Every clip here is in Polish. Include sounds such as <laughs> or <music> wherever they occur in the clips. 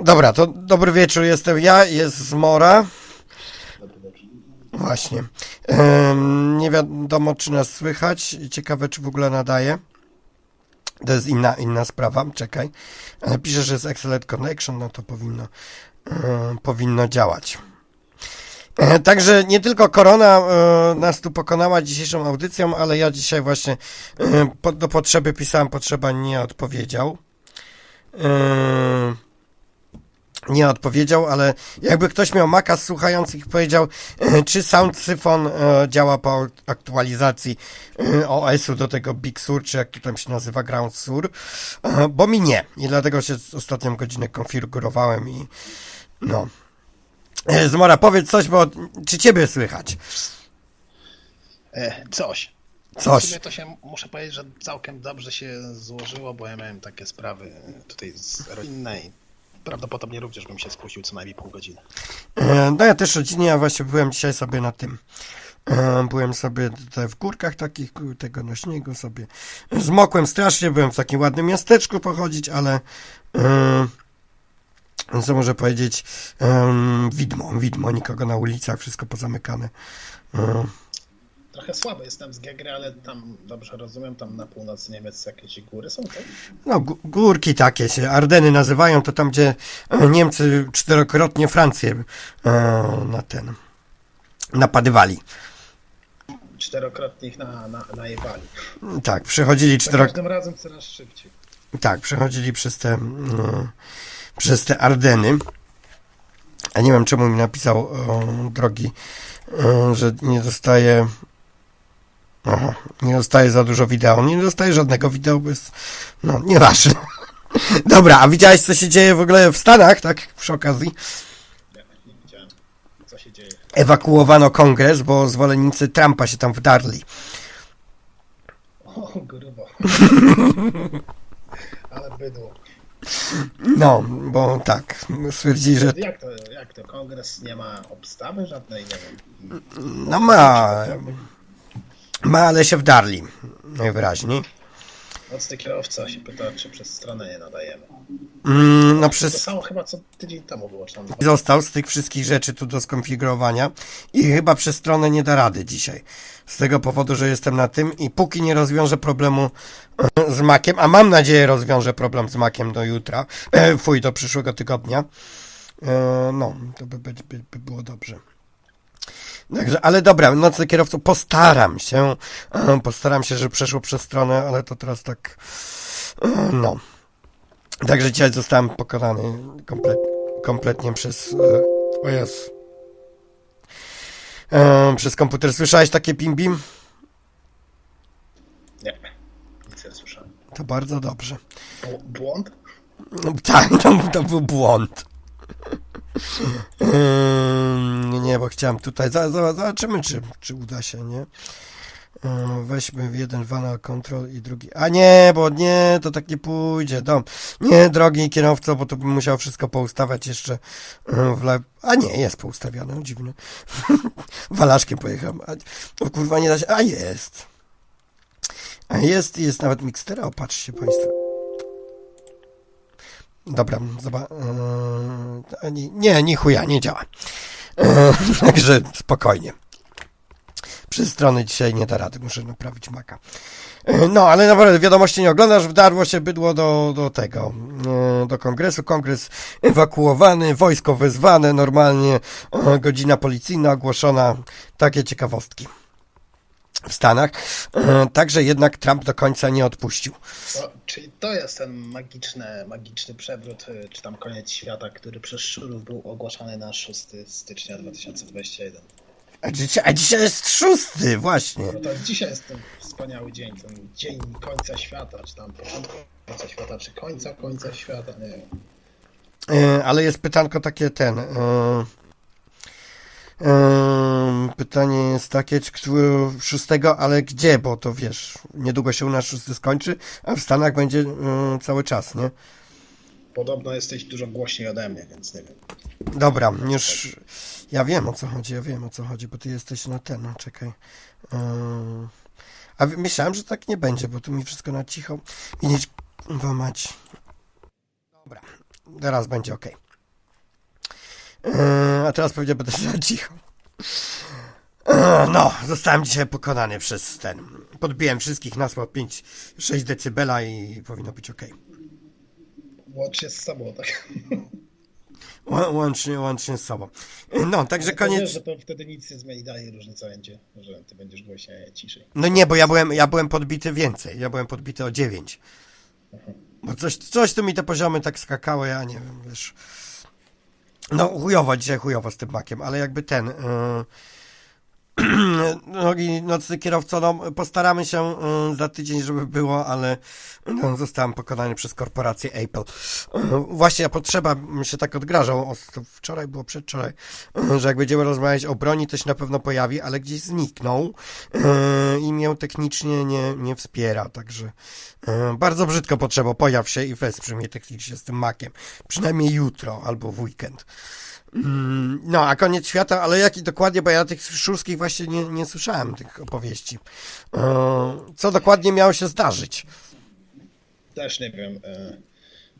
Dobra, to dobry wieczór, jestem ja, jest Zmora. Właśnie. Em, nie wiadomo, czy nas słychać. Ciekawe, czy w ogóle nadaje. To jest inna, inna sprawa. Czekaj. Ale pisze, że jest Excellent Connection, no to powinno, powinno działać. E, Także nie tylko korona e, nas tu pokonała dzisiejszą audycją, ale ja dzisiaj właśnie e, do potrzeby pisałem, potrzeba nie odpowiedział. Nie odpowiedział, ale jakby ktoś miał Maca z słuchających i powiedział, e, czy Sound Syphon e, działa po aktualizacji e, OS-u do tego Big Sur, czy jak to tam się nazywa, Ground Sur, bo mi nie. I dlatego się ostatnią godzinę konfigurowałem i no. Zmora, powiedz coś, bo czy ciebie słychać? Coś. W Coś. to się muszę powiedzieć, że całkiem dobrze się złożyło, bo ja miałem takie sprawy tutaj z rodzinnej. Prawdopodobnie również bym się spóźnił co najmniej pół godziny. E, No ja też rodzinnie, ja właśnie byłem dzisiaj sobie na tym. e, Byłem sobie tutaj w górkach takich, tego na śniegu sobie. Zmokłem strasznie, byłem w takim ładnym miasteczku pochodzić, ale e, co może powiedzieć, widmo, widmo, nikogo na ulicach, wszystko pozamykane. E, Trochę słaby jestem z Gegry, ale tam dobrze rozumiem, tam na północy Niemiec jakieś góry są, tak? No, gó- górki takie się, Ardeny nazywają, to tam, gdzie e, <clears throat> Niemcy czterokrotnie Francję e, na ten napadywali. Czterokrotnie ich na, na, najebali. Tak, przechodzili Za cztero... każdym razem coraz szybciej. Tak, przechodzili przez te, no, przez te Ardeny. A nie wiem, czemu mi napisał o, drogi, o, że nie dostaje. Aha, nie dostaje za dużo wideo. Nie dostaje żadnego wideo, bo jest. No, nieważne. <laughs> Dobra, a widziałeś, co się dzieje w ogóle w Stanach, tak? Przy okazji. Ja nie widziałem, co się dzieje. Ewakuowano kongres, bo zwolennicy Trumpa się tam wdarli. O, grubo. <laughs> ale bydło. No, bo tak, stwierdzili, że Jak to, jak to? Kongres nie ma obstawy żadnej, nie wiem. no ma, ma, ale się wdarli. Najwyraźniej. Nocny kierowca się pyta, czy przez stronę nie nadajemy. Mm, no To przez samo chyba co tydzień temu było, czy tam został z tych wszystkich rzeczy tu do skonfigurowania i chyba przez stronę nie da rady dzisiaj. Z tego powodu, że jestem na tym i póki nie rozwiążę problemu e, z Maciem, a mam nadzieję rozwiążę problem z Maciem do jutra, e, fuj, do przyszłego tygodnia, e, no, to by, by, by było dobrze. Także, ale dobra, nocny kierowco, postaram się, e, postaram się, żeby przeszło przez stronę, ale to teraz tak, e, no. Także dzisiaj zostałem pokonany komplet, kompletnie przez. E, o Jezu. Przez komputer. Słyszałeś takie pim-bim? Nie, nic nie słyszałem. To bardzo dobrze. Bł- Błąd? Tak, to, to był błąd. Ym, nie, bo chciałem tutaj. Zobaczymy, czy, czy uda się, nie? Ym, Weźmy jeden Vanal Control i drugi. A nie, bo nie, to tak nie pójdzie. Dom. Nie, drogi kierowco, bo to bym musiał wszystko poustawiać jeszcze ym, w le... A nie, jest poustawiane, no, dziwne. <laughs> Walaszkiem pojechałem. A, o kurwa, nie da się. A jest. A jest, jest nawet mikstera, opatrzcie Państwo. Dobra, zobacz. Yy, nie, nie, ni chuja, nie działa. Yy, <laughs> także spokojnie. Przez strony dzisiaj nie da rady, muszę naprawić maka. Yy, no, ale naprawdę wiadomości nie oglądasz, wdarło się bydło do, do tego, do kongresu. Kongres ewakuowany, wojsko wezwane, normalnie godzina policyjna ogłoszona. Takie ciekawostki w Stanach. Yy, Także jednak Trump do końca nie odpuścił. To, czyli to jest ten magiczny, magiczny przewrót, y, czy tam koniec świata, który przez Szurów był ogłaszany na 6 stycznia 2021. A dzisiaj, a dzisiaj jest szósty, właśnie. No to dzisiaj jest ten wspaniały dzień, ten dzień końca świata, czy tam początku końca świata, czy końca końca świata, nie wiem. E, ale jest pytanko takie ten. E, pytanie jest takie, czy szóstego, ale gdzie? Bo to wiesz, niedługo się u nas szósty skończy, a w Stanach będzie cały czas, nie? Podobno jesteś dużo głośniej ode mnie, więc nie wiem. Dobra, już ja wiem o co chodzi, ja wiem o co chodzi, bo ty jesteś na ten, no, czekaj. A myślałem, że tak nie będzie, bo tu mi wszystko na cicho. Widzieć, mać. Dobra, teraz będzie ok. E, a teraz pewnie będę za cicho. E, no, zostałem dzisiaj pokonany przez ten. Podbiłem wszystkich nas o 5-6 decybela i powinno być ok. Łącznie z sobą, tak? Łącznie, łącznie z sobą. No, także Ale koniec. Wiesz, że to wtedy nic nie zmieni, dalej różnica będzie, że ty będziesz głośniej, ciszej. No nie, bo ja byłem, ja byłem podbity więcej. Ja byłem podbity o 9. Bo coś, coś tu mi te poziomy tak skakały, ja nie wiem, wiesz. No chujowo, dzisiaj chujowo z tym makiem, ale jakby ten... Yy... <clears throat> Drogi nocny kierowco, no postaramy się yy, za tydzień, żeby było, ale no, zostałem pokonany przez korporację Apple. Yy, właśnie potrzeba się tak odgrażał, o, wczoraj było przedwczoraj, yy, że jak będziemy rozmawiać o broni, to się na pewno pojawi, ale gdzieś zniknął i mnie technicznie nie, nie wspiera, także bardzo brzydko potrzeba, pojaw się i wesprze mnie technicznie z tym makiem, przynajmniej jutro albo w weekend. Mm, No, a koniec świata, ale jaki dokładnie, bo ja tych szurskich właśnie nie, nie słyszałem, tych opowieści. E, Co dokładnie miało się zdarzyć? Też nie wiem. e,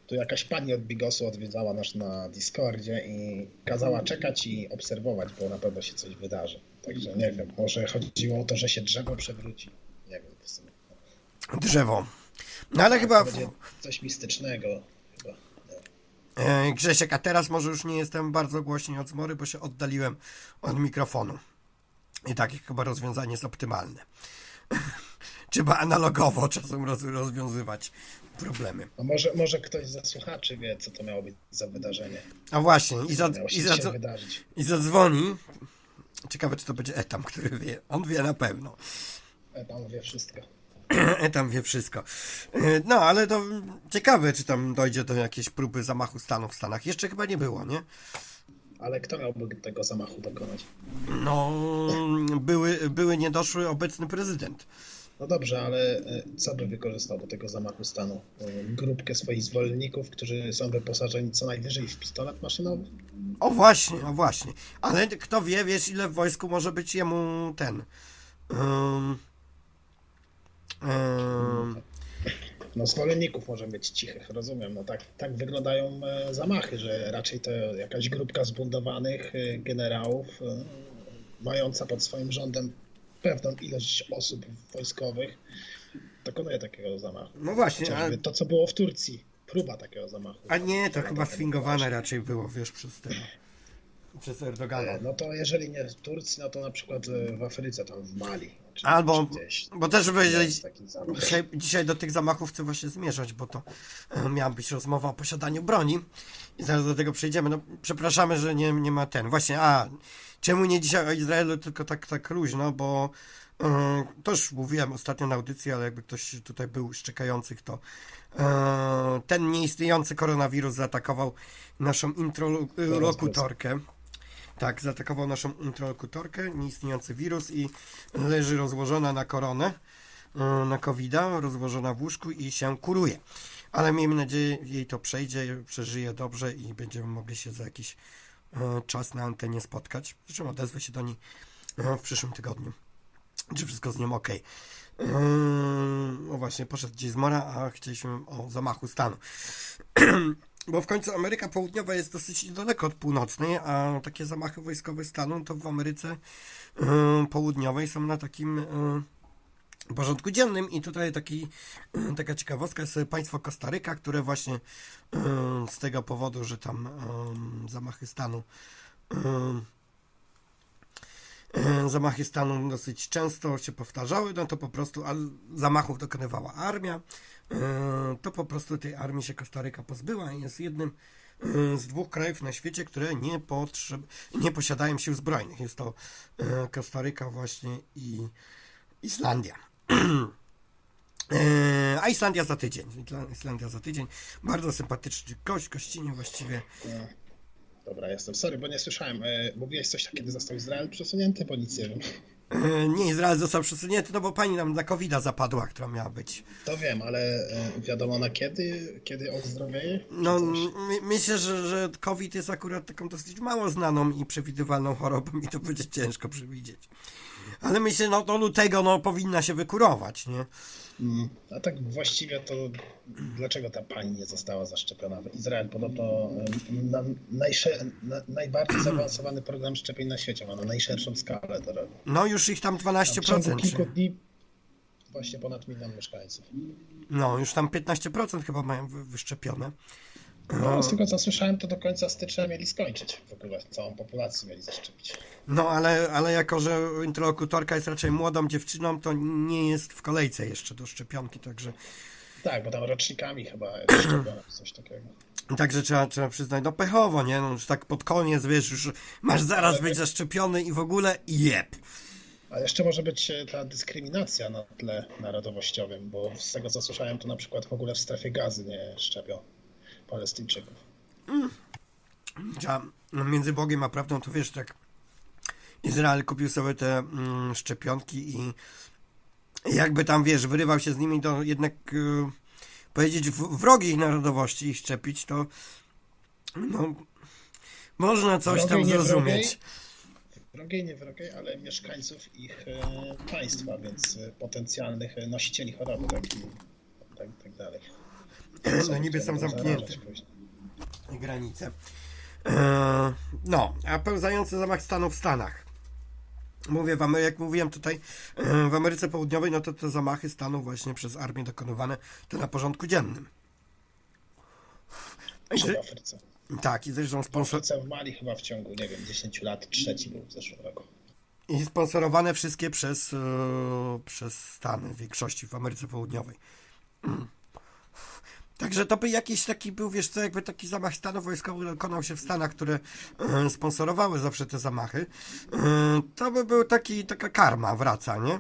Tu jakaś pani od Bigosu odwiedzała nas na Discordzie i kazała czekać i obserwować, bo na pewno się coś wydarzy. Także nie wiem, może chodziło o to, że się drzewo przewróci. Nie wiem, w sumie. Drzewo. No ale chyba, To będzie coś mistycznego. E, Grzesiek, a teraz może już nie jestem bardzo głośniej od zmory, bo się oddaliłem od mikrofonu. I takie chyba rozwiązanie jest optymalne. <laughs> Trzeba analogowo czasem roz, rozwiązywać problemy. A może, może ktoś ze słuchaczy wie, co to miało być za wydarzenie. A właśnie, i, za, i, za, i zadzwoni. Ciekawe, czy to będzie Etam, który wie. On wie na pewno. E, Pan wie wszystko. <clears throat> Etam wie wszystko. E, No, ale to ciekawe, czy tam dojdzie do jakiejś próby zamachu stanu w Stanach. Jeszcze chyba nie było, nie? Ale kto miałby tego zamachu dokonać? No, były, były niedoszły obecny prezydent. No dobrze, ale e, co by wykorzystał do tego zamachu stanu? E, Grupkę swoich zwolenników, którzy są wyposażeni co najwyżej w pistolet maszynowy? O właśnie, o właśnie. Ale kto wie, wiesz, ile w wojsku może być jemu ten. Um, um, No zwolenników może mieć cichych, rozumiem. No tak, tak wyglądają e, zamachy, że raczej to jakaś grupka zbundowanych e, generałów e, mająca pod swoim rządem pewną ilość osób wojskowych dokonuje takiego zamachu. no właśnie, a, to, co było w Turcji, próba takiego zamachu. a nie, to chyba taka sfingowane raczej było, wiesz, przez tego. Przez Erdogana. E, No to jeżeli nie w Turcji, no to na przykład e, w Afryce, tam w Mali. Czy, Albo, czy gdzieś. bo też powiedzieć. Dzisiaj, dzisiaj do tych zamachów chcę właśnie zmierzać, bo to e, miała być rozmowa o posiadaniu broni i zaraz do tego przejdziemy. No, przepraszamy, że nie, nie ma ten. Właśnie, a czemu nie dzisiaj o Izraelu, tylko tak, tak luźno, bo to już mówiłem ostatnio na audycji, ale jakby ktoś tutaj był z czekających, to ten nieistniejący koronawirus zaatakował naszą introlokutorkę. Tak, zaatakował naszą introlokutorkę, nieistniejący wirus i leży rozłożona na koronę, y, na covid rozłożona w łóżku i się kuruje. Ale miejmy nadzieję, jej to przejdzie, przeżyje dobrze i będziemy mogli się za jakiś y, czas na antenie spotkać. Zresztą odezwę się do niej y, w przyszłym tygodniu. Czy wszystko z nią ok? No właśnie, poszedł gdzieś z mora, a chcieliśmy o zamachu stanu. <clears throat> Bo w końcu Ameryka Południowa jest dosyć daleko od północnej, a takie zamachy wojskowe stanu to w Ameryce y, Południowej są na takim y, porządku dziennym. I tutaj taki, y, taka ciekawostka jest sobie państwo Kostaryka, które właśnie y, z tego powodu, że tam y, zamachy stanu y, y, zamachy stanu dosyć często się powtarzały, no to po prostu zamachów dokonywała armia, y, to po prostu tej armii się Kostaryka pozbyła i jest jednym y, z dwóch krajów na świecie, które nie, potrzeb, nie posiadają sił zbrojnych. Jest to y, Kostaryka właśnie i Islandia. <clears throat> E, A Islandia za tydzień. Isla- Islandia za tydzień. Bardzo sympatyczny gość, gościnie właściwie. No. Dobra, jestem sorry, bo nie słyszałem. E, Mówiłeś coś kiedy został Izrael przesunięty, bo nic nie wiem. E, Nie, Izrael został przesunięty, no bo pani nam na covid zapadła, która miała być. To wiem, ale e, wiadomo na kiedy, kiedy ozdrowieje? Czy No, myślę, że, że COVID jest akurat taką dosyć mało znaną i przewidywalną chorobą i to będzie ciężko przewidzieć. Ale myślę, no do lutego no, powinna się wykurować, nie? Mm, a tak właściwie to dlaczego ta pani nie została zaszczepiona? Izrael podobno na, najsze, na, najbardziej <clears throat> zaawansowany program szczepień na świecie ma na najszerszą skalę to robi. No już ich tam 12%. W ciągu kilku dni właśnie ponad milion mieszkańców. No już tam 15% chyba mają wyszczepione. No, z tego co słyszałem, to do końca stycznia mieli skończyć. W ogóle całą populację mieli zaszczepić. No, ale, ale jako, że interlokutorka jest raczej młodą dziewczyną, to nie jest w kolejce jeszcze do szczepionki, także... Tak, bo tam rocznikami chyba coś takiego. <clears throat> Także trzeba, trzeba przyznać, no pechowo, nie? No, już tak pod koniec, wiesz, już masz zaraz ale być zaszczepiony i w ogóle jeb. A jeszcze może być e, ta dyskryminacja na tle narodowościowym, bo z tego co słyszałem, to na przykład w ogóle w strefie gazy nie szczepią. Palestyńczyków. Mm. Ja, między Bogiem a prawdą to wiesz, tak Izrael kupił sobie te mm, szczepionki i jakby tam, wiesz, wyrywał się z nimi, to jednak y, powiedzieć w, wrogich narodowości ich szczepić, to no, można coś wrogiej, tam zrozumieć. Wrogiej, nie wrogiej, ale mieszkańców ich e, państwa, więc e, potencjalnych nosicieli choroby, tak, i, tak, tak dalej. No niby są zamknięte granice. E, no, a pełzający zamach stanu w Stanach. Mówię wam, jak mówiłem tutaj, e, w Ameryce Południowej, no to te zamachy stanu właśnie przez armię dokonywane to na porządku dziennym. w Afryce. Tak, i zresztą sponsor... W w Mali chyba w ciągu, nie wiem, 10 lat trzeci był w zeszłym roku. I sponsorowane wszystkie przez, yy, przez Stany w większości w Ameryce Południowej. Także to by jakiś taki był, wiesz co, jakby taki zamach stanu wojskowy dokonał się w Stanach, które e, sponsorowały zawsze te zamachy, e, to by był taki, taka karma wraca, nie?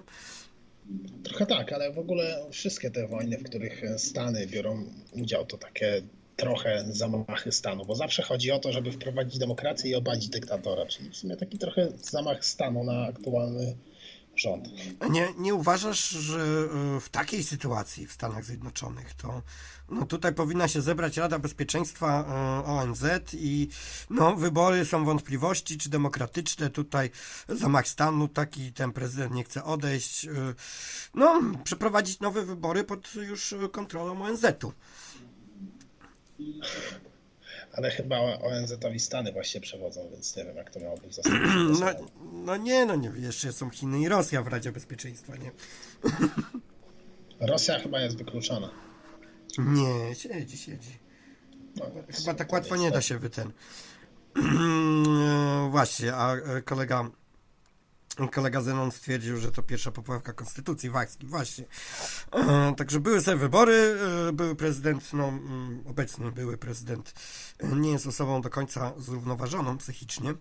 Trochę tak, ale w ogóle wszystkie te wojny, w których Stany biorą udział, to takie trochę zamachy stanu, bo zawsze chodzi o to, żeby wprowadzić demokrację i obalić dyktatora, czyli w sumie taki trochę zamach stanu na aktualny rząd. Nie, nie uważasz, że e, w takiej sytuacji w Stanach Zjednoczonych to no tutaj powinna się zebrać Rada Bezpieczeństwa e, ONZ i no, wybory są wątpliwości, czy demokratyczne. Tutaj zamach stanu, taki ten prezydent nie chce odejść. E, no, przeprowadzić nowe wybory pod już kontrolą ONZ-u. Ale chyba ONZ-owi Stany właśnie przewodzą, więc nie wiem, jak to miało być <clears throat> no, no nie, no nie, jeszcze są Chiny i Rosja w Radzie Bezpieczeństwa, nie? Rosja chyba jest wykluczona. Nie, siedzi, siedzi. No, chyba tak łatwo nie da się wyten. <clears throat> Właśnie, a e, kolega kolega Zenon stwierdził, że to pierwsza poprawka konstytucji Wajski, właśnie. E, także były sobie wybory, e, były prezydent, no mm, obecny były prezydent nie jest osobą do końca zrównoważoną psychicznie,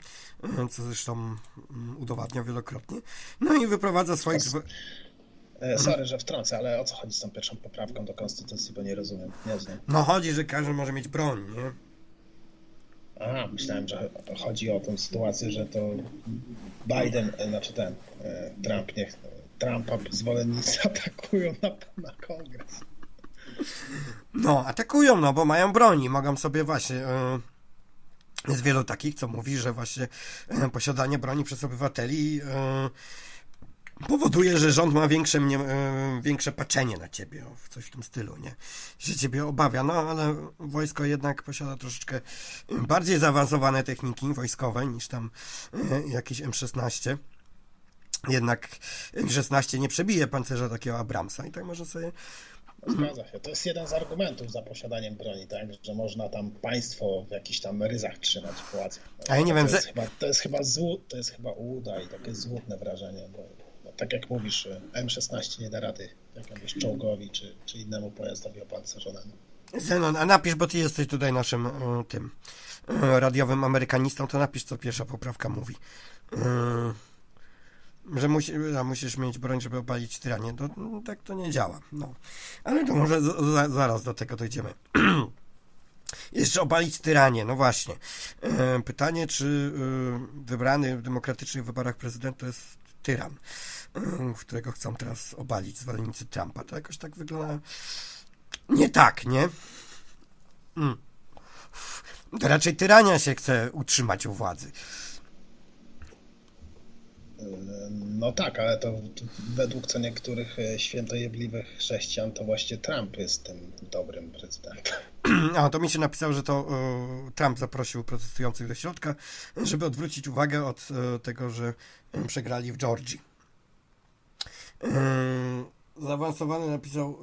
co zresztą mm, udowadnia wielokrotnie. No i wyprowadza swoich... E, sorry, że wtrącę, ale o co chodzi z tą pierwszą poprawką do konstytucji, bo nie rozumiem, nie znam. No chodzi, że każdy może mieć broń, nie? Aha, myślałem, że chodzi o tę sytuację, że to Biden, e, znaczy ten, e, Trump, niech Trumpa zwolennicy <laughs> atakują na, na kongres. No, atakują, no, bo mają broni, mogą sobie właśnie... Jest wielu takich, co mówi, że właśnie posiadanie broni przez obywateli powoduje, że rząd ma większe, mnie, e, większe patrzenie na ciebie, w coś w tym stylu, nie? Że ciebie obawia, no ale wojsko jednak posiada troszeczkę bardziej zaawansowane techniki wojskowe niż tam e, jakieś M16. Jednak M16 nie przebije pancerza takiego Abramsa i tak może sobie Zgadza się. To jest jeden z argumentów za posiadaniem broni, tak? Że można tam państwo w jakichś tam ryzach trzymać w pałacach. A ja nie to wiem, jest chyba, to jest chyba złu, to jest chyba ułuda i takie złudne wrażenie, bo tak jak mówisz, M16 nie da rady jakiemuś czołgowi czy, czy innemu pojazdowi opancerzonemu. Zenon, a napisz, bo ty jesteś tutaj naszym e, tym e, radiowym amerykanistą, to napisz, co pierwsza poprawka mówi. E, że musi, musisz mieć broń, żeby opalić tyranię. To, no, tak to nie działa. No. Ale to może z, z, zaraz do tego dojdziemy. <clears throat> Jeszcze opalić tyranię, no właśnie. Pytanie, czy wybrany w demokratycznych wyborach prezydent to jest tyran którego chcą teraz obalić zwolennicy Trumpa. To jakoś tak wygląda nie tak, nie? Mm. To raczej tyrania się chce utrzymać u władzy. No tak, ale to według co niektórych e, świętojebliwych chrześcijan to właśnie Trump jest tym dobrym prezydentem. <clears throat> A to mi się napisał, że to e, Trump zaprosił protestujących do środka, żeby odwrócić uwagę od e, tego, że przegrali w Georgii. Zaawansowany napisał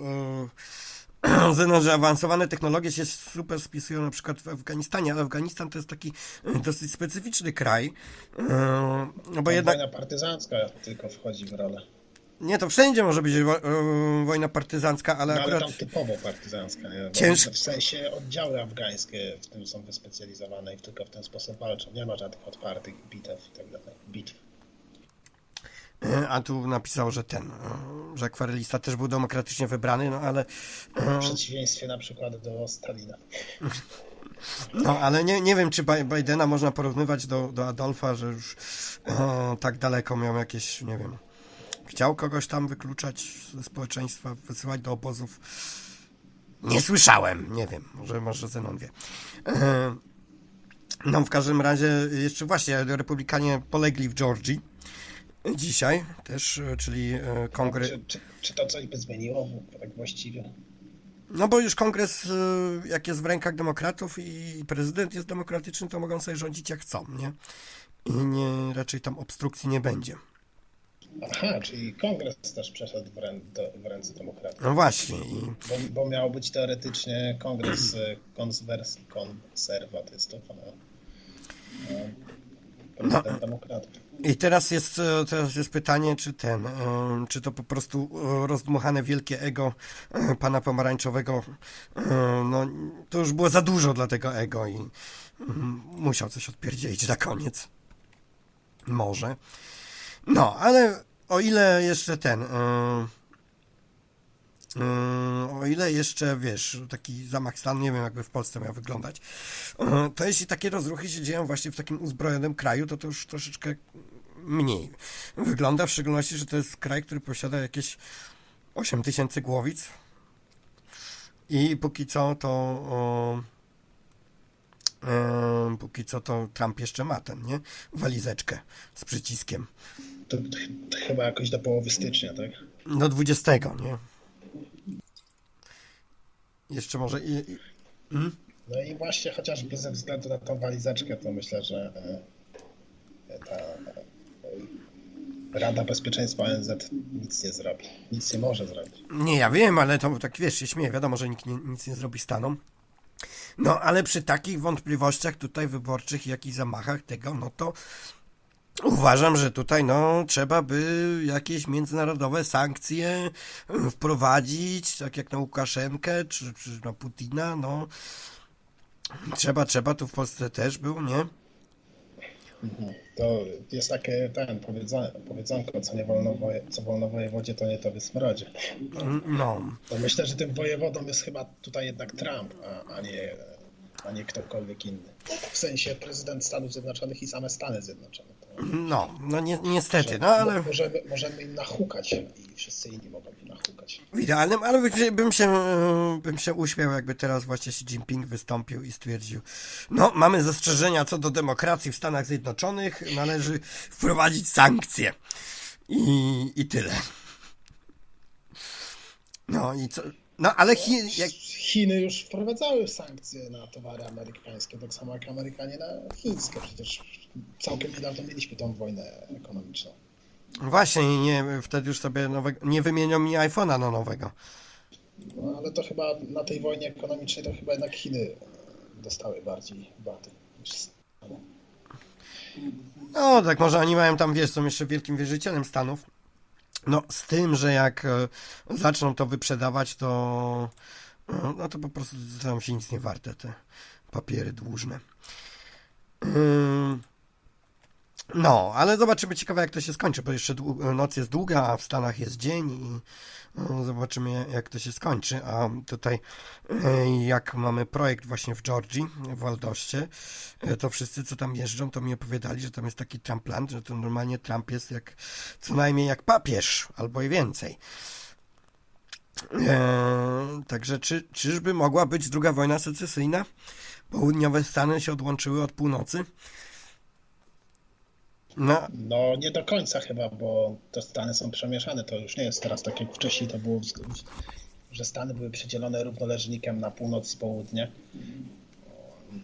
<clears throat> Zenon, że awansowane technologie się super spisują na przykład w Afganistanie, ale Afganistan to jest taki e, dosyć specyficzny kraj. No bo jednak... Wojna partyzancka tylko wchodzi w rolę. Nie, to wszędzie może być wo wojna partyzancka, ale no, akurat... ale tam typowo partyzancka, nie? Cięż... W sensie oddziały afgańskie w tym są wyspecjalizowane i tylko w ten sposób walczą. Nie ma żadnych otwartych bitew i tak dalej. Bitw. A tu napisał, że ten, że akwarelista też był demokratycznie wybrany, no ale... W przeciwieństwie na przykład do Stalina. No, ale nie, nie wiem, czy Bidena można porównywać do, do Adolfa, że już e, tak daleko miał jakieś, nie wiem, chciał kogoś tam wykluczać ze społeczeństwa, wysyłać do obozów. Nie słyszałem, nie wiem, może, może Zenon wie. E, no, w każdym razie, jeszcze właśnie, republikanie polegli w Georgii dzisiaj też, e, czyli e, kongres... Czy, czy, czy, to coś by zmieniło tak właściwie? No bo już kongres, e, jak jest w rękach demokratów i prezydent jest demokratyczny, to mogą sobie rządzić jak chcą, nie? I nie, raczej tam obstrukcji nie będzie. Aha, czyli kongres też przeszedł w, rę, do, w ręce demokratów. No właśnie. Bo, bo miał być teoretycznie kongres konwersji konserwatystów, a prezydent no. demokratów. I teraz jest, e, teraz jest pytanie, czy ten, e, czy to po prostu e, rozdmuchane wielkie ego pana pomarańczowego, no to już było za dużo dla tego ego i mm, musiał coś odpierdzielić na koniec. Może. No, ale o ile jeszcze ten, o ile jeszcze, wiesz, taki zamach stanu, nie wiem jakby w Polsce miał wyglądać, to jeśli takie rozruchy się dzieją właśnie w takim uzbrojonym kraju, to to już troszeczkę mniej wygląda, w szczególności, że to jest kraj, który posiada jakieś 8 tysięcy głowic i póki co to o, e, póki co to Trump jeszcze ma ten, nie? Walizeczkę z przyciskiem. To, to, to chyba jakoś do połowy stycznia, tak? Do 20, nie? Jeszcze może i... i hmm? No i właśnie chociażby ze względu na tą walizeczkę, to myślę, że e, ta Rada Bezpieczeństwa ONZ nic nie zrobi. Nic nie może zrobić. Nie, ja wiem, ale to tak wiesz, się śmieję. Wiadomo, że nikt nie, nic nie zrobi Stanom. No, ale przy takich wątpliwościach tutaj wyborczych, jak i zamachach tego, no to uważam, że tutaj no trzeba by jakieś międzynarodowe sankcje wprowadzić, tak jak na Łukaszenkę czy, czy na Putina, no trzeba, trzeba, tu w Polsce też był, nie? Mhm. To jest takie ten powiedzonko, co nie wolno, co wolno wojewodzie, to nie to wysmrodzie. No. To myślę, że tym wojewodą jest chyba tutaj jednak Trump, a, a, nie, a nie ktokolwiek inny. W sensie prezydent Stanów Zjednoczonych i same Stany Zjednoczone. No, no ni niestety, no ale... Możemy, możemy im nachukać i wszyscy inni mogą im nachukać. W idealnym, ale bym się, bym się uśmiał, jakby teraz właśnie Xi Jinping wystąpił i stwierdził, no, mamy zastrzeżenia co do demokracji w Stanach Zjednoczonych, należy wprowadzić sankcje. I, i tyle. No i co... No, ale Chiny... Jak... Chiny już wprowadzały sankcje na towary amerykańskie, tak samo jak Amerykanie na chińskie. Przecież całkiem niedawno mieliśmy tą wojnę ekonomiczną. Właśnie, nie, wtedy już sobie nowego, nie wymienią mi iPhone'a na nowego. No, ale to chyba na tej wojnie ekonomicznej to chyba jednak Chiny dostały bardziej baty. No, tak może oni mają tam, wiesz, są jeszcze wielkim wierzycielem Stanów. No, z tym, że jak e, zaczną to wyprzedawać, to e, no to po prostu staną się nic nie warte te papiery dłużne. No, ale zobaczymy ciekawe jak to się skończy, bo jeszcze noc jest długa, a w Stanach jest dzień i no, zobaczymy jak to się skończy. A tutaj e, jak mamy projekt właśnie w Georgii, w Waldoście, e, to wszyscy co tam jeżdżą, to mi opowiadali, że tam jest taki Trumpland, że to normalnie Trump jest jak co najmniej jak papież, albo i więcej. Eee, także czy, czyżby mogła być druga wojna secesyjna? Południowe Stany się odłączyły od północy. No. no nie do końca chyba, bo te Stany są przemieszane. To już nie jest teraz tak jak wcześniej to było, że Stany były przydzielone równoleżnikiem na północ i południe.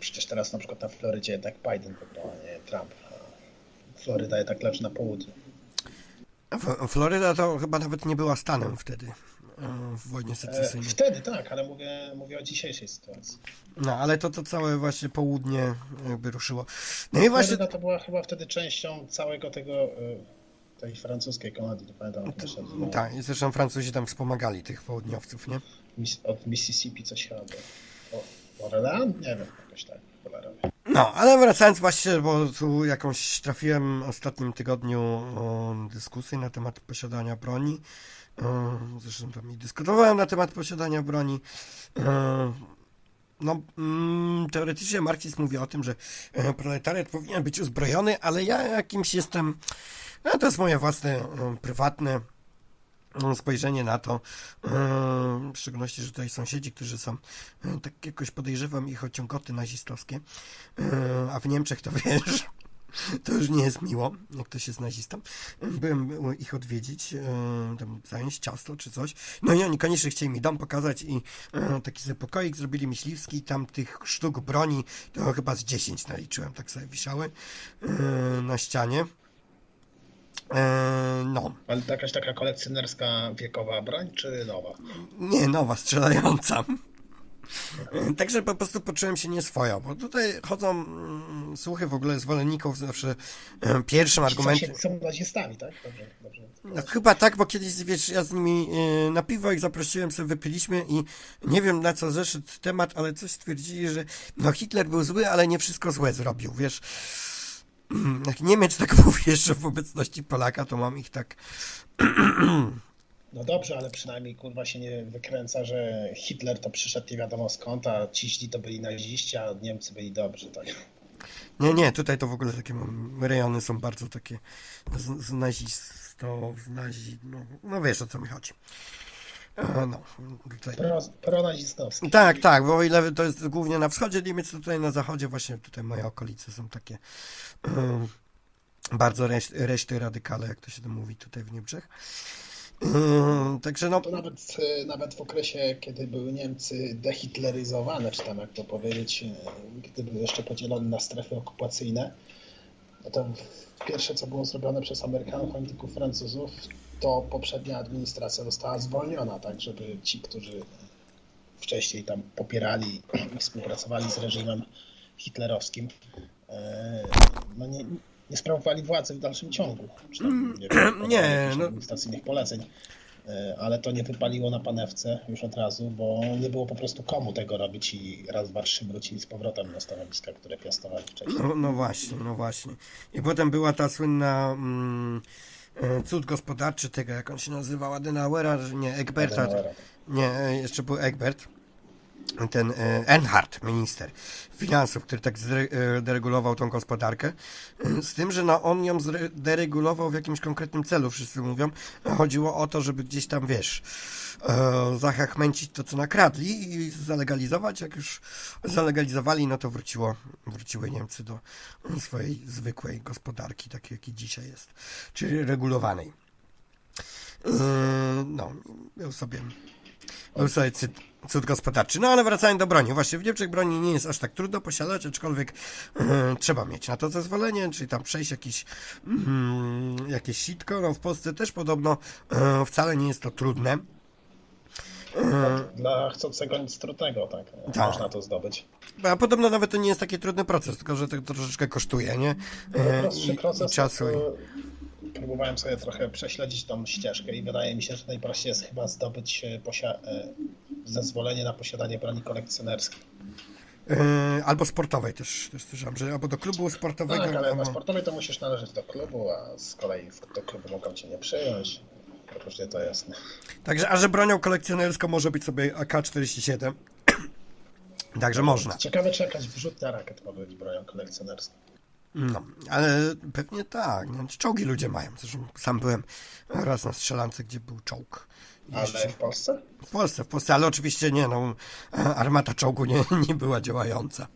Przecież teraz na przykład na Florydzie jednak Biden wygrał, a nie Trump. Floryda jednak leży na południu. Floryda to chyba nawet nie była Stanem wtedy w wojnie e, secesyjnej. Wtedy tak, ale mówię, mówię o dzisiejszej sytuacji. No, ale to, to całe właśnie południe jakby ruszyło. No i właśnie... to była chyba wtedy częścią całego tego e, tej francuskiej Kanady, nie pamiętam jak to się nazywa. Tak, i zresztą Francuzi tam wspomagali tych południowców, nie? Od Mississippi coś chyba było. Orlean? Nie wiem, jakoś tak. No, ale wracając właśnie, bo tu jakąś trafiłem w ostatnim tygodniu o dyskusję na temat posiadania broni. E, zresztą tam i dyskutowałem na temat posiadania broni. E, no, mm, teoretycznie marksizm mówi o tym, że e, proletariat powinien być uzbrojony, ale ja jakimś jestem, no to jest moje własne, prywatne spojrzenie na to, w szczególności, że tutaj sąsiedzi, którzy są, tak jakoś podejrzewam ich o ciągoty nazistowskie, a w Niemczech to <laughs> wiesz, to już nie jest miło, jak ktoś jest nazistą. Byłem ich odwiedzić, e, tam zająć ciasto czy coś. No i oni koniecznie chcieli mi dom pokazać i e, taki sobie pokoik zrobili myśliwski. Tam tych sztuk broni to chyba z 10 naliczyłem, tak sobie wisiały e, na ścianie. no. Ale to jakaś taka kolekcjonerska wiekowa broń, czy nowa? Nie, nowa, strzelająca. <laughs> Także po prostu poczułem się nieswojo, bo tutaj chodzą mm, słuchy w ogóle zwolenników zawsze e, pierwszym argumentem. Są nazistami, tak? Dobrze, dobrze. No, chyba tak, bo kiedyś, wiesz, ja z nimi e, na piwo ich zaprosiłem, sobie wypiliśmy i nie wiem na co zeszedł temat, ale coś stwierdzili, że no Hitler był zły, ale nie wszystko złe zrobił, wiesz. <clears throat> Jak Niemiec tak <laughs> mówi jeszcze w obecności Polaka, to mam ich tak <clears throat> No dobrze, ale przynajmniej kurwa się nie wykręca, że Hitler to przyszedł nie wiadomo skąd, a ciśli to byli naziści, a Niemcy byli dobrzy, tak? Nie, nie, tutaj to w ogóle takie rejony są bardzo takie z, z nazistów, z nazi, no, no wiesz o co mi chodzi. E, no, tutaj. Pro, pronazistowski. Tak, tak, bo o ile to jest głównie na wschodzie Niemiec, to tutaj na zachodzie właśnie tutaj moje okolice są takie um, bardzo reszty, reszty radykale, jak to się to mówi tutaj w Niemczech. Yy, także no... To nawet, nawet w okresie, kiedy były Niemcy dehitleryzowane, czy tam jak to powiedzieć, kiedy były jeszcze podzielone na strefy okupacyjne, no to pierwsze, co było zrobione przez Amerykanów, polityków Francuzów, to poprzednia administracja została zwolniona, tak, żeby ci, którzy wcześniej tam popierali i współpracowali z reżimem hitlerowskim, e, no nie, nie sprawowali władzy w dalszym ciągu. Mm, nie, wiem, <clears throat> nie no. administracyjnych poleceń. E, ale to nie wypaliło na panewce już od razu, bo nie było po prostu komu tego robić i raz, dwa, trzy wrócili z powrotem na stanowiska, które piastowali wcześniej. No, no właśnie, no właśnie. I potem była ta słynna mm, e, cud gospodarczy tego, jak on się nazywał, Adenauera, nie, Egberta. Adenauera. Nie, e, jeszcze był Egbert ten Enhard, minister finansów, który tak zderegulował tą gospodarkę, z tym, że no, on ją zderegulował w jakimś konkretnym celu, wszyscy mówią. Chodziło o to, żeby gdzieś tam, wiesz, e, zachachmęcić to, co nakradli i zalegalizować. Jak już zalegalizowali, no to wróciło, wróciły Niemcy do swojej zwykłej gospodarki, takiej, jakiej dzisiaj jest, czyli regulowanej. E, no, był sobie, był sobie cyt cud gospodarczy. No ale wracając do broni. Właśnie w Niemczech broni nie jest aż tak trudno posiadać, aczkolwiek e, trzeba mieć na to zezwolenie, czyli tam przejść jakiś, mm, jakieś sitko. No w Polsce też podobno e, wcale nie jest to trudne. E, dla chcącego nic trudnego, tak. tak. Można to zdobyć. A podobno nawet to nie jest taki trudny proces, tylko że to troszeczkę kosztuje, nie? E, prostszy proces. I czasu. Próbowałem sobie trochę prześledzić tą ścieżkę i wydaje mi się, że najprościej jest chyba zdobyć posia- zezwolenie na posiadanie broni kolekcjonerskiej. Yy, albo sportowej też, też słyszałem, że albo do klubu sportowego. Tak, ale albo... na sportowej to musisz należeć do klubu, a z kolei do klubu mogą cię nie przyjąć. Różnie to jest. Także, a że bronią kolekcjonerską może być sobie AK-47. <clears throat> Także można. Ciekawe, czy jakaś wrzutna rakiet może być bronią kolekcjonerską. No, ale pewnie tak. No, czołgi ludzie mają. Zresztą sam byłem raz na strzelance, gdzie był czołg. Ale w Polsce? W Polsce, w Polsce, ale oczywiście nie, no, armata czołgu nie, nie była działająca.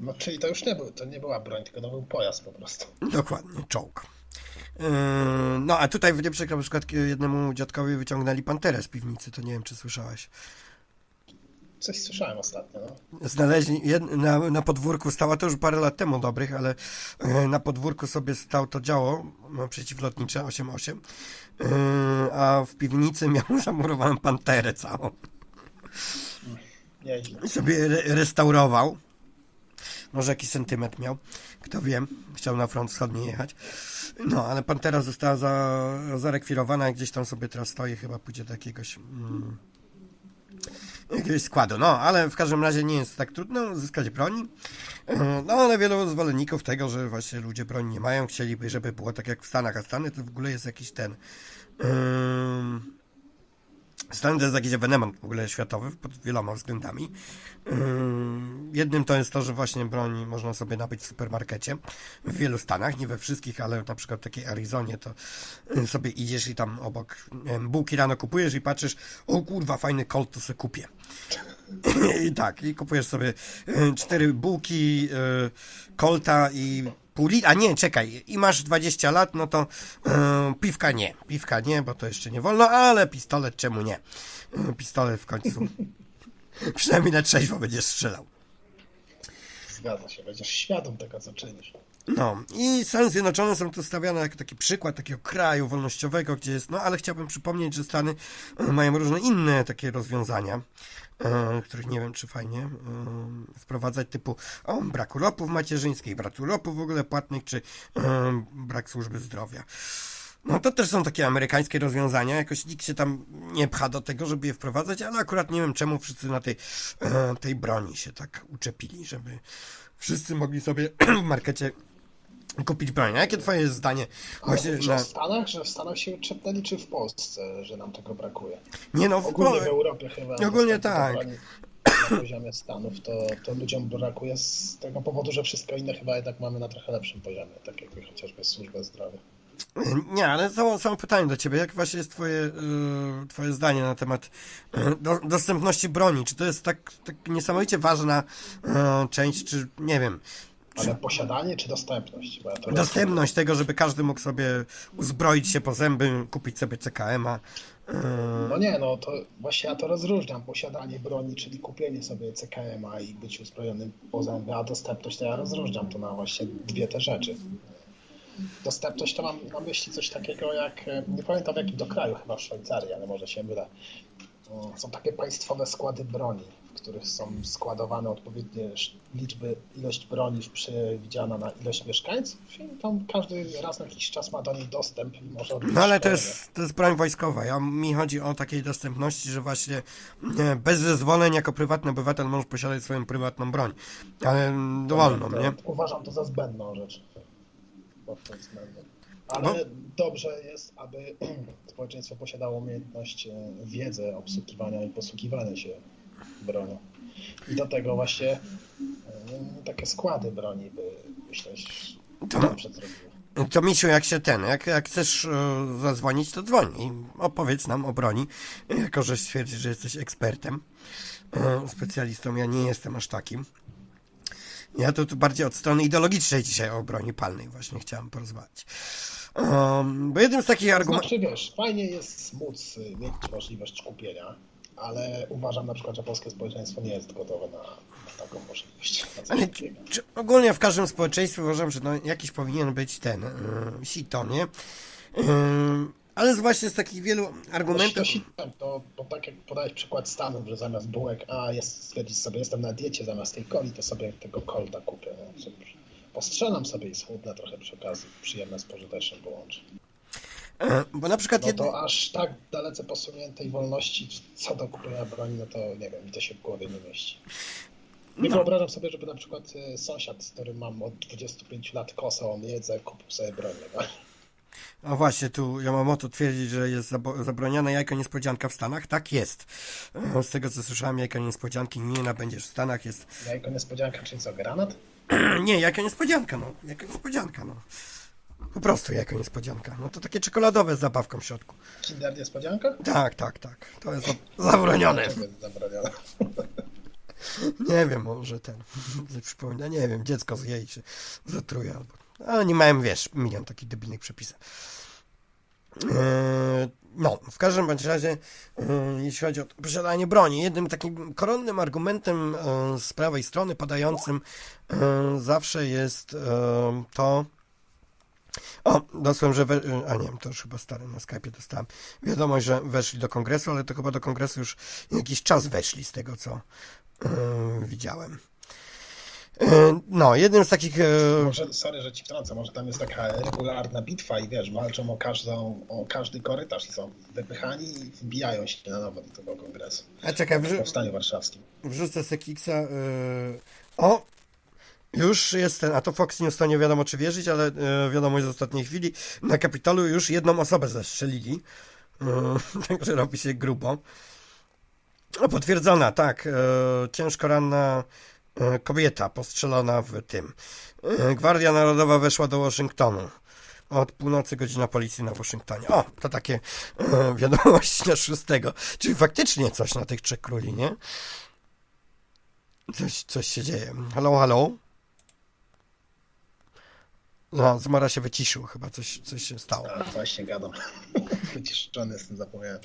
No czyli to już nie, był, to nie była broń, tylko to był pojazd po prostu. Dokładnie, czołg. Yy, no, a tutaj w Niemczech na przykład jednemu dziadkowi wyciągnęli panterę z piwnicy, to nie wiem, czy słyszałeś. Coś słyszałem ostatnio, no. Znaleźli, na, na podwórku stała, to już parę lat temu dobrych, ale yy, na podwórku sobie stał to działo no, przeciwlotnicze 8.8, yy, a w piwnicy miał <laughs> zamurowaną panterę całą. I sobie re restaurował. Może jakiś sentyment miał, kto wie, chciał na front wschodni jechać. No, ale Pantera została za, zarekwirowana gdzieś tam sobie teraz stoi, chyba pójdzie do jakiegoś mm, jakiegoś składu. No, ale w każdym razie nie jest tak trudno uzyskać broni. No, ale wielu zwolenników tego, że właśnie ludzie broni nie mają, chcieliby, żeby było tak jak w Stanach, a Stany to w ogóle jest jakiś ten... Stany to jest jakiś ewenement w ogóle światowy pod wieloma względami. Jednym to jest to, że właśnie broń można sobie nabyć w supermarkecie w wielu stanach, nie we wszystkich, ale na przykład w takiej Arizonie to sobie idziesz i tam obok wiem, bułki rano kupujesz i patrzysz, o kurwa, fajny Colt, to sobie kupię. <laughs> I tak, i kupujesz sobie cztery bułki Colta i pół litra, a nie, czekaj, i masz 20 lat, no to yy, piwka nie, piwka nie, bo to jeszcze nie wolno, ale pistolet czemu nie? Yy, pistolet w końcu <laughs> przynajmniej na trzeźwo będziesz strzelał. Zgadza się, będziesz świadom tego, co czynisz. No i Stany Zjednoczone są tu stawiane jako taki przykład takiego kraju wolnościowego, gdzie jest, no ale chciałbym przypomnieć, że Stany mają różne inne takie rozwiązania, e, których nie wiem, czy fajnie e, wprowadzać, typu o, brak urlopów macierzyńskich, brak urlopów w ogóle płatnych, czy e, brak służby zdrowia. No to też są takie amerykańskie rozwiązania, jakoś nikt się tam nie pcha do tego, żeby je wprowadzać, ale akurat nie wiem czemu wszyscy na tej, tej broni się tak uczepili, żeby wszyscy mogli sobie <clears throat> w markecie kupić broń. Jakie twoje jest zdanie właśnie na... w Stanach, że w Stanach się uczepnęli, czy w Polsce, że nam tego brakuje? Nie no, w ogólnie w Europie chyba. Ogólnie tak. Na poziomie Stanów to, to ludziom brakuje z tego powodu, że wszystko inne chyba jednak mamy na trochę lepszym poziomie, tak jak chociażby służbę zdrowia. Nie, ale samo, samo pytanie do ciebie. Jak właśnie jest twoje, yy, twoje zdanie na temat yy, do, dostępności broni? Czy to jest tak, tak niesamowicie ważna yy, część, czy nie wiem. Ale posiadanie czy dostępność? Ja dostępność tego, żeby każdy mógł sobie uzbroić się po zęby, kupić sobie CKM-a. No nie, no to właśnie ja to rozróżniam. Posiadanie broni, czyli kupienie sobie CKM-a i być uzbrojonym po zęby, a dostępność to ja rozróżniam to na właśnie dwie te rzeczy dostępność to mam na myśli coś takiego jak, e, nie pamiętam w jakim to kraju, chyba w Szwajcarii, ale może się mylę. Są takie państwowe składy broni, w których są składowane odpowiednie liczby, ilość broni przewidziana na ilość mieszkańców i tam każdy raz na jakiś czas ma do niej dostęp i może No ale to jest, to jest broń wojskowa. Ja, mi chodzi o takiej dostępności, że właśnie nie, bez zezwoleń jako prywatny obywatel możesz posiadać swoją prywatną broń, ale dowolną, nie? Uważam to za zbędną rzecz pod tym względem. Ale no. dobrze jest, aby <clears throat> społeczeństwo posiadało umiejętność, e, wiedzę obsługiwania i posługiwania się bronią. I do tego właśnie e, takie składy broni by, myślę, to. To Misiu, jak się ten, jak, jak chcesz e, zadzwonić, to dzwoń i opowiedz nam o broni, jako że stwierdzisz, że jesteś ekspertem, specjalistą, ja nie jestem aż takim. Ja to tu bardziej od strony ideologicznej dzisiaj o broni palnej właśnie chciałem porozmawiać. Um, bo jednym z takich argumentów... Znaczy wiesz, fajnie jest móc mieć możliwość kupienia, ale uważam na przykład, że polskie społeczeństwo nie jest gotowe na, na taką możliwość. Na ale, czy, ogólnie w każdym społeczeństwie uważam, że no, jakiś powinien być ten yy, sito, nie? Yy, ale właśnie z takich wielu argumentów. To, to, to tak jak podałeś przykład Stanów, że zamiast bułek, a jest, stwierdzić sobie, jestem na diecie, zamiast tej coli, to sobie tego kolta kupię. No, postrzelam sobie i schudnę trochę przy okazji. Przyjemne z pożytecznym połączy. E, bo na przykład. No to aż tak dalece posuniętej wolności co do kupienia broni, no to nie wiem, mi to się w głowie nie mieści. Nie no. wyobrażam sobie, żeby na przykład e, sąsiad, z którym mam od 25 lat kosę, on jedzę, kupił sobie broń. No. A właśnie, tu Yamamoto twierdzi, że jest zabronione jajko niespodzianka w Stanach. Tak jest. E, z tego co słyszałem, jajko niespodzianki nie nabędziesz w Stanach. Jest... Jajko niespodzianka, czyli co, granat? <clears throat> nie, jajko niespodzianka, no. Jajko niespodzianka, no. Po prostu jajko niespodzianka. No to takie czekoladowe z zabawką w środku. Kinder niespodzianka? Tak, tak, tak. To jest zabronione. zabronione? <laughs> Nie wiem, może ten, <laughs> przypomina, nie wiem, dziecko zje czy zatruje albo... Ale nie mają, wiesz, milion takich debilnych przepisów. E, no, w każdym bądź razie, e, jeśli chodzi o posiadanie broni, jednym takim koronnym argumentem e, z prawej strony padającym zawsze jest to, o, dosłem, że. We... A nie, to już chyba stary na Skype dostałem. Wiadomość, że weszli do kongresu, ale to chyba do kongresu już jakiś czas weszli z tego, co yy, widziałem. E, no, jednym z takich. E, może, sorry, że ci wtrącę, może tam jest taka regularna bitwa i wiesz, walczą o, każdą, o każdy korytarz i są wypychani i wbijają się na nowo do tego kongresu. A czekaj, wrzu- w powstaniu warszawskim. Wrzucę Sekiksa. Yy... O! Już jest ten, a to Fox News to nie wiadomo czy wierzyć, ale yy, wiadomość z ostatniej chwili. Na Kapitolu już jedną osobę zastrzelili. Yy, <laughs> także robi się grubo. O, potwierdzona, tak. Yy, ciężko ranna E, kobieta postrzelona w tym. E, Gwardia Narodowa weszła do Waszyngtonu. Od północy godzina policji na Waszyngtonie. O, to takie e, <laughs> wiadomości na szóstego. Czyli faktycznie coś na tych trzech króli, nie? Coś, coś się dzieje. Halo, halo? No, Zmara się wyciszył, chyba coś, coś się stało. A, właśnie gadam. <laughs> Wyciszony jestem, zapomniałem.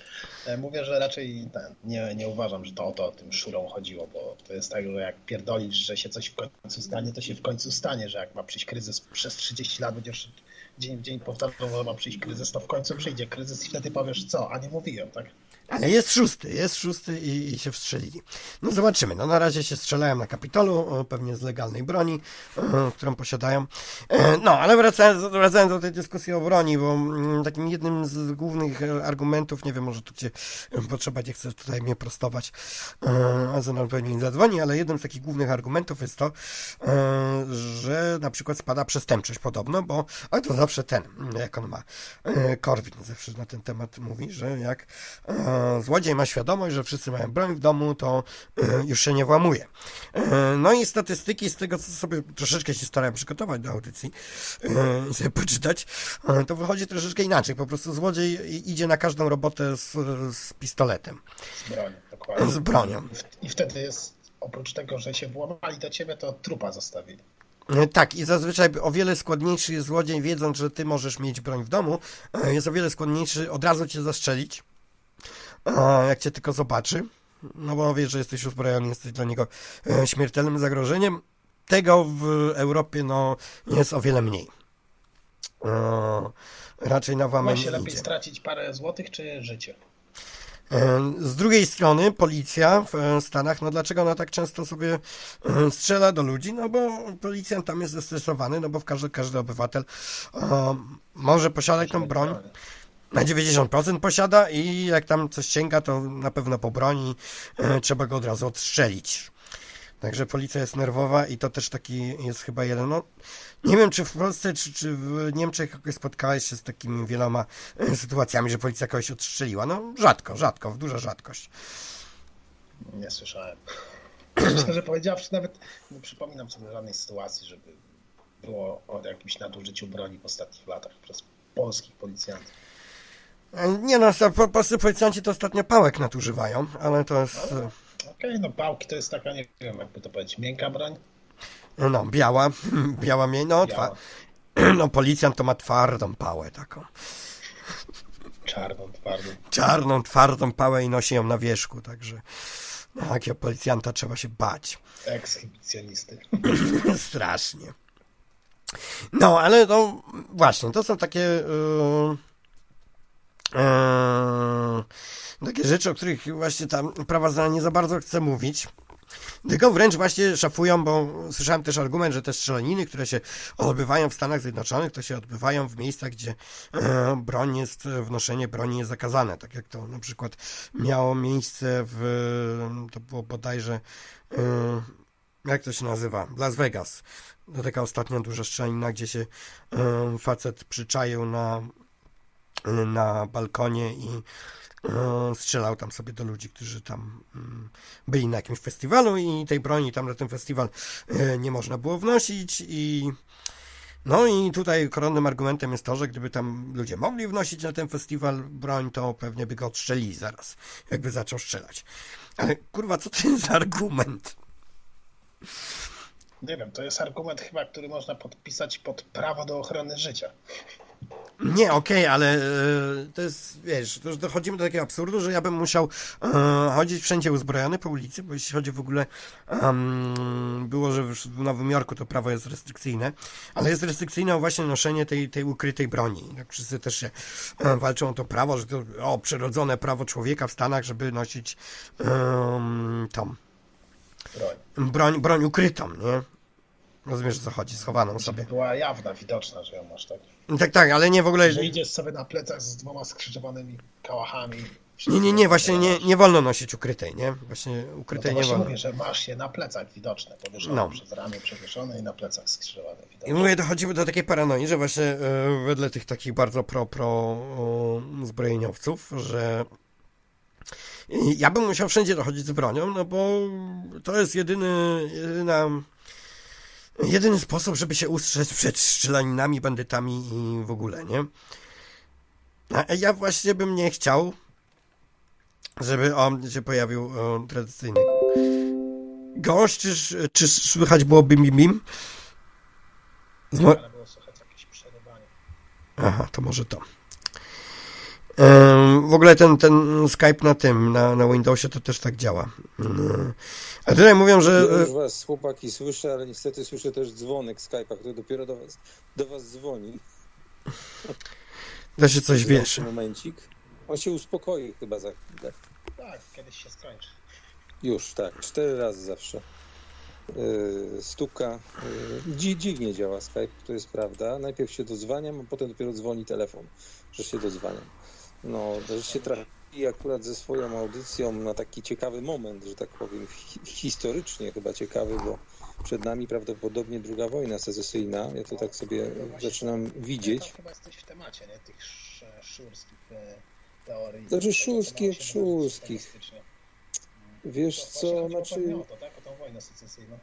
E, mówię, że raczej ten, nie, nie uważam, że to o to tym szurą chodziło, bo to jest tak, że jak pierdolisz, że się coś w końcu stanie, to się w końcu stanie, że jak ma przyjść kryzys przez 30 lat, będziesz dzień w dzień powtarzał, że ma przyjść kryzys, to w końcu przyjdzie kryzys i wtedy powiesz co, a nie mówiłem, tak? Ale jest szósty, jest szósty i, i, się wstrzelili. No zobaczymy. No na razie się strzelają na Kapitolu, pewnie z legalnej broni, którą posiadają. E, no, ale wracając, wracając do tej dyskusji o broni, bo mm, takim jednym z głównych e, argumentów, nie wiem, może tu cię potrzeba, nie chcę tutaj mnie prostować, e, Azenon pewnie nie zadzwoni, ale jednym z takich głównych argumentów jest to, że na przykład spada przestępczość podobno, bo, ale to zawsze ten, jak on ma, Korwin zawsze na ten temat mówi, że jak złodziej ma świadomość, że wszyscy mają broń w domu, to e, już się nie włamuje. E, no i statystyki z tego, co sobie troszeczkę się starałem przygotować do audycji e, i sobie poczytać, to wychodzi troszeczkę inaczej. Po prostu złodziej idzie na każdą robotę z, z pistoletem. Z bronią, dokładnie. Z bronią. I wtedy jest, oprócz tego, że się włamali do ciebie, to trupa zostawili. Tak, i zazwyczaj o wiele składniejszy jest złodziej, wiedząc, że ty możesz mieć broń w domu, jest o wiele składniejszy od razu cię zastrzelić, jak cię tylko zobaczy, no bo wie, że jesteś uzbrojony, jesteś dla niego e, śmiertelnym zagrożeniem. Tego w Europie no, jest o wiele mniej. Raczej na włamanie Ma się lepiej idzie. stracić parę złotych, czy życie? E, z drugiej strony policja w e, Stanach, no dlaczego ona tak często sobie strzela do ludzi? No bo policjant tam jest zestresowany, no bo każdy, każdy obywatel może posiadać tą broń na 90% posiada i jak tam coś sięga, to na pewno po broni e, trzeba go od razu odstrzelić. Także policja jest nerwowa i to też taki jest chyba jeden. No, nie wiem, czy w Polsce, czy, czy w Niemczech spotkałeś się z takimi wieloma e, sytuacjami, że policja kogoś odstrzeliła. No, rzadko, rzadko, w duża rzadkość. Nie słyszałem. <clears throat> Szczerze powiedziawszy, nawet nie przypominam sobie żadnej sytuacji, żeby było o jakimś nadużyciu broni w ostatnich latach przez polskich policjantów. Nie no, polscy policjanci to ostatnio pałek nadużywają, ale to jest... No, okej, okay, no pałki to jest taka, nie wiem, jakby to powiedzieć, miękka broń? No, biała, <laughs> biała miej, no, twa, <clears throat> no, policjant to ma twardą pałę taką. Czarną, twardą. Czarną, twardą pałę i nosi ją na wierzchu, także no, jakiego policjanta trzeba się bać. Ekshibicjonisty. <clears throat> Strasznie. No, ale to właśnie, to są takie... Yy Eee, takie rzeczy, o których właśnie tam prawa nie za bardzo chce mówić. Tylko wręcz właśnie szafują, bo słyszałem też argument, że te strzelaniny, które się odbywają w Stanach Zjednoczonych, to się odbywają w miejscach, gdzie e, broń jest, wnoszenie broni jest zakazane. Tak jak to na przykład miało miejsce w, to było bodajże, e, jak to się nazywa? Las Vegas. To taka ostatnia duża strzelanina, gdzie się e, facet przyczaił na na balkonie i e, strzelał tam sobie do ludzi, którzy tam mm, byli na jakimś festiwalu i tej broni tam na ten festiwal e, nie można było wnosić i no i tutaj koronnym argumentem jest to, że gdyby tam ludzie mogli wnosić na ten festiwal broń, to pewnie by go odstrzelili zaraz, jakby zaczął strzelać. Ale kurwa, co to jest za argument? Nie wiem, to jest argument chyba, który można podpisać pod prawo do ochrony życia. Nie, okej, okay, ale e, to jest, wiesz, to już dochodzimy do takiego absurdu, że ja bym musiał e, chodzić wszędzie uzbrojony po ulicy, bo jeśli chodzi w ogóle, um, było, że w Nowym Jorku to prawo jest restrykcyjne, ale jest restrykcyjne właśnie noszenie tej, tej ukrytej broni. Tak wszyscy też się e, walczą o to prawo, że to o, przyrodzone prawo człowieka w Stanach, żeby nosić um, tą broń. broń, broń ukrytą, nie? Rozumiesz, o co chodzi, schowaną sobie. Była jawna, widoczna, że ją masz tak. Tak, tak, ale nie w ogóle... Że idziesz sobie na plecach z dwoma skrzyżowanymi kałachami. Nie, nie, nie, właśnie nie, nie wolno nosić ukrytej, nie? Właśnie ukrytej no nie wolno. mówię, że masz je na plecach widoczne, powieszone no. przez ramię przewieszone i na plecach skrzyżowane widoczne. I mówię, dochodzimy do takiej paranoi, że właśnie e, wedle tych takich bardzo pro, pro e, zbrojeniowców, że ja bym musiał wszędzie dochodzić z bronią, no bo to jest jedyny, jedyna jedyny sposób, żeby się ustrzec przed strzelaninami, bandytami i w ogóle, nie? A ja właśnie bym nie chciał, żeby on się pojawił o, tradycyjny gość, czy, czy słychać było bim bim bim? Zmo... było słychać jakieś przerywanie. Aha, to może to. W ogóle ten, ten Skype na tym, na, na Windowsie to też tak działa. A tutaj mówią, że... Ja już was chłopaki słyszę, ale niestety słyszę też dzwonek Skype'a, który dopiero do was, do was dzwoni. Da się coś wiesz. momencik. On się uspokoi chyba za chwilę. Tak, kiedyś się skończy. Już, tak. Cztery razy zawsze. Yy, stuka. Yy, dziwnie działa Skype, to jest prawda. Najpierw się dozwaniam, a potem dopiero dzwoni telefon, że się dozwaniam. No, że się trafi akurat ze swoją audycją na taki ciekawy moment, że tak powiem, historycznie chyba ciekawy, bo przed nami prawdopodobnie druga wojna secesyjna. Ja to tak sobie no zaczynam widzieć. chyba jesteś w temacie, nie? Tych szurskich e, teorii. Znaczy szurskich, szurskich. Wiesz co, znaczy... O to, tak? O tą wojnę secesyjną.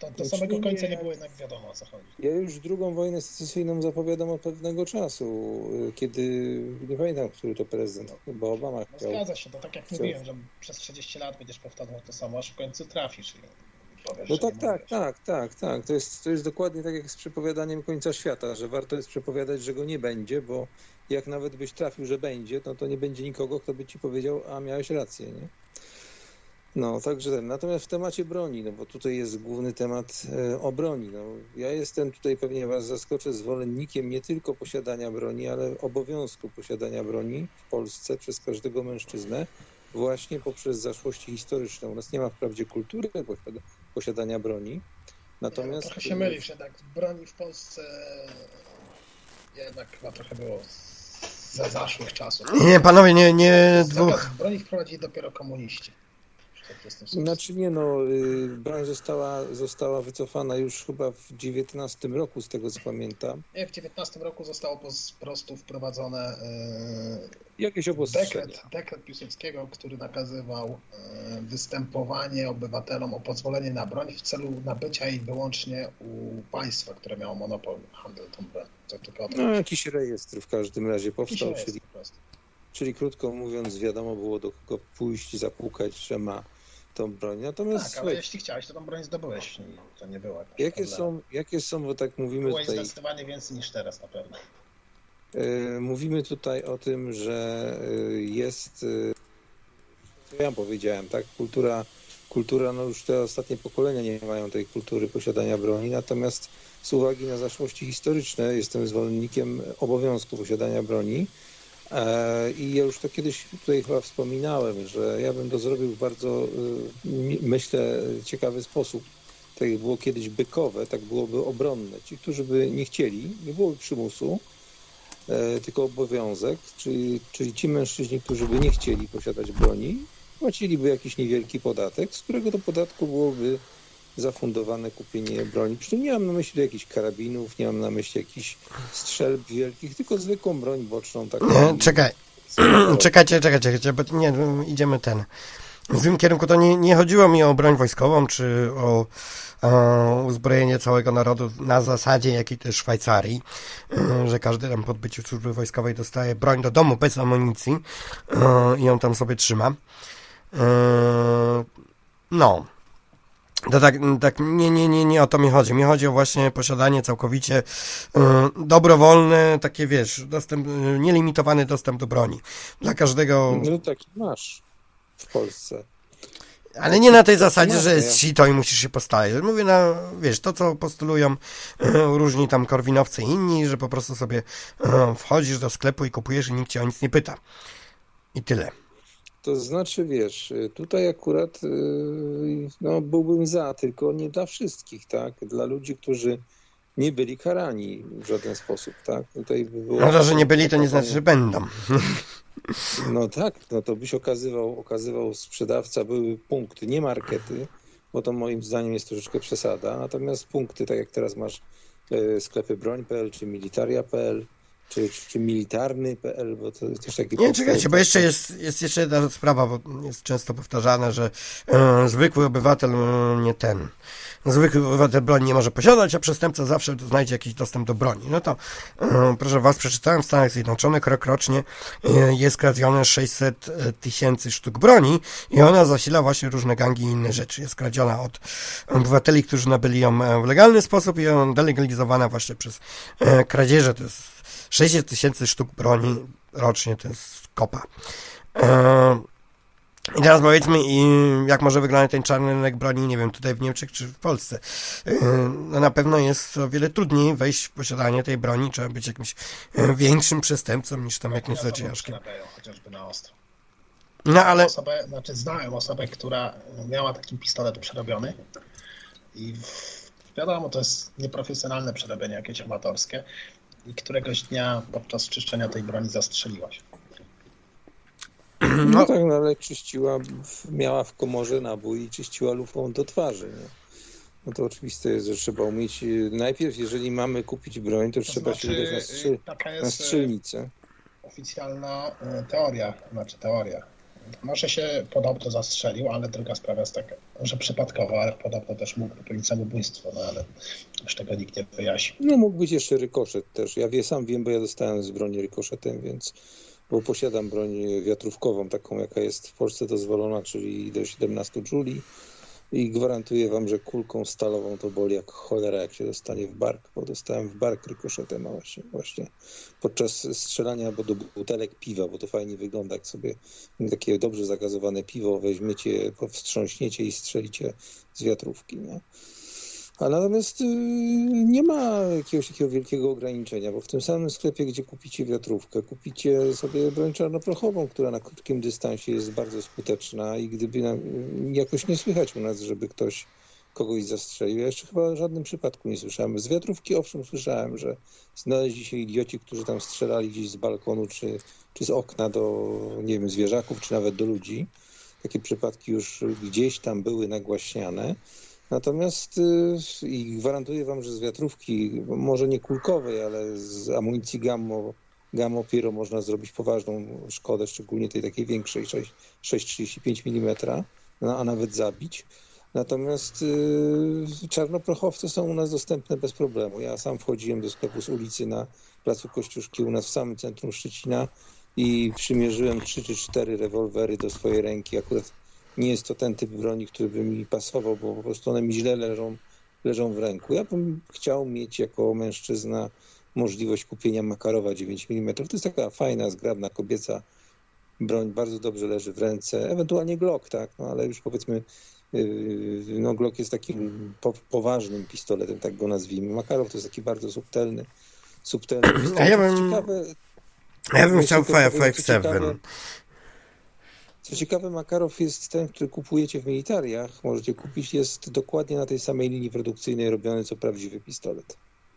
Do, do samego końca nie było jednak wiadomo o co chodzi. Ja już drugą wojnę secesyjną zapowiadam od pewnego czasu, y, kiedy nie pamiętam, który to prezydent, chyba Obama no, chciał. Zgadza się, to tak jak chciał. mówiłem, że przez 30 lat będziesz powtarzał to samo, aż w końcu trafisz. Powiesz, no tak, tak, tak, tak, tak. To jest, to jest dokładnie tak jak z przepowiadaniem końca świata, że warto jest przepowiadać, że go nie będzie, bo jak nawet byś trafił, że będzie, no to nie będzie nikogo, kto by ci powiedział, a miałeś rację, nie? No, także ten. Natomiast w temacie broni, no bo tutaj jest główny temat e, o broni. No, ja jestem tutaj, pewnie was zaskoczę, zwolennikiem nie tylko posiadania broni, ale obowiązku posiadania broni w Polsce przez każdego mężczyznę, właśnie poprzez zaszłości historyczne. U nas nie ma wprawdzie kultury posiadania broni, natomiast... No, trochę się mylisz, jednak broni w Polsce jednak chyba trochę było za zaszłych czasów. Nie, panowie, nie, nie dwóch... Broni wprowadzili dopiero komuniści. Znaczy nie no, y, broń została, została wycofana już chyba w 19 roku, z tego co pamiętam. Nie, w 19 roku zostało po prostu wprowadzone yy, jakieś dekret, dekret Piłsudskiego, który nakazywał yy, występowanie obywatelom o pozwolenie na broń w celu nabycia jej wyłącznie u państwa, które miało monopol handel tą tylko no, jakiś rejestr w każdym razie powstał, czyli, czyli krótko mówiąc wiadomo było do kogo pójść, zapukać, że ma tą broń. Natomiast tak, ale jeśli chciałeś, to tą broń zdobyłeś. To nie było. Jakie są, jakie są, bo tak mówimy Byłeś tutaj... zdecydowanie więcej niż teraz na pewno. Yy, mówimy tutaj o tym, że yy, jest, yy, co ja powiedziałem, tak, kultura, kultura, no już te ostatnie pokolenia nie mają tej kultury posiadania broni, natomiast z uwagi na zaszłości historyczne jestem zwolennikiem obowiązku posiadania broni, E, I ja już to kiedyś tutaj chyba wspominałem, że ja bym to zrobił w bardzo, y, myślę, ciekawy sposób. Tak jak było kiedyś bykowe, tak byłoby obronne. Ci, którzy by nie chcieli, nie byłoby przymusu, e, tylko obowiązek, czyli, czyli ci mężczyźni, którzy by nie chcieli posiadać broni, płaciliby jakiś niewielki podatek, z którego to podatku byłoby zafundowane kupienie broni. Przy czym nie mam na myśli jakichś karabinów, nie mam na myśli jakichś strzelb wielkich, tylko zwykłą broń boczną. Taką nie, czekaj, <clears throat> czekajcie, czekajcie, czekajcie, bo nie, idziemy ten. W tym kierunku to nie, nie chodziło mi o broń wojskową, czy o, o uzbrojenie całego narodu na zasadzie jakiej też Szwajcarii, e, że każdy tam po odbyciu służby wojskowej dostaje broń do domu bez amunicji e, i ją tam sobie trzyma. E, no, To tak, tak nie, nie, nie, nie o to mi chodzi. Mi chodzi o właśnie posiadanie całkowicie y, dobrowolne, takie wiesz, dostęp, y, nielimitowany dostęp do broni. Dla każdego. No taki masz w Polsce. Ale nie na tej zasadzie, że jest sito i musisz się postawić. Mówię na, wiesz, to co postulują y, różni tam korwinowcy i inni, że po prostu sobie y, wchodzisz do sklepu i kupujesz i nikt cię o nic nie pyta. I tyle. To znaczy, wiesz, tutaj akurat y, no, byłbym za, tylko nie dla wszystkich, tak? Dla ludzi, którzy nie byli karani w żaden sposób, tak? Tutaj by było... No to, że nie byli, to nie znaczy, że będą. No tak, no to byś okazywał, okazywał sprzedawca, były punkty, nie markety, bo to moim zdaniem jest troszeczkę przesada, natomiast punkty, tak jak teraz masz e, sklepy broń.pl czy militaria.pl, czy, czy militarny.pl, bo to też taki... Nie, czekajcie, bo jeszcze jest, jest jeszcze jedna sprawa, bo jest często powtarzane, że e, zwykły obywatel e, nie ten, zwykły obywatel broni nie może posiadać, a przestępca zawsze znajdzie jakiś dostęp do broni. No to e, proszę was, przeczytałem, w Stanach Zjednoczonych rok rocznie e, jest kradzione 600 tysięcy sztuk broni i ona zasila właśnie różne gangi i inne rzeczy. Jest kradziona od obywateli, którzy nabyli ją e, w legalny sposób i delegalizowana właśnie przez e, kradzieże, to jest 600 tysięcy sztuk broni rocznie to jest kopa. E, I teraz powiedzmy, jak może wyglądać ten czarny rynek broni, nie wiem, tutaj w Niemczech czy w Polsce. E, no na pewno jest o wiele trudniej wejść w posiadanie tej broni, trzeba być jakimś e, większym przestępcą niż tam jakimś zaciężkiem. chociażby na ostro. No ale... Osobę, znaczy znałem osobę, która miała taki pistolet przerobiony i wiadomo, to jest nieprofesjonalne przerobienie, jakieś amatorskie i któregoś dnia podczas czyszczenia tej broni zastrzeliła się. No, no tak, no ale czyściła, miała w komorze nabój i czyściła lufą do twarzy. Nie? No to oczywiste jest, że trzeba umieć. Najpierw, jeżeli mamy kupić broń, to, to trzeba znaczy, się udać na, strzy... na strzelnicę. Oficjalna teoria, znaczy teoria może się podobno zastrzelił, ale druga sprawa jest taka, że przypadkowo, ale podobno też mógł popełnić samobójstwo, no ale już tego nikt nie wyjaśnił. No mógł być jeszcze rykoszet też. Ja wie, sam wiem, bo ja dostałem z broni rykoszetem, więc bo posiadam broń wiatrówkową, taką jaka jest w Polsce dozwolona, czyli do 17 Juli i gwarantuję wam, że kulką stalową to boli jak cholera, jak się dostanie w bark, bo dostałem w bark rykoszetem właśnie, właśnie podczas strzelania bo do butelek piwa, bo to fajnie wygląda, jak sobie takie dobrze zagazowane piwo weźmiecie, wstrząśniecie i strzelicie z wiatrówki. Nie? A natomiast y, nie ma jakiegoś takiego wielkiego ograniczenia, bo w tym samym sklepie, gdzie kupicie wiatrówkę, kupicie sobie broń czarnoprochową, która na krótkim dystansie jest bardzo skuteczna i gdyby nam, jakoś nie słychać u nas, żeby ktoś kogoś zastrzelił. Ja jeszcze chyba w żadnym przypadku nie słyszałem. Z wiatrówki owszem słyszałem, że znaleźli się idioci, którzy tam strzelali gdzieś z balkonu czy, czy z okna do, nie wiem, zwierzaków, czy nawet do ludzi. Takie przypadki już gdzieś tam były nagłaśniane. Natomiast y, i gwarantuję wam, że z wiatrówki, może nie kulkowej, ale z amunicji gammo, gammo Piro można zrobić poważną szkodę, szczególnie tej takiej większej, 6,35 mm, a nawet zabić. Natomiast y, czarnoprochowce są u nas dostępne bez problemu. Ja sam wchodziłem do sklepu z ulicy na Placu Kościuszki u nas w samym centrum Szczecina i przymierzyłem 3 czy 4 rewolwery do swojej ręki. Akurat nie jest to ten typ broni, który by mi pasował, bo po prostu one mi źle leżą, leżą w ręku. Ja bym chciał mieć jako mężczyzna możliwość kupienia Makarowa 9 mm. To jest taka fajna, zgrabna, kobieca broń, bardzo dobrze leży w ręce. Ewentualnie Glock, tak, no ale już powiedzmy yy, no Glock jest takim po, poważnym pistoletem, tak go nazwijmy. Makarow to jest taki bardzo subtelny, subtelny pistolet. A ja bym, ciekawe, ja bym chciał 5.7. Co ciekawe, Makarow jest ten, który kupujecie w militariach, możecie kupić, jest dokładnie na tej samej linii produkcyjnej robiony co prawdziwy pistolet.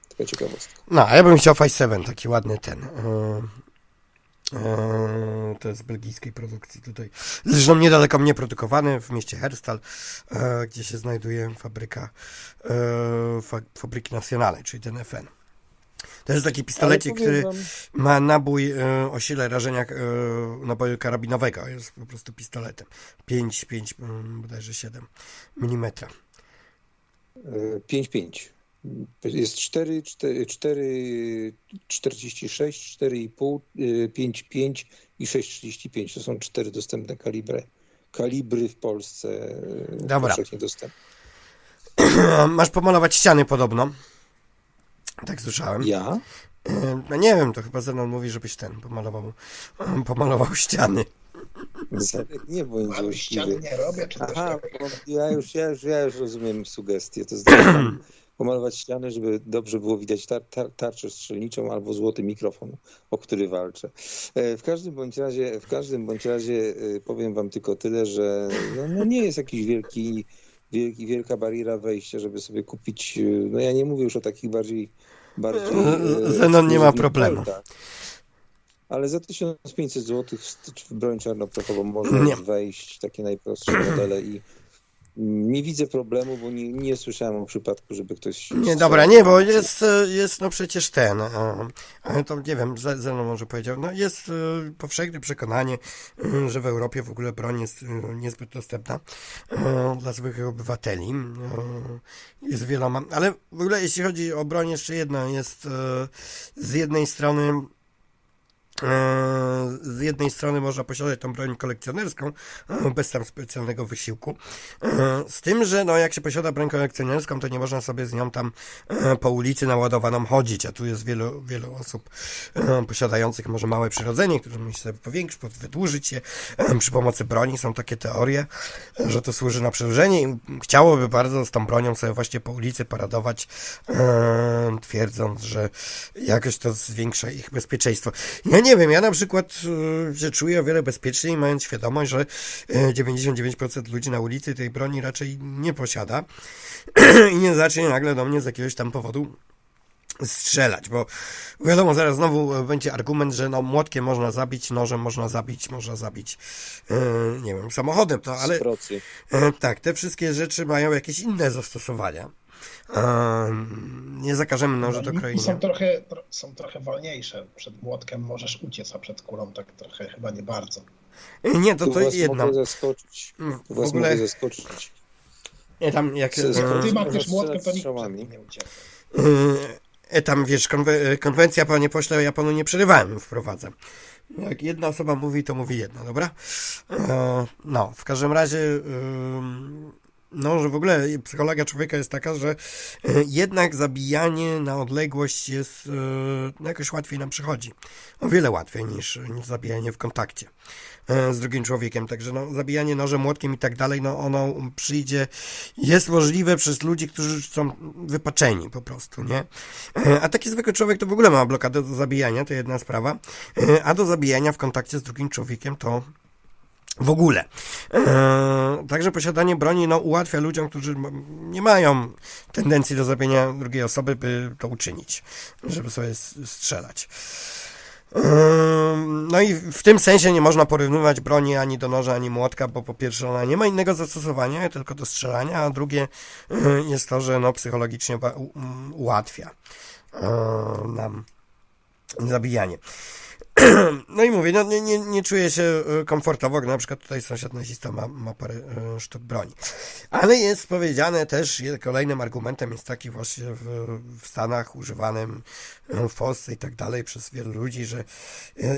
Taka ciekawostka. No, a ja bym chciał 5.7, taki ładny ten. Yy, yy, to jest belgijskiej produkcji tutaj. Zresztą niedaleko mnie produkowany w mieście Herstal, yy, gdzie się znajduje fabryka fabryki nacjonalnej, czyli ten FN. To jest taki pistolecik, który wam... ma nabój y, o sile rażenia y, naboju karabinowego. Jest po prostu pistoletem. 5, 5, y, bodajże 7 mm. 5, 5. Jest 4, 4, 4 46, 4,5, 5, 5 i 6,35. To są cztery dostępne kalibry. Kalibry w Polsce Dobra. dostępne. <clears throat> Masz pomalować ściany podobno. Tak słyszałem. Ja? No nie wiem, to chyba Zenon mówi, żebyś ten pomalował, pomalował ściany. Nie bądź Ale ściany złośliwy. nie robię, czy też Aha, tak? ja już, ja, już, ja już rozumiem sugestie. To znaczy <clears throat> pomalować ściany, żeby dobrze było widać tar, tar, tarczę strzelniczą albo złoty mikrofon, o który walczę. E, W każdym bądź razie, w każdym bądź razie e, powiem wam tylko tyle, że no, no nie jest jakiś wielki, wielki, wielka bariera wejścia, żeby sobie kupić, e, no ja nie mówię już o takich bardziej bardziej... e, Zenon nie ma problemu. Ale za 1500 zł w broń czarnoprochową można wejść, takie najprostsze modele i nie widzę problemu, bo nie, nie słyszałem o przypadku, żeby ktoś... Nie, dobra, nie, bo jest, e, jest no przecież ten, e, ale to nie wiem, Ze- Zenon może powiedział, no jest e, powszechne przekonanie, e, że w Europie w ogóle broń jest e, niezbyt dostępna e, dla zwykłych obywateli. E, Jest wieloma, ale w ogóle jeśli chodzi o broń, jeszcze jedno jest e, z jednej strony E, Z jednej strony można posiadać tą broń kolekcjonerską e, bez tam specjalnego wysiłku. E, Z tym, że no, jak się posiada broń kolekcjonerską, to nie można sobie z nią tam e, po ulicy naładowaną chodzić, a tu jest wielu, wielu osób e, posiadających może małe przyrodzenie, które musi sobie powiększyć, wydłużyć je e, przy pomocy broni. Są takie teorie, e, że to służy na przedłużenie i chciałoby bardzo z tą bronią sobie właśnie po ulicy paradować, e, twierdząc, że jakoś to zwiększa ich bezpieczeństwo. Ja nie wiem, ja na przykład e, się czuję o wiele bezpieczniej, mając świadomość, że e, 99% ludzi na ulicy tej broni raczej nie posiada <clears throat> i nie zacznie nagle do mnie z jakiegoś tam powodu strzelać, bo wiadomo, zaraz znowu e, będzie argument, że no młotkiem można zabić, nożem można zabić, można zabić, e, nie wiem, samochodem, to ale. E, Tak, te wszystkie rzeczy mają jakieś inne zastosowania. E, Nie zakażemy noży do No, krojenia. są trochę, tro, są trochę wolniejsze. Przed młotkiem możesz uciec, a przed kulą tak trochę chyba nie bardzo. E, Nie, to Tu to was jedno. mogę zaskoczyć. Tu W was ogóle mogę zaskoczyć. e, tam jak e, ty masz młotkiem, to nikt nie ucieka. e, tam wiesz, konwe, konwencja, panie pośle, ja panu nie przerywałem, wprowadzam. Jak jedna osoba mówi, to mówi jedna, dobra? E, No, w każdym razie, no, że w ogóle psychologia człowieka jest taka, że e, jednak zabijanie na odległość jest, e, no, jakoś łatwiej nam przychodzi. O wiele łatwiej niż, niż zabijanie w kontakcie e, z drugim człowiekiem. Także no, zabijanie nożem, młotkiem i tak dalej, no ono przyjdzie, jest możliwe przez ludzi, którzy są wypaczeni po prostu, nie? A taki zwykły człowiek to w ogóle ma blokadę do zabijania, to jedna sprawa, a do zabijania w kontakcie z drugim człowiekiem to w ogóle. E, także posiadanie broni no, ułatwia ludziom, którzy nie mają tendencji do zabijania drugiej osoby, by to uczynić, żeby sobie strzelać. Ym, No i w tym sensie nie można porównywać broni ani do noża, ani młotka, bo po pierwsze ona nie ma innego zastosowania, tylko do strzelania, a drugie y, jest to, że no, psychologicznie ułatwia nam zabijanie. <clears throat> No i mówię, no nie, nie, nie czuję się y, komfortowo, gdy na przykład tutaj sąsiad nazista ma, ma parę y, sztuk broni. Ale jest powiedziane też, kolejnym argumentem jest taki właśnie w, w Stanach używanym y, w Polsce i tak dalej przez wielu ludzi, że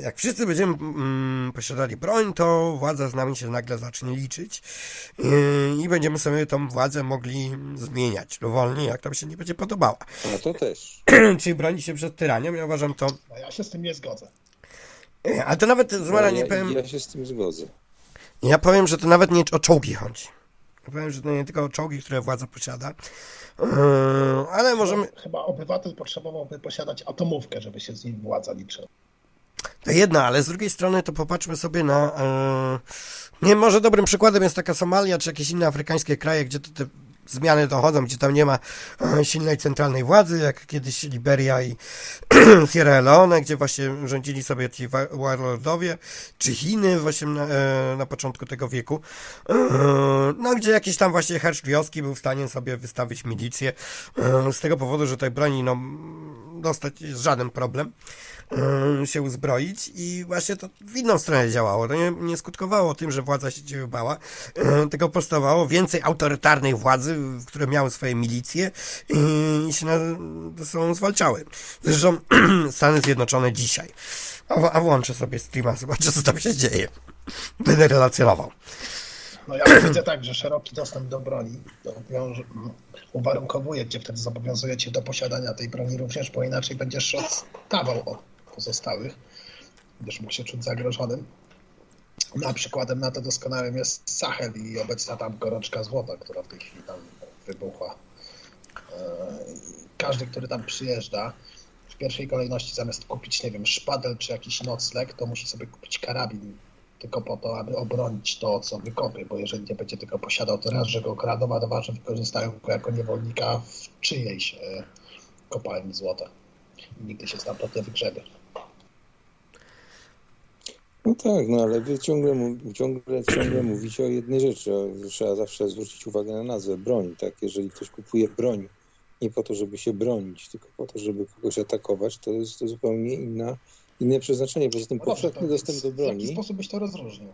jak wszyscy będziemy mm, posiadali broń, to władza z nami się nagle zacznie liczyć i będziemy sobie tą władzę mogli zmieniać dowolnie, jak tam się nie będzie podobała. A to też. <clears throat> Czyli bronić się przed tyranią, ja uważam to... No ja się z tym nie zgodzę. Y, Ale to nawet, Zmara, nie ja, powiem... ja się z tym zgodzę. Ja powiem, że to nawet nie o czołgi chodzi. Ja powiem, że to nie tylko o czołgi, które władza posiada, yy, ale możemy... Chyba obywatel potrzebowałby posiadać atomówkę, żeby się z nim władza liczyła. To jedno, ale z drugiej strony to popatrzmy sobie na... Yy, nie, może dobrym przykładem jest taka Somalia, czy jakieś inne afrykańskie kraje, gdzie to te zmiany dochodzą, gdzie tam nie ma e, silnej centralnej władzy, jak kiedyś Liberia i <clears throat> Sierra Leone, gdzie właśnie rządzili sobie ci wa- warlordowie, czy Chiny właśnie na, e, na początku tego wieku, E, no gdzie jakiś tam właśnie hercz wioski był w stanie sobie wystawić milicję, z tego powodu, że tej broni no, dostać jest żaden problem się uzbroić i właśnie to w inną stronę działało. To nie, nie skutkowało tym, że władza się ciebie bała, e, tylko powstawało więcej autorytarnej władzy, które miały swoje milicje i, się na, ze sobą zwalczały. Zresztą <clears throat> Stany Zjednoczone dzisiaj. A, a włączę sobie streama, zobaczę co tam się dzieje. Będę relacjonował. No ja widzę tak, że szeroki dostęp do broni uwarunkowuje cię, wtedy zobowiązuje cię do posiadania tej broni również, bo inaczej będziesz odstawał od pozostałych. Będziesz mógł się czuć zagrożonym. No, a przykładem na to doskonałym jest Sahel i obecna tam gorączka złota, która w tej chwili tam wybuchła. E, każdy, który tam przyjeżdża, w pierwszej kolejności zamiast kupić, nie wiem, szpadel czy jakiś nocleg, to musi sobie kupić karabin tylko po to, aby obronić to, co wykopie, bo jeżeli nie będzie tylko posiadał, to raz, że go kradą, a dwa, że wykorzystają go jako niewolnika w czyjejś e, kopalni złota. Nigdy się stamtąd nie wygrzebie. No tak, no ale wy ciągle, ciągle, ciągle mówicie o jednej rzeczy, trzeba zawsze zwrócić uwagę na nazwę broń, tak? Jeżeli ktoś kupuje broń nie po to, żeby się bronić, tylko po to, żeby kogoś atakować, to jest to zupełnie inna, inne przeznaczenie. Poza tym no powszechny dostęp do broni... W jaki sposób byś to rozróżnił?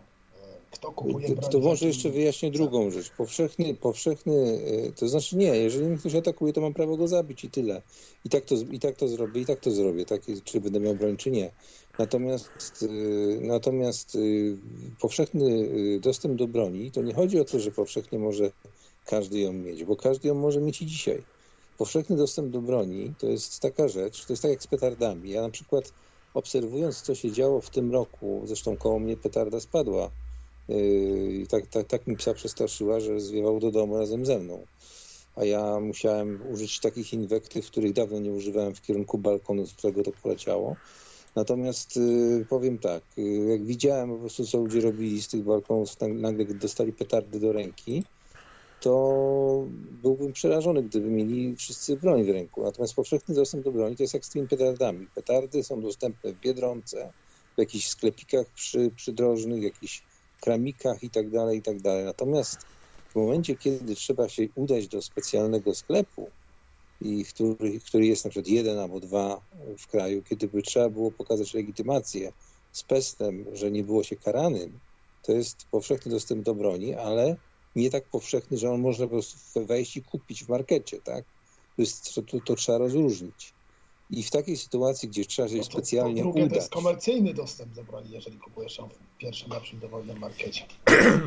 Kto kupuje to, broń? To może jeszcze wyjaśnię drugą rzecz. Powszechny, powszechny, e, to znaczy nie, jeżeli mnie ktoś atakuje, to mam prawo go zabić i tyle. I tak to, i tak to zrobię, i tak to zrobię, tak, czy będę miał broń, czy nie. Natomiast, y, natomiast y, powszechny dostęp do broni, to nie chodzi o to, że powszechnie może każdy ją mieć, bo każdy ją może mieć i dzisiaj. Powszechny dostęp do broni to jest taka rzecz, to jest tak jak z petardami. Ja na przykład obserwując, co się działo w tym roku, zresztą koło mnie petarda spadła i tak, tak, tak mi psa przestraszyła, że zwiewał do domu razem ze mną. A ja musiałem użyć takich inwektyw, których dawno nie używałem w kierunku balkonu, z którego to poleciało. Natomiast y, powiem tak, y, jak widziałem po prostu, co ludzie robili z tych balkonów, nagle dostali petardy do ręki, to byłbym przerażony, gdyby mieli wszyscy broń w ręku. Natomiast powszechny dostęp do broni to jest jak z tymi petardami. Petardy są dostępne w Biedronce, w jakichś sklepikach przy, przydrożnych, jakichś kramikach i tak dalej, i tak dalej. Natomiast w momencie, kiedy trzeba się udać do specjalnego sklepu, i który, który jest na przykład jeden albo dwa w kraju, kiedy by trzeba było pokazać legitymację z pestem, że nie było się karanym, to jest powszechny dostęp do broni, ale nie tak powszechny, że on można po prostu wejść i kupić w markecie, tak? To, jest, to, to, to trzeba rozróżnić. I w takiej sytuacji, gdzie trzeba się no to, specjalnie to drugie udać... to jest komercyjny dostęp do broni, jeżeli kupujesz ją w pierwszym lepszym dowolnym markecie.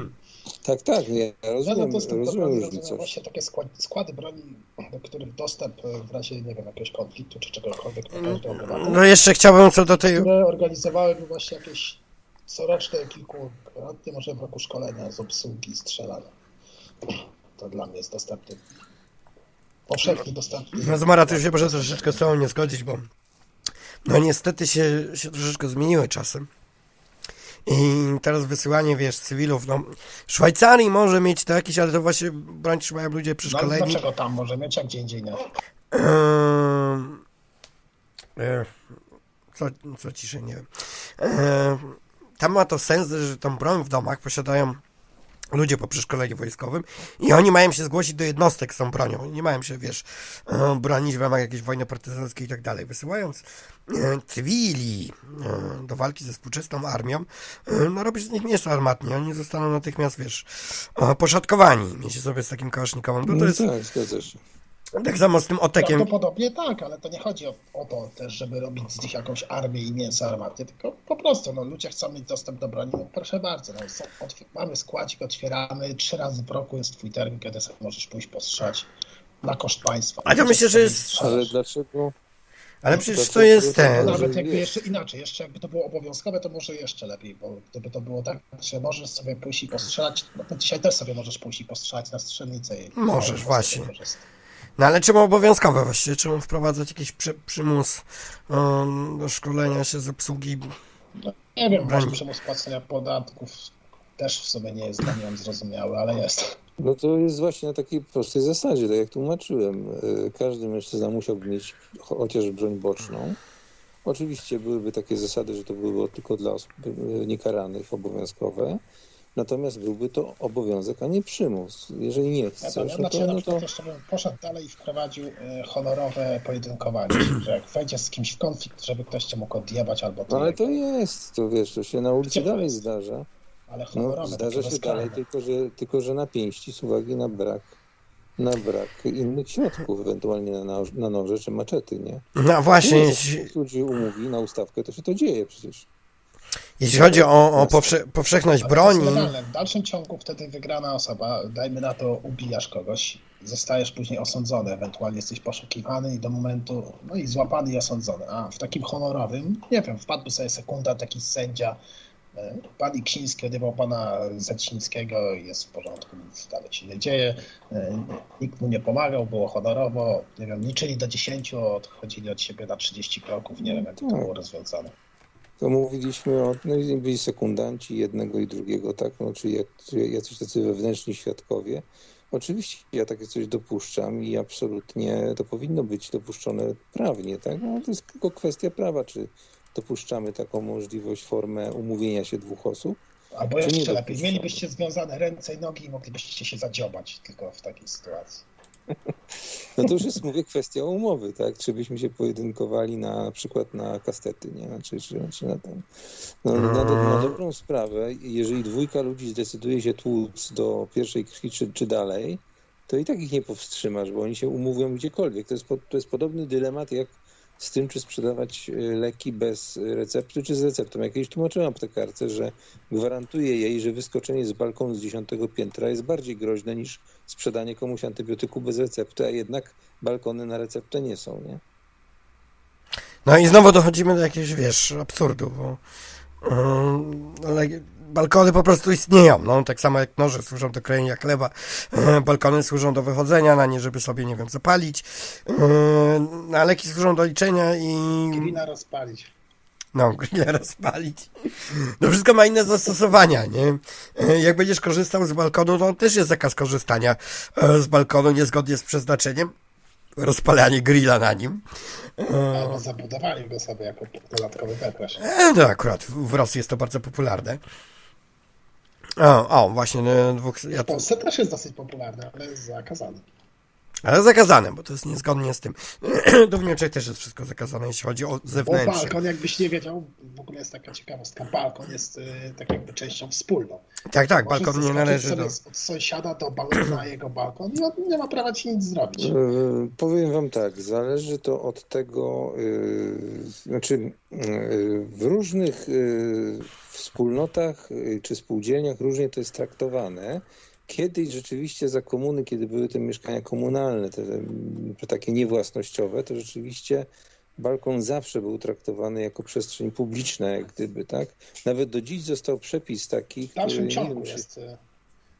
<clears throat> tak, tak, ja rozumiem, no, rozumiem, rozumiem różnicę. Właśnie takie składy, składy broni, do których dostęp w razie, nie wiem, jakiegoś konfliktu czy czegokolwiek na każdy obywatel. No jeszcze chciałbym co do tej... Które organizowałyby właśnie jakieś coroczne, kilkukrotnie, może w roku szkolenia z obsługi strzelania. To dla mnie jest dostępny powszechnie dostępny. No Zmara, tu się może troszeczkę z tobą nie zgodzić, bo no niestety się, się troszeczkę zmieniły czasy. I teraz wysyłanie, wiesz, cywilów, no Szwajcarii może mieć to jakieś, ale to właśnie broń trzymają ludzie przeszkoleni. No dlaczego tam może mieć, jak gdzie indziej nie? Yy, co, co ciszej, nie wiem. Yy, tam ma to sens, że tą broń w domach posiadają ludzie po przeszkoleniu wojskowym i oni mają się zgłosić do jednostek z tą bronią. Nie mają się, wiesz, e, bronić w ramach jakiejś wojny partyzanckiej i tak dalej. Wysyłając e, cywili e, do walki ze współczesną armią, no robisz z nich mięso armatnie. Oni zostaną natychmiast, wiesz, poszatkowani. Mieć sobie z takim kałasznikowym. No to jest... tak, zgadza się. Tak samo z tym otekiem. Prawdopodobnie tak, ale to nie chodzi o, o, to też, żeby robić z nich jakąś armię i mięso armatnie, tylko po prostu no, ludzie chcą mieć dostęp do broni. No, proszę bardzo, no, mamy składzik, otwieramy, trzy razy w roku jest twój termin, kiedy sobie możesz pójść postrzać na koszt państwa. A ja myślę, że jest... Ale dlaczego? Ale przecież to jest ten. Nawet jakby jeszcze inaczej, jeszcze jakby to było obowiązkowe, to może jeszcze lepiej, bo gdyby to było tak, że możesz sobie pójść i postrzelać, no to dzisiaj też sobie możesz pójść i postrzelać na strzelnicę. Możesz, właśnie. No ale czemu obowiązkowe właściwie? Czemu wprowadzać jakiś przy, przymus um, do szkolenia się z obsługi? No, nie wiem, może przymus płacenia podatków też w sobie nie jest dla mnie zrozumiały, ale jest. No to jest właśnie na takiej prostej zasadzie, tak jak tłumaczyłem. E, każdy mężczyzna musiałby mieć chociaż broń boczną. Oczywiście byłyby takie zasady, że to były tylko dla osób e, niekaranych, obowiązkowe. Natomiast byłby to obowiązek, a nie przymus. Jeżeli nie chcesz, ja, to, znaczy, no to... jeszcze bym poszedł dalej i wprowadził e, honorowe pojedynkowanie, <clears throat> że jak wejdziesz z kimś w konflikt, żeby ktoś cię mógł odjebać albo to. No, ale to jest, to wiesz, to się na ulicy Gdzie dalej zdarza. Ale honorowe, no, zdarza się dalej, tylko że, tylko że na pięści z uwagi na brak na brak innych środków, ewentualnie na, na noże czy maczety, nie? No właśnie. Jak ludzi umówi na ustawkę, to się to dzieje przecież. Jeśli chodzi o, o powsze, powszechność broni. W dalszym ciągu wtedy wygrana osoba, dajmy na to, ubijasz kogoś, zostajesz później osądzony, ewentualnie jesteś poszukiwany i do momentu, no i złapany i osądzony. A w takim honorowym, nie wiem, wpadł sobie sekunda taki sędzia, e, Pan Iksiński odjebał pana Zecińskiego i jest w porządku, nic dalej się nie dzieje. E, nikt mu nie pomagał, było honorowo, nie wiem, liczyli do 10, odchodzili od siebie na 30 kroków, nie wiem, jak to było rozwiązane to mówiliśmy o, no byli sekundanci jednego i drugiego, tak, no, czyli jacyś tacy wewnętrzni świadkowie. Oczywiście ja takie coś dopuszczam i absolutnie to powinno być dopuszczone prawnie, tak, no, to jest tylko kwestia prawa, czy dopuszczamy taką możliwość, formę umówienia się dwóch osób. Albo jeszcze lepiej, mielibyście związane ręce i nogi i moglibyście się zadziobać tylko w takiej sytuacji. No to już jest, mówię, kwestia umowy, tak? Czy byśmy się pojedynkowali na przykład na kastety, nie? Czy, czy, czy na ten. No, na, do, na dobrą sprawę, jeżeli dwójka ludzi zdecyduje się tłuc do pierwszej krwi czy, czy dalej, to i tak ich nie powstrzymasz, bo oni się umówią gdziekolwiek. To jest, to jest podobny dylemat jak z tym, czy sprzedawać e, leki bez recepty, czy z receptą. Jak kiedyś tłumaczyłem aptekarce, że gwarantuje jej, że wyskoczenie z balkonu z dziesiątego piętra jest bardziej groźne niż sprzedanie komuś antybiotyku bez recepty, a jednak balkony na receptę nie są, nie? No i znowu dochodzimy do jakiegoś, wiesz, absurdu, bo yy, balkony po prostu istnieją. No, tak samo jak noże służą do krojenia chleba, balkony służą do wychodzenia na nie, żeby sobie, nie wiem, zapalić. Yy, a leki służą do liczenia i... Grilla rozpalić. No, grilla rozpalić. No wszystko ma inne zastosowania, nie? Yy, jak będziesz korzystał z balkonu, to też jest zakaz korzystania z balkonu niezgodnie z przeznaczeniem. Rozpalanie grilla na nim. Albo zabudowanie go sobie jako dodatkowy weklarz. No akurat w Rosji jest to bardzo popularne. O, o właśnie no, dwóch. Ja... W Polsce też jest dosyć popularny, ale jest zakazany. Ale zakazane, bo to jest niezgodnie z tym. <clears throat> Do w Niemczech też jest wszystko zakazane, jeśli chodzi o zewnętrzne. Bo balkon, jakbyś nie wiedział, w ogóle jest taka ciekawostka, balkon jest y, tak jakby częścią wspólną. Tak, tak, Możesz balkon nie należy do... od sąsiada do balkonu na jego balkon i nie ma prawa ci nic zrobić. Yy, powiem wam tak, zależy to od tego, yy, znaczy yy, w różnych wspólnotach czy spółdzielniach różnie to jest traktowane. Kiedyś rzeczywiście za komuny, kiedy były te mieszkania komunalne, te, te takie niewłasnościowe, to rzeczywiście balkon zawsze był traktowany jako przestrzeń publiczna, jak gdyby, tak? Nawet do dziś został przepis taki... W dalszym ciągu jest...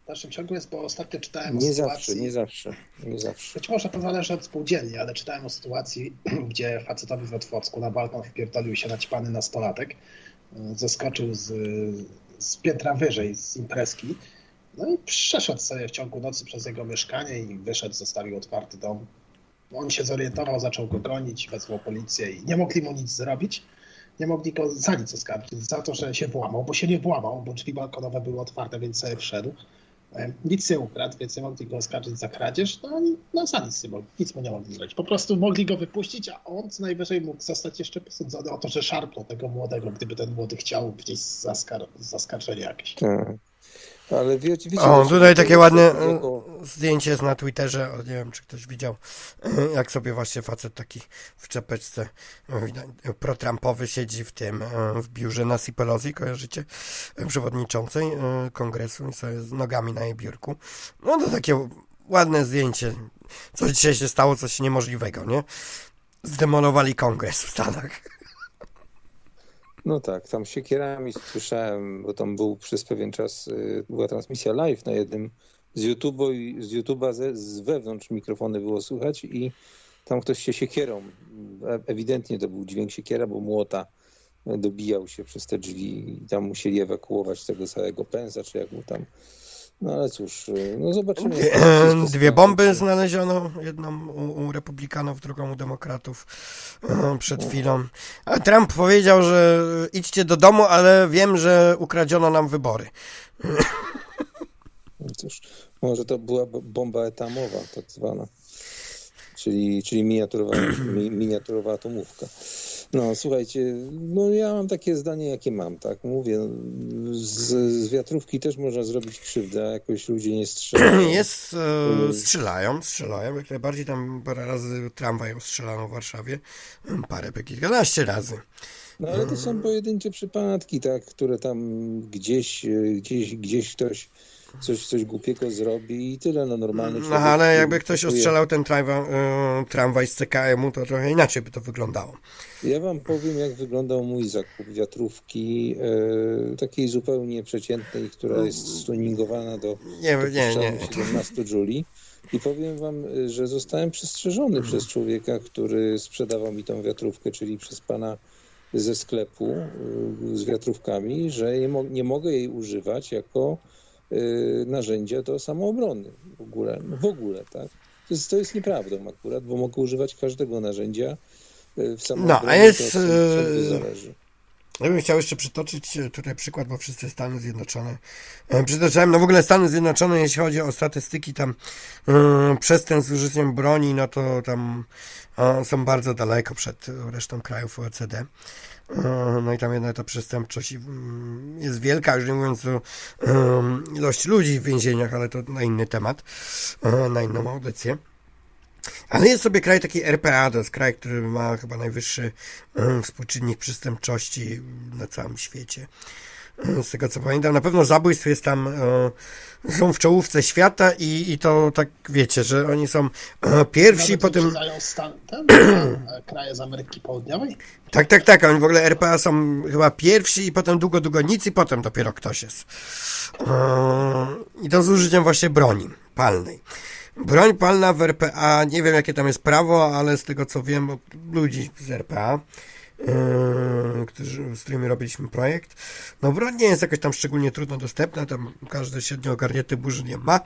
W dalszym ciągu jest, bo ostatnio czytałem nie o sytuacji... Zawsze, nie zawsze, nie zawsze. Być może to zależy od spółdzielni, ale czytałem o sytuacji, <clears throat> gdzie facetowi w Otwocku na balkon wpierdolił się naćpany nastolatek, zeskoczył z, z piętra wyżej, z imprezki, no i przeszedł sobie w ciągu nocy przez jego mieszkanie i wyszedł, zostawił otwarty dom. On się zorientował, zaczął go gonić, wezwał policję i nie mogli mu nic zrobić. Nie mogli go za nic oskarżyć, za to, że się włamał, bo się nie włamał, bo drzwi balkonowe były otwarte, więc sobie wszedł. Nic nie ukradł, więc nie mogli go oskarżyć za kradzież, no, no za nic nie mogli, nic mu nie mogli zrobić. Po prostu mogli go wypuścić, a on co najwyżej mógł zostać jeszcze posądzony o to, że szarpnął tego młodego, gdyby ten młody chciał gdzieś zaskar zaskarżenie jakieś. Tak. Ale wiecie, o, tutaj takie ładne jako... zdjęcie jest na Twitterze. Nie wiem, czy ktoś widział, <laughs> jak sobie właśnie facet taki w czepeczce pro-Trumpowy siedzi w tym, w biurze Nancy Pelosi, kojarzycie? Przewodniczącej e, kongresu i sobie z nogami na jej biurku. No to takie ładne zdjęcie. Co dzisiaj się stało, coś niemożliwego, nie? Zdemolowali kongres w Stanach. <laughs> No tak, tam siekierami słyszałem, bo tam był przez pewien czas, y, była transmisja live na jednym z YouTube'a i z YouTube'a z, z wewnątrz mikrofony było słychać i tam ktoś się siekierą, e, ewidentnie to był dźwięk siekiera, bo młota dobijał się przez te drzwi i tam musieli ewakuować tego całego pęsa, czy jak mu tam no ale cóż, y, no zobaczymy. Dwie, <clears throat> bomby znaleziono, jedną u, u, republikanów, drugą u demokratów <clears throat> przed chwilą. A Trump powiedział, że idźcie do domu, ale wiem, że ukradziono nam wybory. No cóż, może to była bomba etamowa, tak zwana, czyli, czyli miniaturowa, miniaturowa atomówka. No słuchajcie, no ja mam takie zdanie, jakie mam, tak? Mówię, z, z wiatrówki też można zrobić krzywdę, a jakoś ludzie nie strzelają. <clears throat> Jest, e, strzelają, strzelają, jak najbardziej tam parę razy tramwaj strzelano w Warszawie, <clears throat> parę, kilkanaście razy. No ale to są pojedyncze przypadki, tak, które tam gdzieś, gdzieś, gdzieś ktoś coś, coś głupiego zrobi i tyle, no normalny No ale jakby ktoś ostrzelał ten tramwaj, tramwaj z CKM-u, to trochę inaczej by to wyglądało. Ja wam powiem, jak wyglądał mój zakup wiatrówki, e, takiej zupełnie przeciętnej, która jest stuningowana do nie, nie, nie. 17 Juli. I powiem wam, że zostałem przestrzeżony hmm. przez człowieka, który sprzedawał mi tą wiatrówkę, czyli przez pana ze sklepu z wiatrówkami, że nie, mo nie mogę jej używać jako narzędzia do samoobrony w ogóle, no w ogóle, tak? To jest, to jest nieprawdą akurat, bo mogę używać każdego narzędzia y, w samoobronie. No, a jest... To, y, zależy. Ja bym chciał jeszcze przytoczyć tutaj przykład, bo wszyscy Stany Zjednoczone. E, przytoczyłem, no w ogóle Stany Zjednoczone, jeśli chodzi o statystyki tam yy, przestępstw z użyciem broni, no to tam yy, są bardzo daleko przed resztą krajów OECD. No i tam jednak ta przestępczość mm, jest wielka, już nie mówiąc o ilości ludzi w więzieniach, ale to na inny temat, na inną audycję. Ale jest sobie kraj taki RPA, to jest kraj, który ma chyba najwyższy współczynnik przestępczości na całym świecie. Z tego co pamiętam, na pewno zabójstw jest tam, są w czołówce świata i, i to tak wiecie, że oni są pierwsi, Nawet potem. Stan, ten, <clears throat> kraje z Ameryki Południowej? Tak, tak, tak. Oni w ogóle RPA są chyba pierwsi i potem długo, długo nic i potem dopiero ktoś jest. I to z użyciem właśnie broni palnej. Broń palna w RPA, nie wiem jakie tam jest prawo, ale z tego co wiem ludzi z RPA, Yy, którzy, z którymi robiliśmy projekt. No broń nie jest jakoś tam szczególnie trudno dostępna, tam każdy średnio ogarnięty burzy nie ma.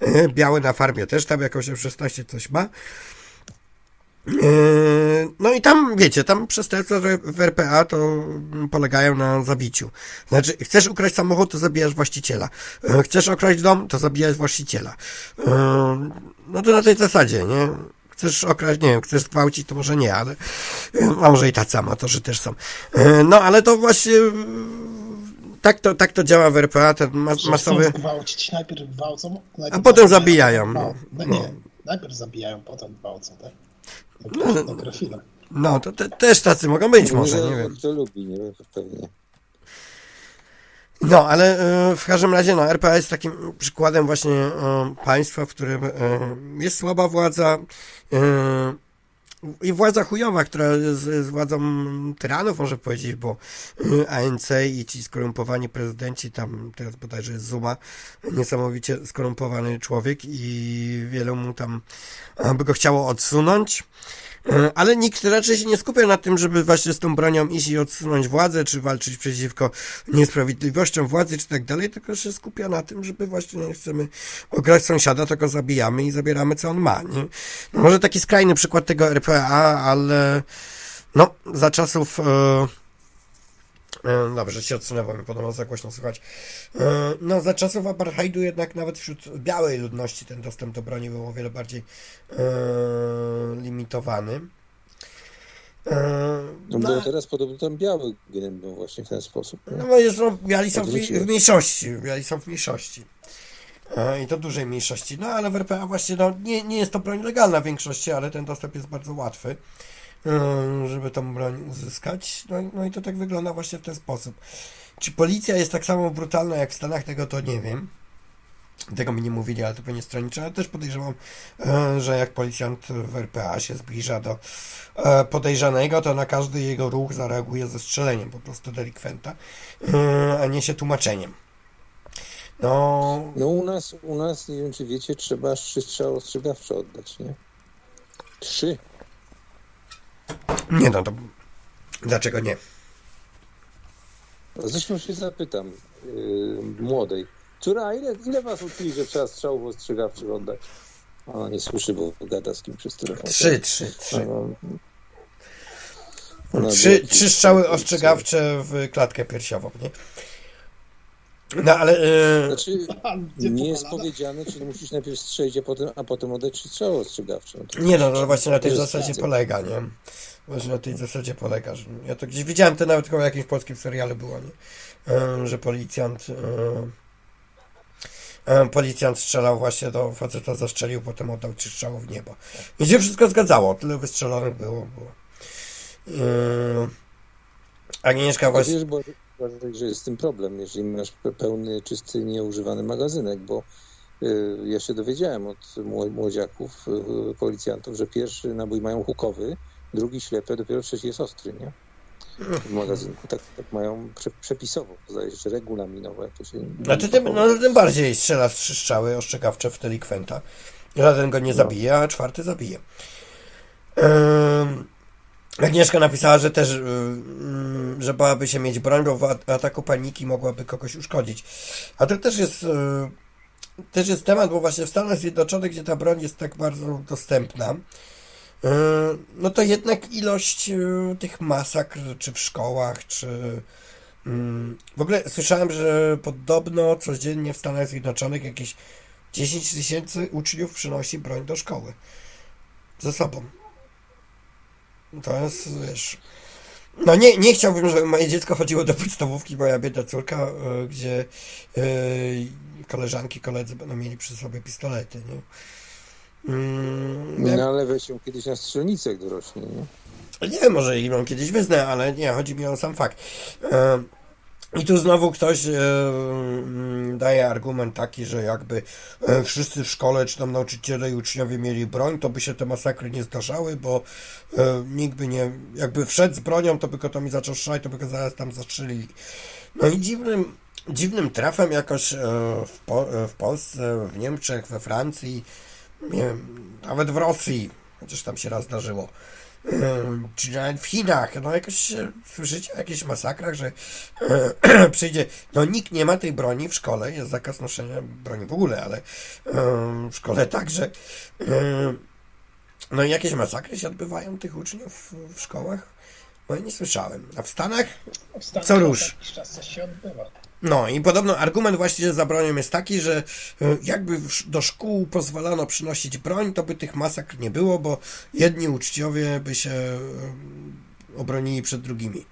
Yy, biały na farmie też tam jakoś 16 coś ma. Yy, no i tam, wiecie, tam przestępstwa w RPA to polegają na zabiciu. Znaczy, chcesz ukraść samochód, to zabijasz właściciela. Yy, chcesz okraść dom, to zabijasz właściciela. Yy, no to na tej zasadzie, nie? Chcesz okraść, nie wiem, chcesz zgwałcić, to może nie, ale a może i tacy amatorzy też są. No, ale to właśnie tak to, tak to działa w RPA, ten mas masowy... zgwałcić, najpierw gwałcą, najpierw a potem zabijają. No, no. Nie, najpierw zabijają, potem gwałcą, tak? No, no to te, też tacy mogą być może, nie wiem. Kto lubi, nie wiem, pewnie. No, ale e, w każdym razie, no, RPA jest takim przykładem właśnie e, państwa, w którym e, jest słaba władza i władza chujowa, która jest, władzą tyranów, może powiedzieć, bo ANC i ci skorumpowani prezydenci, tam teraz bodajże jest Zuma, niesamowicie skorumpowany człowiek i wielu mu tam by go chciało odsunąć. E, ale nikt raczej się nie skupia na tym, żeby właśnie z tą bronią iść i odsunąć władzę, czy walczyć przeciwko niesprawiedliwościom władzy, czy tak dalej, tylko się skupia na tym, żeby właśnie nie chcemy ograć sąsiada, tylko zabijamy i zabieramy, co on ma. Nie? No może taki skrajny przykład tego RPA, ale no, za czasów... Yy dobrze, się odsunę, bo mi podobno za głośno słychać. E, no, za czasów apartheidu jednak nawet wśród białej ludności ten dostęp do broni był o wiele bardziej e, limitowany. No, bo teraz podobno tam biały gnębią właśnie w ten sposób. Nie? No bo jest, no, biali są w, w mniejszości. Biali są w mniejszości. I to dużej mniejszości. No ale w RPA właśnie no, nie, nie jest to broń legalna w większości, ale ten dostęp jest bardzo łatwy. E, żeby tą broń uzyskać. No, no i to tak wygląda właśnie w ten sposób. Czy policja jest tak samo brutalna jak w Stanach, tego to nie wiem. Tego mi nie mówili, ale to pewnie stronnicze, ale też podejrzewam, e, że jak policjant w RPA się zbliża do e, podejrzanego, to na każdy jego ruch zareaguje ze strzeleniem po prostu delikwenta, a nie się tłumaczeniem. No, no u nas, u nas, nie wiem czy wiecie, trzeba trzy strzały ostrzegawcze oddać, nie? Trzy. Nie no, to dlaczego nie? Zresztą się zapytam yy, młodej. Córa, ile, ile was uczyli, że trzeba strzałów ostrzegawczych oddać? Ona nie słyszy, bo gada z kim przez telefon. Trzy, trzy, trzy. No, trzy, trzy strzały ostrzegawcze w klatkę piersiową, nie? No ale. Yy... Znaczy, nie jest powiedziane, czy musisz najpierw strzelić, a potem, a potem oddać trzy strzały ostrzegawcze. No nie, no, no właśnie na tej zasadzie polega, nie? Właśnie na tej zasadzie polega. Że ja to gdzieś widziałem, to nawet chyba w jakimś polskim serialu było, nie? E, że policjant e, e, policjant strzelał właśnie do faceta, zastrzelił, potem oddał trzy strzały w niebo. I się wszystko zgadzało, tyle wystrzelonych było. było. E, Agnieszka właśnie... Bo że jest z tym problem, jeżeli masz pełny, czysty, nieużywany magazynek, bo y, ja się dowiedziałem od młodziaków, y, policjantów, że pierwszy nabój mają hukowy, drugi ślepy, dopiero trzeci jest ostry, nie? W magazynku. Tak, tak mają przepisowo, zdaje się, że regulaminowo. Jak to się znaczy, tym, no, tym bardziej strzela strzały ostrzegawcze w delikwenta. Żaden go nie no. zabije, a czwarty zabije. Agnieszka napisała, że też, yy, że bałaby się mieć broń, bo w ataku paniki mogłaby kogoś uszkodzić. A to też jest, yy, też jest temat, bo właśnie w Stanach Zjednoczonych, gdzie ta broń jest tak bardzo dostępna, yy, no to jednak ilość tych masakr, czy w szkołach, czy w ogóle słyszałem, że podobno codziennie w Stanach Zjednoczonych jakieś 10 tysięcy uczniów przynosi broń do szkoły ze sobą. To jest, wiesz... No nie, nie chciałbym, żeby moje dziecko chodziło do podstawówki, moja biedna córka, e, gdzie e, koleżanki, koledzy będą mieli przy sobie pistolety, nie? Mm, no ale weź ją kiedyś na strzelnicę, jak dorośnie, nie? Nie, może ją kiedyś wyznę, ale nie, chodzi mi o sam fakt. E, i tu znowu ktoś e, mm, daje argument taki, że jakby e, wszyscy w szkole, czy tam nauczyciele i uczniowie mieli broń, to by się te masakry nie zdarzały, bo e, nikt by nie, jakby wszedł z bronią, to by go tam i zaczął strzelać, to by go zaraz tam zastrzelili. No i dziwnym, dziwnym trafem jakoś w, po, w Polsce, w Niemczech, we Francji, nie nawet w Rosji, chociaż tam się raz zdarzyło, czy nawet w Chinach, no jakoś słyszycie o jakichś masakrach, że <clears throat> przyjdzie, no nikt nie ma tej broni w szkole, jest zakaz noszenia broni w ogóle, ale w szkole także. No i jakieś masakry się odbywają tych uczniów w szkołach? No ja nie słyszałem. A w Stanach? W Stanach co róż? Czas coś się odbywa. No i podobno argument właśnie za bronią jest taki, że e, jakby do szkół pozwalano przynosić broń, to by tych masakr nie było, bo jedni uczciowie by się e, obronili przed drugimi.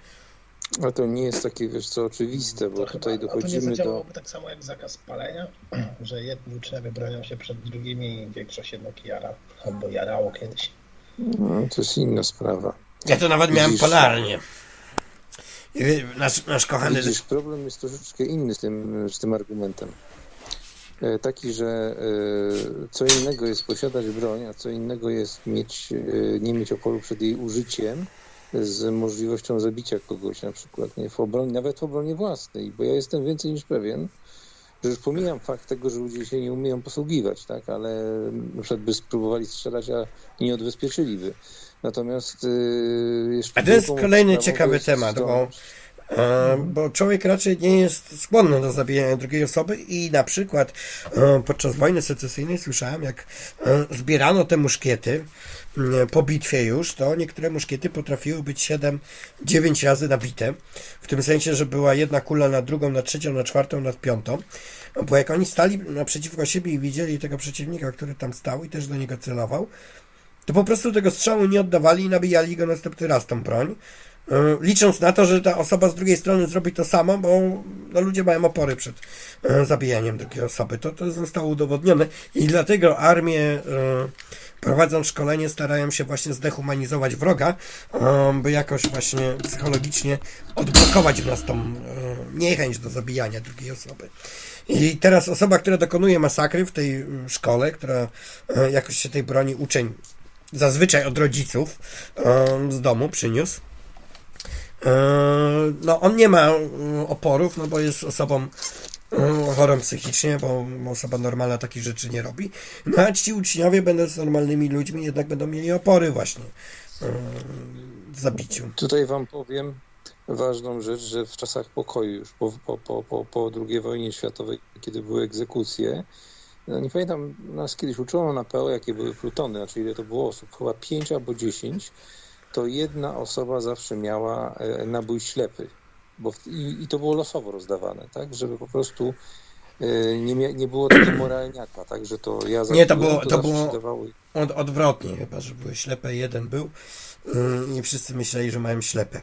Ale to nie jest takie, wiesz co, oczywiste, bo to tutaj chyba, dochodzimy to nie do... tak samo jak zakaz palenia, <clears throat> że jedni uczniowie bronią się przed drugimi i większość jednak jara, albo jarało kiedyś. No, to jest inna sprawa. Ja to nawet miałem Widzisz, polarnie. Nasz, nasz kochany... Widzisz, problem jest troszeczkę inny z tym, z tym argumentem. E, taki, że e, co innego jest posiadać broń, a co innego jest mieć, e, nie mieć oporu przed jej użyciem z możliwością zabicia kogoś na przykład, nie? W obronie, nawet w obronie własnej, bo ja jestem więcej niż pewien, że już pomijam fakt tego, że ludzie się nie umieją posługiwać, tak, ale na przykład by spróbowali strzelać, a nie odbezpieczyliby. Natomiast yy, jeszcze. A to jest kolejny ciekawy temat, bo, e, bo człowiek raczej nie jest skłonny do zabijania drugiej osoby i na przykład e, podczas wojny secesyjnej słyszałem, jak e, zbierano te muszkiety po bitwie już, to niektóre muszkiety potrafiły być 7-9 razy nabite. W tym sensie, że była jedna kula na drugą, na trzecią, na czwartą, na piątą. Bo jak oni stali naprzeciwko siebie i widzieli tego przeciwnika, który tam stał i też do niego celował, to po prostu tego strzału nie oddawali i nabijali go następny raz tą broń. E, licząc na to, że ta osoba z drugiej strony zrobi to samo, bo no, ludzie mają opory przed e, zabijaniem drugiej osoby. To, to zostało udowodnione i dlatego armie e, prowadząc szkolenie starają się właśnie zdehumanizować wroga, by jakoś właśnie psychologicznie odblokować w nas tą niechęć do zabijania drugiej osoby. I teraz osoba, która dokonuje masakry w tej szkole, która jakoś się tej broni uczeń zazwyczaj od rodziców z domu przyniósł. No, on nie ma oporów, no bo jest osobą chorą psychicznie, bo osoba normalna takich rzeczy nie robi. No a ci uczniowie, będąc normalnymi ludźmi, jednak będą mieli opory właśnie w zabiciu. Tutaj wam powiem ważną rzecz, że w czasach pokoju już po, po, po, po, po II wojnie światowej, kiedy były egzekucje, no nie pamiętam, nas kiedyś uczono na PO, jakie były plutony, znaczy ile to było osób, chyba 5 albo 10, to jedna osoba zawsze miała e, nabój ślepy, bo i, i, to było losowo rozdawane, tak, żeby po prostu e, nie, nie było takiego <clears throat> moralniaka, tak, że to ja Nie, to było, to, to było od, odwrotnie chyba, że były ślepe, jeden był Mm, I wszyscy myśleli, że mają ślepe.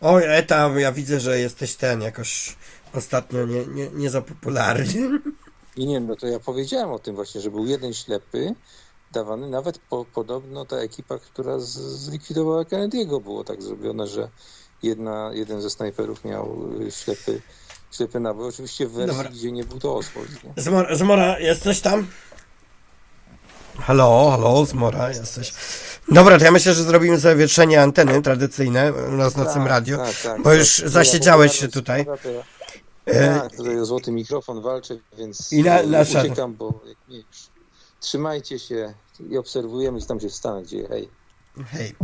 Oj, Eta, ja widzę, że jesteś ten jakoś ostatnio nie, nie, nie za popularny. <laughs> I nie, no to ja powiedziałem o tym właśnie, że był jeden ślepy, dawany nawet po, podobno ta ekipa, która z, zlikwidowała Kennedy'ego było tak zrobione, że jedna, jeden ze snajperów miał y, ślepy, ślepy nabój. Oczywiście w wersji, Dobra. gdzie nie był to Oswald. Nie? Zmora, Zmora, jesteś tam? Halo, halo, Zmora, jesteś. Dobra, to ja myślę, że zrobimy sobie wietrzenie anteny tradycyjne u nas nocnym Tak, radiu, tak, tak, bo tak. już zasiedziałeś się tutaj. Tak, tutaj o złoty mikrofon walczę, więc I na- nasza- uciekam, bo jak nie, trzymajcie się i obserwujemy, czy tam się wstanę, gdzie hej. Hej.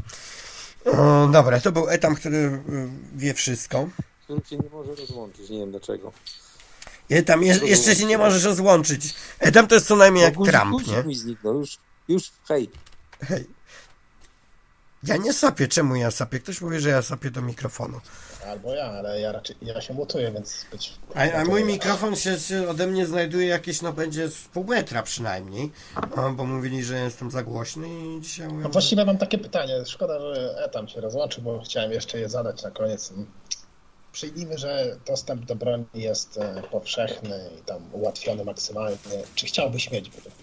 O, dobra, to był Etam, który y, wie wszystko. z którym się nie może rozłączyć, nie wiem dlaczego. Etam, je, jeszcze się nie możesz rozłączyć. Etam to jest co najmniej jak Bo guzik- Trump, guzik nie? mi zniknął, już, już hej. Hej. Ja nie sapię, czemu ja sapię? Ktoś mówi, że ja sapię do mikrofonu. Albo ja, ale ja raczej ja się mutuję, więc być. A, a mój mikrofon się, się ode mnie znajduje jakieś, no będzie z pół metra przynajmniej, o, bo mówili, że jestem za głośny i dzisiaj mówię, No właściwie mam takie pytanie. Szkoda, że Etam się rozłączył, bo chciałem jeszcze je zadać na koniec. Przyjmijmy, że dostęp do broni jest e, powszechny i tam ułatwiony maksymalnie. Czy chciałbyś mieć broń?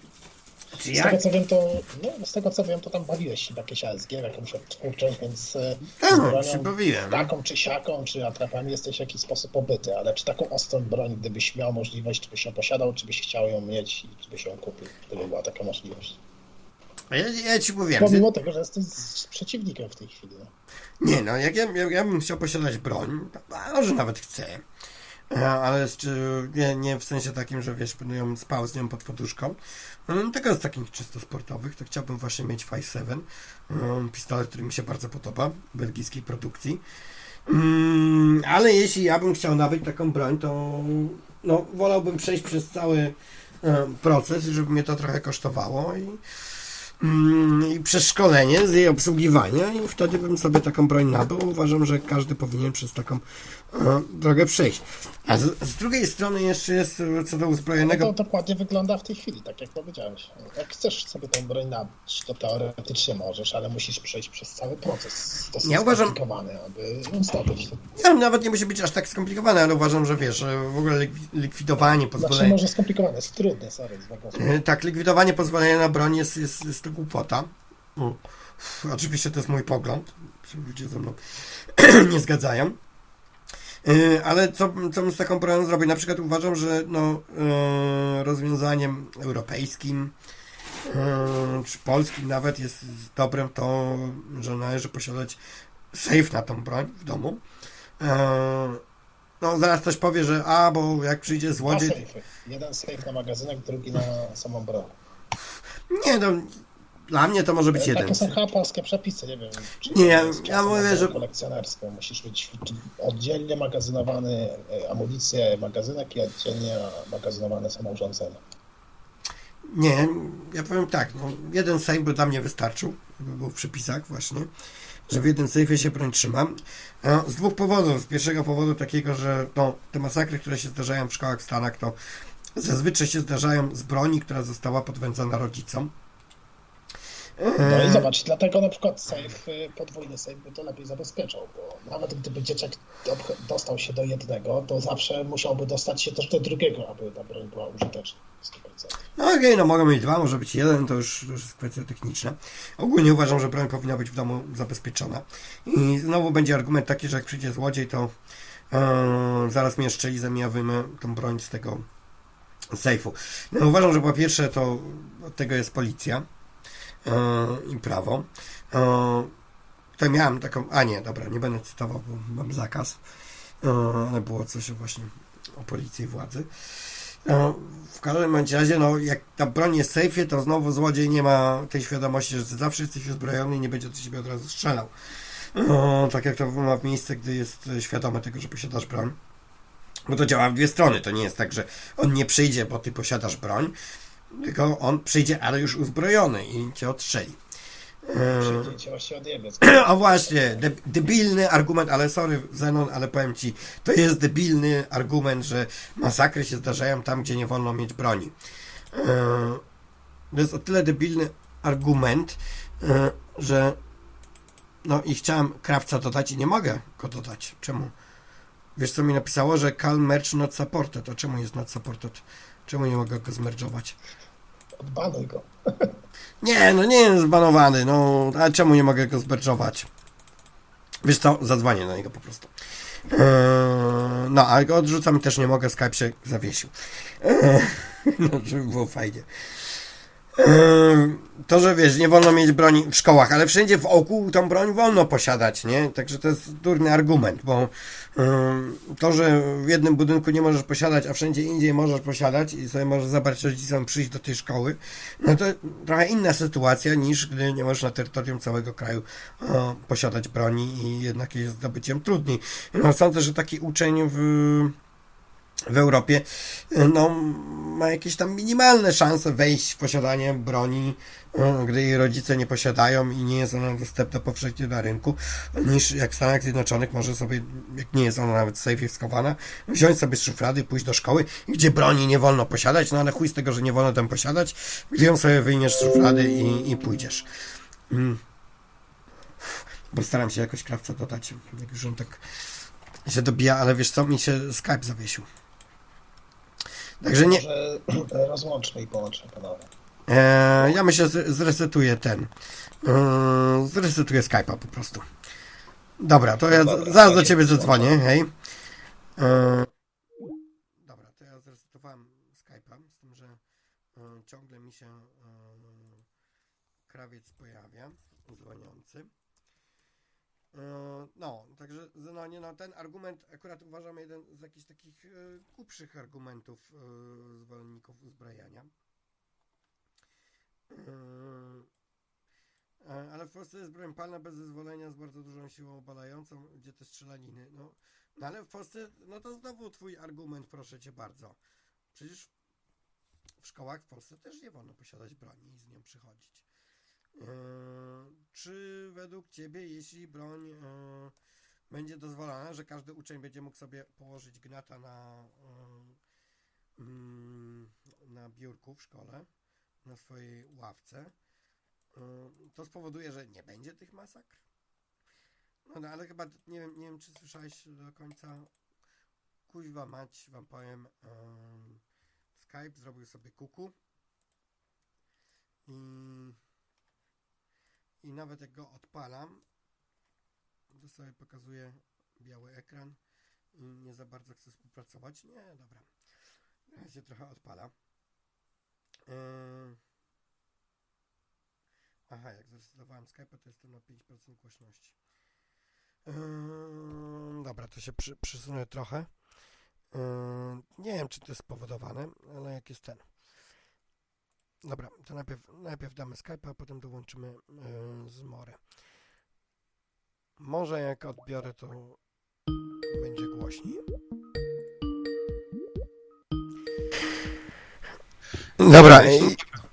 Z tego co wiem, to no, z tego co wiem, to tam bawiłeś się w jakieś ASG, jakąś odtwórczą, więc e, Tak, się bawiłem. taką czy siaką, czy atrapami jesteś w jakiś sposób obyty, ale czy taką ostrą broń, gdybyś miał możliwość, czy byś ją posiadał, czy byś chciał ją mieć i czy byś ją kupił, gdyby była taka możliwość? Ja, ja ci mówiłem, Pomimo tego, że jesteś z- przeciwnikiem w tej chwili. No. nie no, jak ja, ja, ja bym chciał posiadać broń, a może nawet chcę, ale nie, nie w sensie takim, że wiesz, będę ją spał z nią pod poduszką, Mm, tylko z takich czysto sportowych, to chciałbym właśnie mieć 5.7, mm, pistolet, który mi się bardzo podoba, belgijskiej produkcji. Mm, ale jeśli ja bym chciał nabyć taką broń, to no, wolałbym przejść przez cały e, proces, żeby mnie to trochę kosztowało i, i przez szkolenie z jej obsługiwania i wtedy bym sobie taką broń nabył. Uważam, że każdy powinien przez taką e, drogę przejść. A z, z drugiej strony jeszcze jest e, co do No uzbrojonego to dokładnie wygląda w tej chwili, tak jak powiedziałeś. Jak chcesz sobie tą broń nabyć, to teoretycznie możesz, ale musisz przejść przez cały proces dosyć Ja uważam- skomplikowany, aby ją zdobyć. Ja, nawet nie musi być aż tak skomplikowane, ale uważam, że wiesz, że w ogóle likwi- likwidowanie Znaczy pozwolenia. może skomplikowane, jest trudne, sorry, złego. E, Tak, likwidowanie pozwolenia na broń jest, jest, jest to głupota. Mm. Oczywiście to jest mój pogląd. Się ludzie ze mną <clears throat> nie zgadzają. E, Ale co, co bym z taką bronią zrobił? Na przykład uważam, że no, e, rozwiązaniem europejskim e, czy polskim nawet jest dobrem to, że należy posiadać safe na tą broń w domu. E, No zaraz ktoś powie, że a, bo jak przyjdzie złodziej... Jeden sejf na magazynek, drugi na samą broń. Nie, no, dla mnie to może być jeden. Takie są chyba polskie przepisy, nie wiem. Nie, ja- ja mówię, że- kolekcjonerską. Musisz mieć oddzielnie magazynowany e, amunicję, magazynek i oddzielnie magazynowane samo urządzenie. Nie, ja powiem tak, no, jeden sejf by dla mnie wystarczył, by był w przepisach właśnie, że w jednym sejfie się broń trzymam. E, Z dwóch powodów. Z pierwszego powodu takiego, że no, te masakry, które się zdarzają w szkołach w Stanach, to zazwyczaj się zdarzają z broni, która została podwędzona rodzicom. No i E, zobacz, dlatego na przykład safe, y, podwójny safe by to lepiej zabezpieczał, bo nawet gdyby dzieciak do- dostał się do jednego, to zawsze musiałby dostać się też do drugiego, aby ta broń była użyteczna. 100%. No okej, no mogą mieć dwa, może być jeden, to już, to już jest kwestia techniczna. Ogólnie uważam, że broń powinna być w domu zabezpieczona. I znowu będzie argument taki, że jak przyjdzie złodziej, to e, zaraz mnie szczeli, zanim ja wyjmę tą broń z tego sejfu. No, uważam, że po pierwsze to od tego jest policja i prawo. E, to miałem taką, a nie, dobra, nie będę cytował, bo mam zakaz, e, ale było coś właśnie o policji i władzy. No, w każdym razie, no, jak ta broń jest sejfie, to znowu złodziej nie ma tej świadomości, że zawsze jesteś uzbrojony i nie będzie do ciebie od razu strzelał. No, tak jak to ma miejsce, gdy jest e, świadomy tego, że posiadasz broń. Bo to działa w dwie strony. To nie jest tak, że on nie przyjdzie, bo ty posiadasz broń, tylko on przyjdzie, ale już uzbrojony i cię odstrzeli. E, <clears throat> o właśnie, de, debilny argument, ale sorry Zenon, ale powiem ci, to jest debilny argument, że masakry się zdarzają tam, gdzie nie wolno mieć broni. E, To jest o tyle debilny argument, e, że No i chciałem krawca dodać i nie mogę go dodać. Czemu? Wiesz co mi napisało, że Cal Merch not supported. To czemu jest not supported? Czemu nie mogę go zmerdżować? Odbanuj go. <laughs> Nie, no nie jest zbanowany, no a czemu nie mogę go zmerdżować? Wiesz co, zadzwonię na niego po prostu. Eee, no, ale go odrzucam też nie mogę, Skype się zawiesił. Eee, <laughs> no, żeby było fajnie. To, że wiesz, nie wolno mieć broni w szkołach, ale wszędzie w oku tą broń wolno posiadać, nie? Także to jest durny argument, bo to, że w jednym budynku nie możesz posiadać, a wszędzie indziej możesz posiadać i sobie możesz zabrać rodzicom przyjść do tej szkoły, no to trochę inna sytuacja niż gdy nie możesz na terytorium całego kraju posiadać broni i jednak jest zdobyciem trudniej. No, sądzę, że taki uczeń w w Europie no, ma jakieś tam minimalne szanse wejść w posiadanie broni, no, gdy jej rodzice nie posiadają i nie jest ona dostępna powszechnie na rynku, niż jak w Stanach Zjednoczonych może sobie, jak nie jest ona nawet w sejfie schowana, wziąć sobie z szuflady, pójść do szkoły, gdzie broni nie wolno posiadać, no ale chuj z tego, że nie wolno tam posiadać, gdy ją sobie wyjmiesz z szuflady i, i pójdziesz. Mm. Postaram się jakoś krawca dodać, jak już on tak się dobija, ale wiesz co, mi się Skype zawiesił. Także nie. Rozłączmy i połączmy panowie. E, ja myślę, że zresetuję ten. E, zresetuję Skype'a po prostu. Dobra, to ja Dobra, zaraz do ciebie zadzwonię. Hej. E, dobra, to ja zresetowałem Skype'a, z tym, że ciągle mi się krawiec pojawia, dzwoniący. No, także Zenonie, no ten argument akurat uważam jeden z jakichś takich e, głupszych argumentów e, zwolenników uzbrajania. E, Ale w Polsce jest broń palna bez zezwolenia z bardzo dużą siłą obalającą, gdzie te strzelaniny. No, no ale w Polsce, no to znowu twój argument, proszę cię bardzo. Przecież w szkołach w Polsce też nie wolno posiadać broni i z nią przychodzić. Czy według Ciebie, jeśli broń będzie dozwolona, że każdy uczeń będzie mógł sobie położyć gnata na, e, mm, na biurku w szkole, na swojej ławce, e, to spowoduje, że nie będzie tych masakr? No, no ale chyba nie wiem, nie wiem, czy słyszałeś do końca. Kuźwa mać, wam powiem. Skype zrobił sobie kuku. I i nawet jak go odpalam, to sobie pokazuje biały ekran i nie za bardzo chcę współpracować. Nie, dobra. Na razie trochę odpala. Yy... Aha, jak zresetowałem Skype, to jestem na 5% głośności. Yy... Dobra, to się przy, przysunę trochę. Yy... Nie wiem, czy to jest spowodowane, ale jak jest ten. Dobra, to najpierw, najpierw damy Skype'a, a potem dołączymy yy, z More. Może jak odbiorę, to będzie głośniej. Dobra,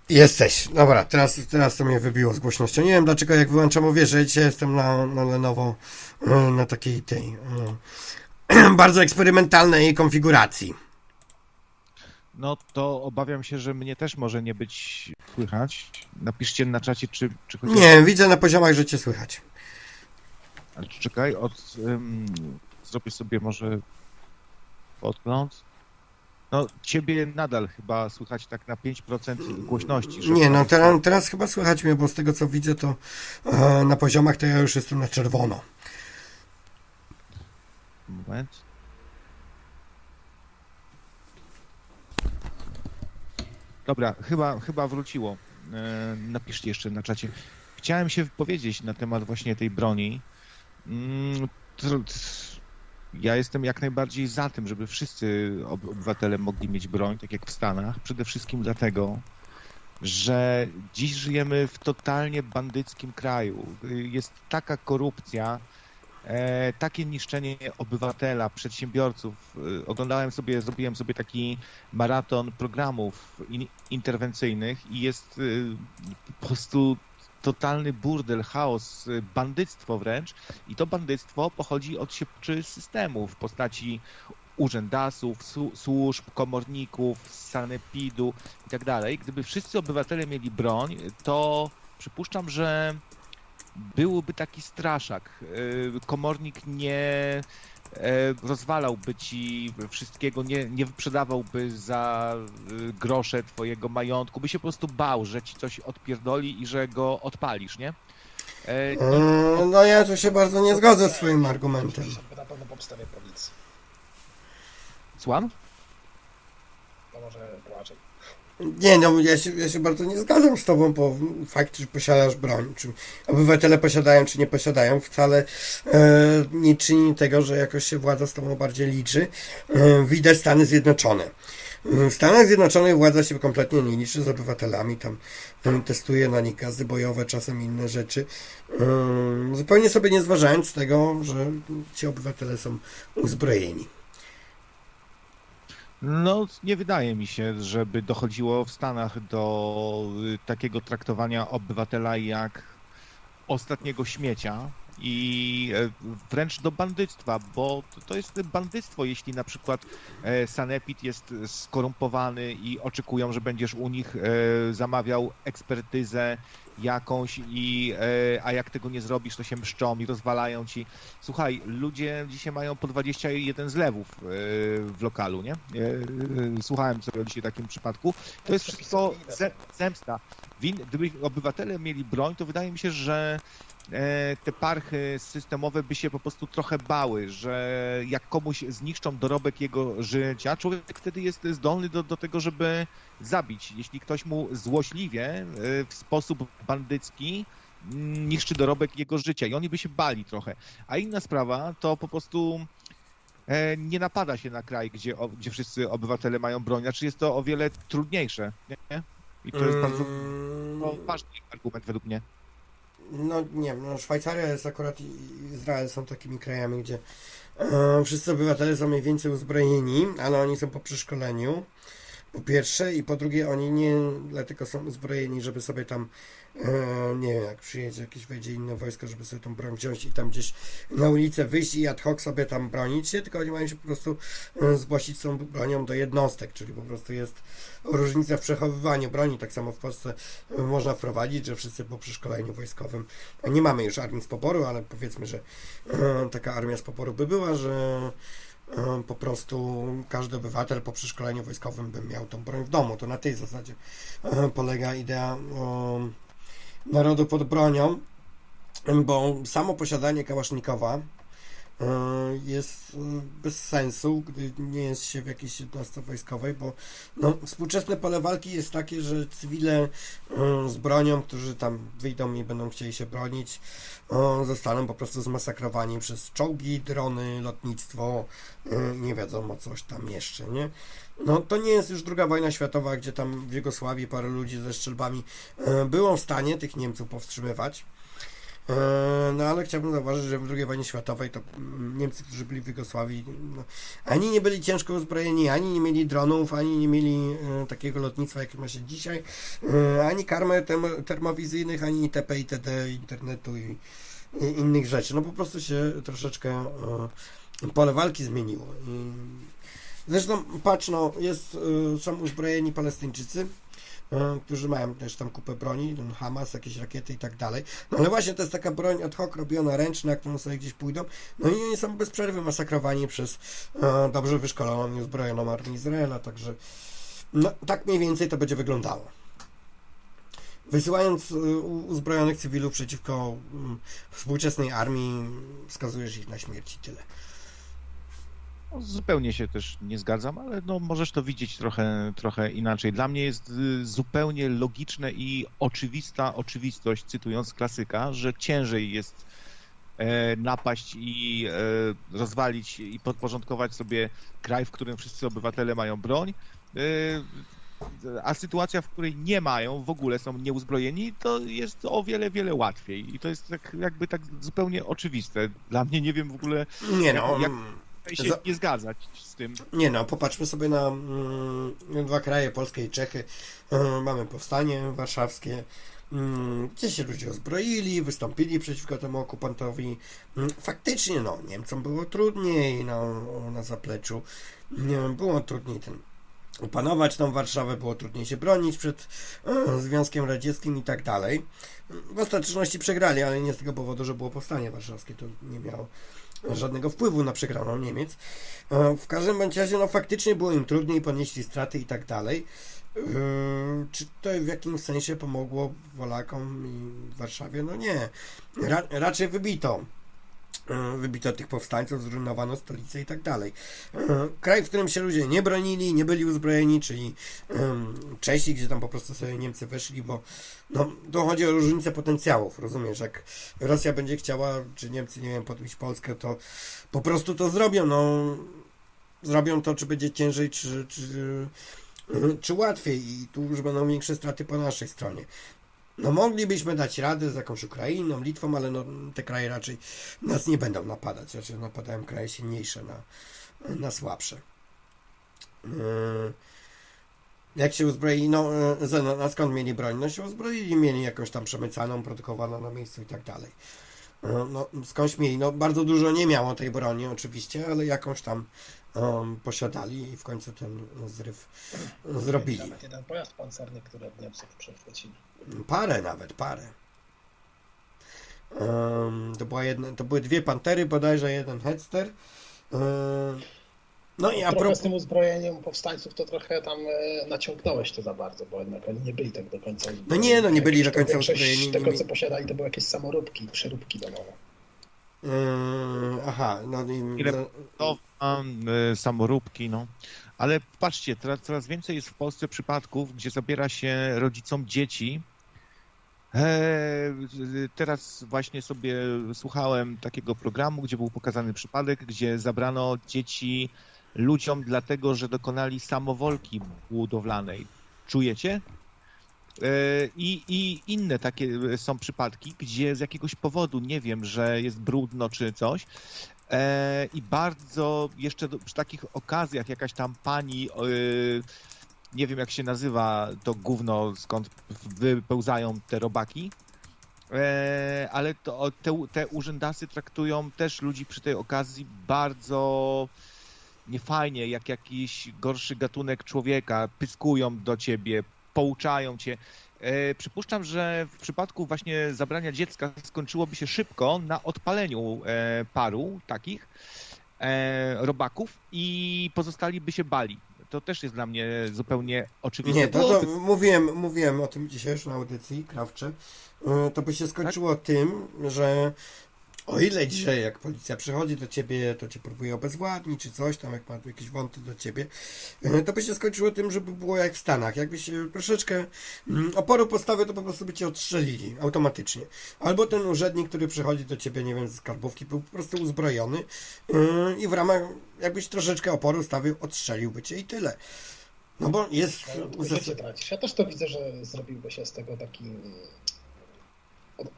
jesteś. Dobra, teraz, teraz to mnie wybiło z głośnością. Nie wiem dlaczego, jak wyłączam, że dzisiaj jestem na, na Lenovo, yy, na takiej tej yy, <clears throat> bardzo eksperymentalnej konfiguracji. No to obawiam się, że mnie też może nie być słychać. Napiszcie na czacie, czy, czy chociaż... Nie, widzę na poziomach, że cię słychać. Ale czekaj, od, ym, zrobię sobie może podgląd. No, ciebie nadal chyba słychać tak na 5% głośności. żeby Nie, no nawet- teraz, teraz chyba słychać mnie, bo z tego co widzę, to e, na poziomach to ja już jestem na czerwono. Moment. Dobra, chyba, chyba wróciło. E, napiszcie jeszcze na czacie. Chciałem się wypowiedzieć na temat właśnie tej broni. Mm, ja jestem jak najbardziej za tym, żeby wszyscy ob- obywatele mogli mieć broń, tak jak w Stanach. Przede wszystkim dlatego, że dziś żyjemy w totalnie bandyckim kraju. Jest taka korupcja, e, takie niszczenie obywatela, przedsiębiorców. E, Oglądałem sobie, zrobiłem sobie taki maraton programów in, interwencyjnych i jest e, po prostu totalny burdel, chaos, e, bandyctwo wręcz i to bandyctwo pochodzi od siepaczy systemu w postaci urzędasów, służb, komorników, sanepidu i tak dalej. Gdyby wszyscy obywatele mieli broń, to przypuszczam, że byłby taki straszak. Komornik nie rozwalałby ci wszystkiego, nie, nie wyprzedawałby za grosze twojego majątku, by się po prostu bał, że ci coś odpierdoli i że go odpalisz, nie? Mm, no ja tu się bardzo nie zgodzę z twoim argumentem. Na pewno po obstawie policji. Słucham? To może płaczek. Nie, no ja się, ja się bardzo nie zgadzam z tobą, bo fakt, że posiadasz broń, czy obywatele posiadają, czy nie posiadają, wcale e, nie czyni tego, że jakoś się władza z tobą bardziej liczy. E, widać Stany Zjednoczone. W Stanach Zjednoczonych władza się kompletnie nie liczy z obywatelami, tam e, testuje na nich gazy bojowe, czasem inne rzeczy, e, zupełnie sobie nie zważając tego, że ci obywatele są uzbrojeni. No, nie wydaje mi się, żeby dochodziło w Stanach do y, takiego traktowania obywatela jak ostatniego śmiecia i e, wręcz do bandyctwa, bo to jest bandyctwo, jeśli na przykład e, Sanepid jest skorumpowany i oczekują, że będziesz u nich e, zamawiał ekspertyzę jakąś i a jak tego nie zrobisz, to się mszczą i rozwalają ci. Słuchaj, ludzie dzisiaj mają po 21 zlewów w lokalu, nie? Słuchałem sobie dzisiaj takim przypadku. To jest wszystko zemsta. Gdyby obywatele mieli broń, to wydaje mi się, że te parchy systemowe by się po prostu trochę bały, że jak komuś zniszczą dorobek jego życia, człowiek wtedy jest zdolny do, do tego, żeby zabić. Jeśli ktoś mu złośliwie, e, w sposób bandycki mm, niszczy dorobek jego życia i oni by się bali trochę. A inna sprawa to po prostu e, nie napada się na kraj, gdzie, gdzie wszyscy obywatele mają broń. Znaczy jest to o wiele trudniejsze. Nie? I to jest bardzo no, ważny argument według mnie no nie wiem, no Szwajcaria jest akurat i Izrael są takimi krajami, gdzie e, wszyscy obywatele są mniej więcej uzbrojeni, ale oni są po przeszkoleniu. Po pierwsze i po drugie oni nie dlatego są uzbrojeni, żeby sobie tam E, nie wiem, jak przyjedzie jakieś, wejdzie inne wojsko, żeby sobie tą broń wziąć i tam gdzieś na ulicę wyjść i ad hoc sobie tam bronić się, tylko oni mają się po prostu e, zgłosić z tą bronią do jednostek, czyli po prostu jest różnica w przechowywaniu broni. Tak samo w Polsce e, można wprowadzić, że wszyscy po przeszkoleniu wojskowym, nie mamy już armii z poboru, ale powiedzmy, że taka armia z poboru by była, że po prostu każdy obywatel po przeszkoleniu wojskowym by miał tą broń w domu. To na tej zasadzie polega idea narodu pod bronią, bo samo posiadanie kałasznikowa jest e, bez sensu, gdy nie jest się w jakiejś jednostce wojskowej, bo no, współczesne pole walki jest takie, że cywile e, z bronią, którzy tam wyjdą i będą chcieli się bronić, zostaną po prostu zmasakrowani przez czołgi, drony, lotnictwo, nie wiadomo coś tam jeszcze, nie? No to nie jest już druga wojna światowa, gdzie tam w Jugosławii parę ludzi ze strzelbami e, było w stanie tych Niemców powstrzymywać. E, no ale chciałbym zauważyć, że w II wojnie światowej to mm, Niemcy, którzy byli w Jugosławii, no, ani nie byli ciężko uzbrojeni, ani nie mieli dronów, ani nie mieli e, takiego lotnictwa, jakie ma się dzisiaj, ani karmy termowizyjnych, ani itp. itd. internetu i, i, innych rzeczy. No po prostu się troszeczkę pole walki zmieniło. Zresztą patrz, no, jest, y, są uzbrojeni Palestyńczycy, którzy mają też tam kupę broni, Hamas, jakieś rakiety i tak dalej. No ale właśnie to jest taka broń ad hoc robiona ręczna, którą sobie gdzieś pójdą. No i oni są bez przerwy masakrowani przez y, dobrze wyszkoloną i uzbrojoną armię Izraela, także no, tak mniej więcej to będzie wyglądało. Wysyłając uzbrojonych cywilów przeciwko współczesnej armii, wskazujesz ich na śmierć i tyle. No, zupełnie się też nie zgadzam, ale no, możesz to widzieć trochę, trochę inaczej. Dla mnie jest y, zupełnie logiczne i oczywista oczywistość, cytując klasyka, że ciężej jest e, napaść i e, rozwalić i podporządkować sobie kraj, w którym wszyscy obywatele mają broń, e, a sytuacja, w której nie mają, w ogóle są nieuzbrojeni, to jest o wiele, wiele łatwiej. I to jest tak, jakby tak zupełnie oczywiste. Dla mnie nie wiem w ogóle. Nie no. Jak się Za... nie zgadzać z tym. Nie no, popatrzmy sobie na mm, dwa kraje, Polskę i Czechy. Mm, mamy powstanie warszawskie, mm, gdzie się ludzie uzbroili, wystąpili przeciwko temu okupantowi. Mm, faktycznie, no, Niemcom było trudniej no, na zapleczu. Było trudniej ten opanować tą Warszawę, było trudniej się bronić przed e, Związkiem Radzieckim i tak dalej. W ostateczności przegrali, ale nie z tego powodu, że było powstanie warszawskie, to nie miało żadnego wpływu na przegraną Niemiec. E, w każdym bądź razie, no faktycznie było im trudniej, ponieśli straty i tak dalej. E, czy to w jakimś sensie pomogło Polakom i Warszawie? No nie. Ra raczej wybito wybito tych powstańców, zrujnowano stolicę i tak dalej. E, kraj, w którym się ludzie nie bronili, nie byli uzbrojeni, czyli Czesi, gdzie tam po prostu sobie Niemcy weszli, bo no, to chodzi o różnicę potencjałów, rozumiesz, jak Rosja będzie chciała, czy Niemcy, nie wiem, podbić Polskę, to po prostu to zrobią, no zrobią to, czy będzie ciężej, czy, czy, czy łatwiej i tu już będą większe straty po naszej stronie. No moglibyśmy dać radę z jakąś Ukrainą, Litwą, ale no, te kraje raczej nas nie będą napadać. Raczej napadają kraje silniejsze na, na słabsze. Yy, jak się uzbroili, no, a skąd mieli broń? No się uzbroili, mieli jakąś tam przemycaną, produkowaną na miejscu i tak dalej. Yy, no, skądś mieli, no bardzo dużo nie miało tej broni oczywiście, ale jakąś tam um, posiadali i w końcu ten zryw zrobili. Nawet jeden pojazd pancerny, który od Niemców przechwycili. Parę nawet, parę. Um, to, była jedna, to były dwie pantery, bodajże jeden headster. Um, no i a propos... z tym uzbrojeniem powstańców to trochę tam e, naciągnąłeś to za bardzo, bo jednak oni nie byli tak do końca uzbrojeni. No nie, no nie byli do końca uzbrojeni. Tego, co posiadali, to były jakieś samoróbki, przeróbki domowe. Yy, aha, no i... Ile to, y, samoróbki, no. Ale patrzcie, teraz coraz więcej jest w Polsce przypadków, gdzie zabiera się rodzicom dzieci. E, teraz właśnie sobie słuchałem takiego programu, gdzie był pokazany przypadek, gdzie zabrano dzieci ludziom dlatego, że dokonali samowolki budowlanej. Czujecie? E, I, I inne takie są przypadki, gdzie z jakiegoś powodu, nie wiem, że jest brudno czy coś, e, i bardzo jeszcze przy takich okazjach jakaś tam pani, e, nie wiem jak się nazywa to gówno, skąd wypełzają te robaki, ale to, te, te urzędasy traktują też ludzi przy tej okazji bardzo niefajnie, jak jakiś gorszy gatunek człowieka, pyskują do ciebie, pouczają cię. E, przypuszczam, że w przypadku właśnie zabrania dziecka skończyłoby się szybko na odpaleniu e, paru takich e, robaków i pozostali by się bali. To też jest dla mnie zupełnie oczywiste. Nie, to, to mówiłem, mówiłem o tym dzisiaj już na audycji Krawcze. To by się skończyło tak? tym, że o ile dzisiaj, jak policja przychodzi do ciebie, to cię próbuje obezwładnić, czy coś tam, jak ma jakieś wąty do ciebie, e, to by się skończyło tym, żeby było jak w Stanach. Jakbyś troszeczkę mm, oporu postawił, to po prostu by cię odstrzelili automatycznie. Albo ten urzędnik, który przychodzi do ciebie, nie wiem, z skarbówki, był po prostu uzbrojony e, i w ramach, jakbyś troszeczkę oporu stawił, odstrzeliłby cię i tyle. No bo jest... No, Ja też to widzę, że zrobiłby się z tego taki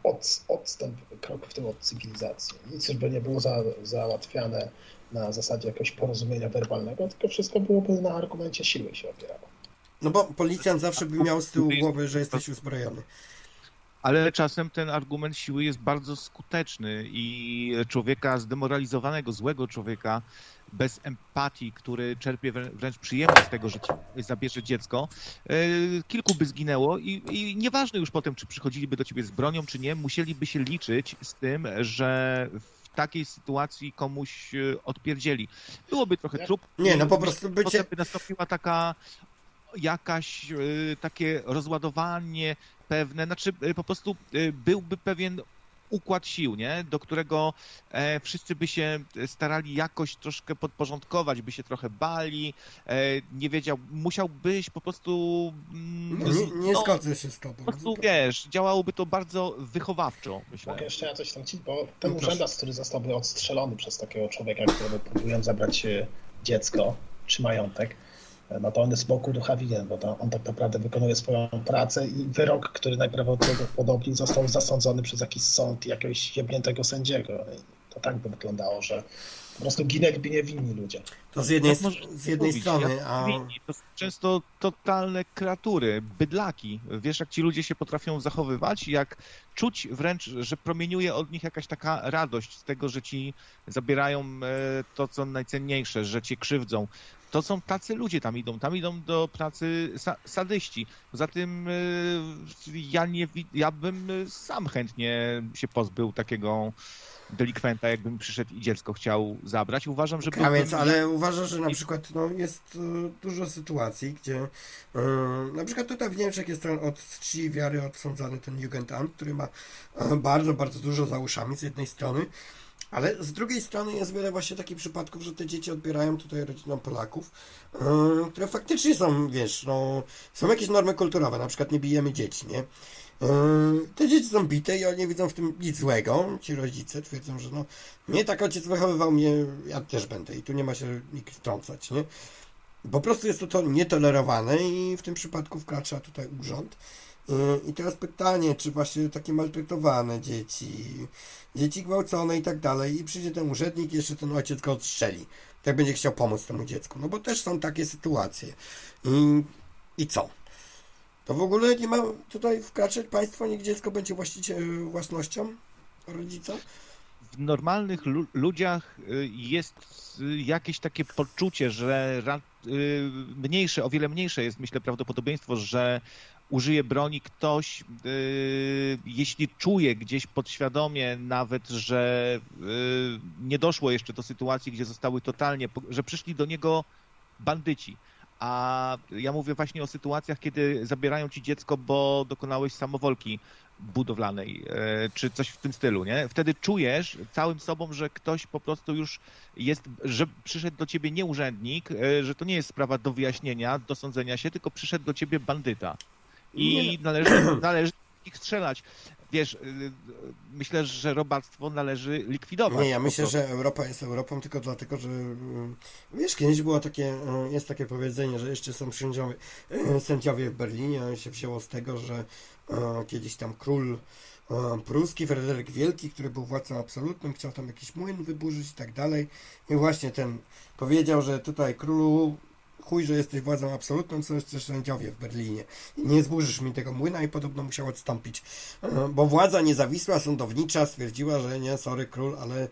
od, odstęp, krok w tył od cywilizacji. Nic już by nie było za, załatwiane na zasadzie jakiegoś porozumienia werbalnego, tylko wszystko byłoby na argumencie siły się opierało. No bo policjant zawsze by miał z tyłu głowy, że jesteś uzbrojony. Ale czasem ten argument siły jest bardzo skuteczny i człowieka zdemoralizowanego, złego człowieka, bez empatii, który czerpie wręcz przyjemność z tego, że zabierze dziecko, e, kilku by zginęło i, i nieważne już potem, czy przychodziliby do ciebie z bronią, czy nie, musieliby się liczyć z tym, że w takiej sytuacji komuś e, odpierdzieli. Byłoby trochę trup. Nie, no po prostu bycie... Potem by nastąpiła taka jakaś, e, takie rozładowanie pewne, znaczy po prostu byłby pewien układ sił, nie? do którego e, wszyscy by się starali jakoś troszkę podporządkować, by się trochę bali, e, nie wiedział, musiałbyś po prostu... Mm, no, nie nie no, zgodzę się z tobą. Po prostu, wiesz, działałoby to bardzo wychowawczo, myślę. Mogę jeszcze ja coś tam ci, bo ten no, urzędas, który zostałby odstrzelony przez takiego człowieka, któremu próbują zabrać e, dziecko czy majątek, no to on jest boku ducha winien, bo to on tak naprawdę wykonuje swoją pracę i wyrok, który najprawdopodobniej został zasądzony przez jakiś sąd jakiegoś jebniętego sędziego. To to tak by wyglądało, że po prostu ginęliby niewinni ludzie. To z jednej, można z jednej mówić. strony, Ja- a... To są często totalne kreatury, bydlaki. Wiesz, jak ci ludzie się potrafią zachowywać, jak czuć wręcz, że promieniuje od nich jakaś taka radość z tego, że ci zabierają e, to, co najcenniejsze, że cię krzywdzą. To są tacy ludzie tam idą, tam idą do pracy sa sadyści. Poza tym e, ja, nie, ja bym e, sam chętnie się pozbył takiego delikwenta, jakbym przyszedł i dziecko chciał zabrać. Uważam, że Krawiec, byłbym- ale uważasz, że na przykład no, jest e, dużo sytuacji, gdzie e, na przykład tutaj w Niemczech jest ten od czci wiary odsądzany ten Jugendamt, który ma bardzo, bardzo dużo za uszami z jednej strony, ale z drugiej strony jest wiele właśnie takich przypadków, że te dzieci odbierają tutaj rodzinom Polaków, e, które faktycznie są, wiesz, no, są jakieś normy kulturowe, na przykład nie bijemy dzieci, nie? E, Te dzieci są bite i oni nie widzą w tym nic złego. Ci rodzice twierdzą, że no, mnie tak ojciec wychowywał, mnie, ja też będę i tu nie ma się nikt wtrącać, nie? Po prostu jest to, to nietolerowane i w tym przypadku wkracza tutaj urząd. Yy, I teraz pytanie, czy właśnie takie maltretowane dzieci, dzieci gwałcone i tak dalej, i przyjdzie ten urzędnik jeszcze ten ojciec go odstrzeli. Tak będzie chciał pomóc temu dziecku. No bo też są takie sytuacje. I, i co? To w ogóle nie ma tutaj wkraczać państwo, niech dziecko będzie właściciel, własnością rodzica? w normalnych lu ludziach y, jest y, jakieś takie poczucie, że y, mniejsze, o wiele mniejsze jest, myślę, prawdopodobieństwo, że użyje broni ktoś, y, jeśli czuje gdzieś podświadomie nawet, że y, nie doszło jeszcze do sytuacji, gdzie zostały totalnie, że przyszli do niego bandyci. A ja mówię właśnie o sytuacjach, kiedy zabierają ci dziecko, bo dokonałeś samowolki budowlanej, e, czy coś w tym stylu, nie? Wtedy czujesz całym sobą, że ktoś po prostu już jest, że przyszedł do ciebie nie urzędnik, e, że to nie jest sprawa do wyjaśnienia, do sądzenia się, tylko przyszedł do ciebie bandyta. I należy, <clears throat> należy ich strzelać. Wiesz, y, y, myślę, że robactwo należy likwidować. Nie, ja myślę, że Europa jest Europą tylko dlatego, że mm, wiesz, kiedyś było takie, jest takie powiedzenie, że jeszcze są sędziowie, sędziowie w Berlinie, a się wzięło z tego, że kiedyś tam król pruski, Fryderyk Wielki, który był władcą absolutnym, chciał tam jakiś młyn wyburzyć i tak dalej. I właśnie ten powiedział, że tutaj królu chuj, że jesteś władzą absolutną, co jeszcze sędziowie w Berlinie. Nie zburzysz mi tego młyna i podobno musiał odstąpić. E, Bo władza niezawisła, sądownicza stwierdziła, że nie, sorry król, ale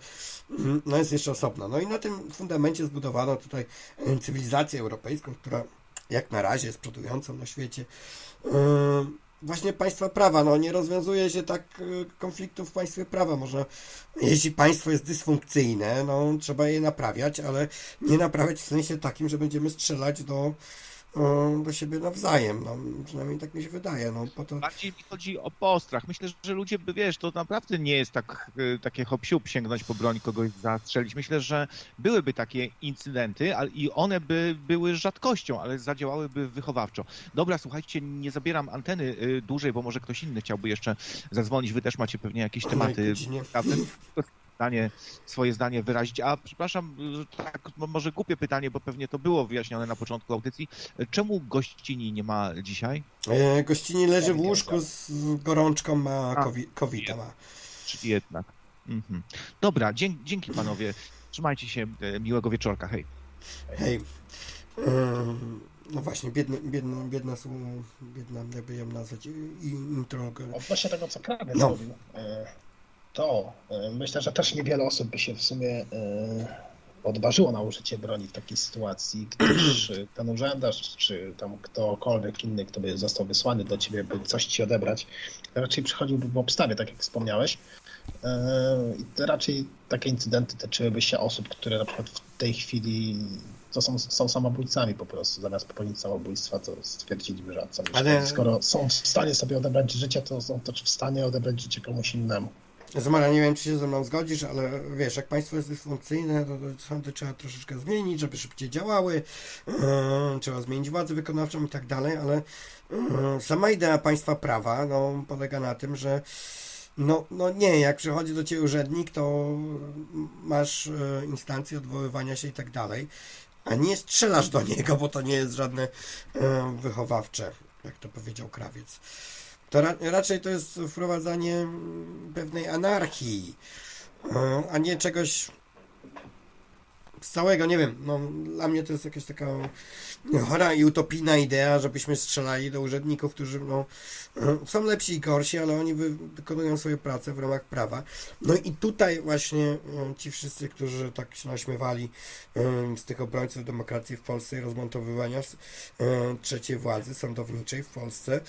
mm, no jest jeszcze osobna. No i na tym fundamencie zbudowano tutaj e, cywilizację europejską, która jak na razie jest przodującą na świecie. Właśnie państwa prawa, no nie rozwiązuje się tak e, konfliktów w państwie prawa. Można, jeśli państwo jest dysfunkcyjne, no trzeba je naprawiać, ale nie naprawiać w sensie takim, że będziemy strzelać do, do siebie nawzajem. No, przynajmniej tak mi się wydaje. No, po to, Bardziej mi chodzi o postrach. Myślę, że ludzie by, wiesz, to naprawdę nie jest tak, y, takie hop sięgnąć po broń, kogoś zastrzelić. Myślę, że byłyby takie incydenty ale i one by były rzadkością, ale zadziałałyby wychowawczo. Dobra, słuchajcie, nie zabieram anteny y, dłużej, bo może ktoś inny chciałby jeszcze zadzwonić. Wy też macie pewnie jakieś tematy. <laughs> Zdanie, swoje zdanie wyrazić. A przepraszam, tak, mo- może głupie pytanie, bo pewnie to było wyjaśnione na początku audycji. Czemu gościni nie ma dzisiaj? E, Gościni leży w łóżku z gorączką, ma A. COVID, COVID ma. Czyli jednak. Mhm. Dobra, dzięki, dzięki panowie. Trzymajcie się. e, Miłego wieczorka. Hej. Hej. No właśnie, biedny, biedny, biedna, biedna, jakby ją nazwać, i intro. Odnośnie tego, co krawiec No. mówił, e, to e, myślę, że też niewiele osób by się w sumie e, odważyło na użycie broni w takiej sytuacji, gdyż <clears throat> ten urzędarz, czy tam ktokolwiek inny, kto by został wysłany do ciebie, by coś ci odebrać, raczej przychodziłby w obstawie, tak jak wspomniałeś. E, I raczej takie incydenty tyczyłyby się osób, które na przykład w tej chwili to są, są samobójcami po prostu. Zamiast popełnić samobójstwa, to stwierdziliby, że co Ale- skoro są w stanie sobie odebrać życie, to są też w stanie odebrać życie komuś innemu. Zmara, nie wiem, czy się ze mną zgodzisz, ale wiesz, jak państwo jest dysfunkcyjne, to, to sądy trzeba troszeczkę zmienić, żeby szybciej działały, yy, trzeba zmienić władzę wykonawczą i tak dalej, ale yy, sama idea państwa prawa no, polega na tym, że no, no nie, jak przychodzi do ciebie urzędnik, to masz yy, instancje odwoływania się i tak dalej, a nie strzelasz do niego, bo to nie jest żadne yy, wychowawcze, jak to powiedział krawiec. To ra raczej to jest wprowadzanie pewnej anarchii. e, a nie czegoś z całego, nie wiem, no dla mnie to jest jakaś taka chora i utopijna idea, żebyśmy strzelali do urzędników, którzy no, są lepsi i gorsi, ale oni wy, wykonują swoją pracę w ramach prawa. No i tutaj właśnie ci wszyscy, którzy tak się naśmiewali z tych obrońców demokracji w Polsce i rozmontowywania trzeciej władzy sądowniczej w Polsce,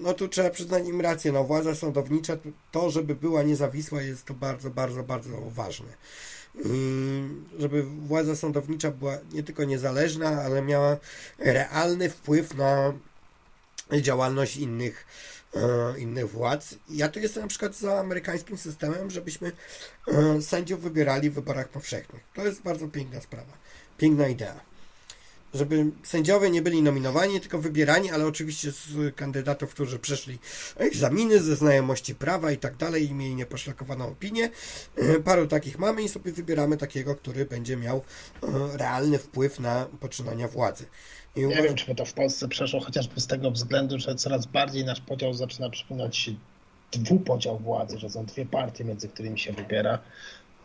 no tu trzeba przyznać im rację, no władza sądownicza, to żeby była niezawisła jest to bardzo, bardzo, bardzo ważne. Żeby władza sądownicza była nie tylko niezależna, ale miała realny wpływ na działalność innych, e, innych władz. Ja tu jestem na przykład za amerykańskim systemem, żebyśmy e, sędziów wybierali w wyborach powszechnych. To jest bardzo piękna sprawa, piękna idea żeby sędziowie nie byli nominowani, tylko wybierani, ale oczywiście z kandydatów, którzy przeszli egzaminy ze znajomości prawa i tak dalej i mieli nieposzlakowaną opinię. E, paru takich mamy i sobie wybieramy takiego, który będzie miał e, realny wpływ na poczynania władzy. I nie wiem, czy by to w Polsce przeszło, chociażby z tego względu, że coraz bardziej nasz podział zaczyna przypominać dwupodział władzy, że są dwie partie, między którymi się wybiera.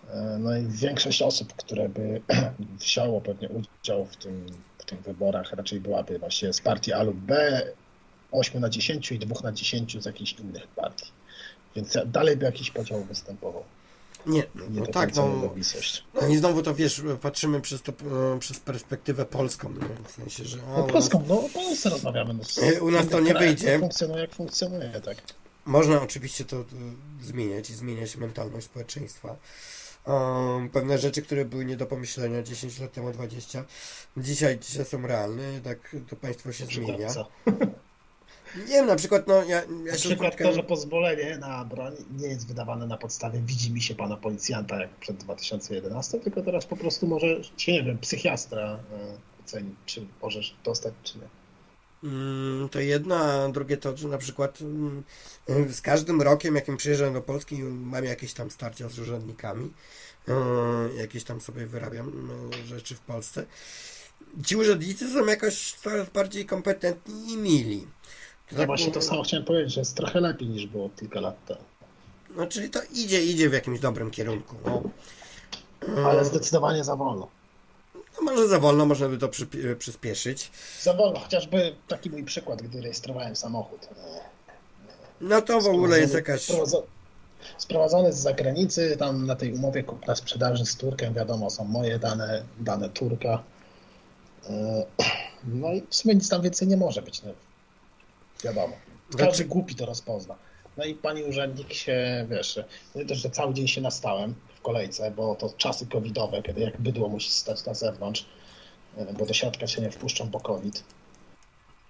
E, no i większość osób, które by <clears throat> wzięło pewnie udział w tym tych wyborach raczej byłaby właśnie z partii A lub B, 8 na 10 i 2 na 10 z jakichś innych partii. Więc dalej by jakiś podział występował. Nie, nie no tak, no, no i znowu to wiesz, patrzymy przez, to, e, przez perspektywę polską, no, w sensie, że... O, no polską, no o Polsce rozmawiamy. No, e, u nas to nie wyjdzie. Funkcjonuje jak funkcjonuje, tak. Można oczywiście to zmieniać i zmieniać mentalność społeczeństwa um, pewne rzeczy, które były nie do pomyślenia 10 lat temu, 20, dzisiaj, dzisiaj są realne, tak to państwo się zmienia. <laughs> Nie wiem, na przykład, no ja, ja na przykład to, że pozwolenie na broń nie jest wydawane na podstawie widzi mi się pana policjanta jak przed 2011, tylko teraz po prostu może się, nie wiem, psychiastra e, ocenić, czy możesz dostać, czy nie. Mm, to jedno, a drugie to, że na przykład mm, z każdym rokiem, jakim przyjeżdżam do Polski, mam jakieś tam starcia z urzędnikami, e, jakieś tam sobie wyrabiam rzeczy w Polsce. Ci urzędnicy są jakoś coraz bardziej kompetentni i mili. To tak właśnie to samo chciałem powiedzieć, że jest trochę lepiej niż było kilka lat temu. No czyli to idzie, idzie w jakimś dobrym kierunku. No. Ale zdecydowanie za wolno. No może za wolno, można by to przy, przyspieszyć. Za wolno, chociażby taki mój przykład, gdy rejestrowałem samochód. No to w ogóle jest jakaś... Sprowadzony z zagranicy, tam na tej umowie kupna sprzedaży z Turkiem, wiadomo, są moje dane, dane Turka. E, no i w sumie nic tam więcej nie może być, no. wiadomo. Każdy znaczy... głupi to rozpozna. No i pani urzędnik się, wiesz, też, że cały dzień się nastałem kolejce, bo to czasy covidowe, kiedy jak bydło musi stać na zewnątrz, e, bo do środka się nie wpuszczą po covid,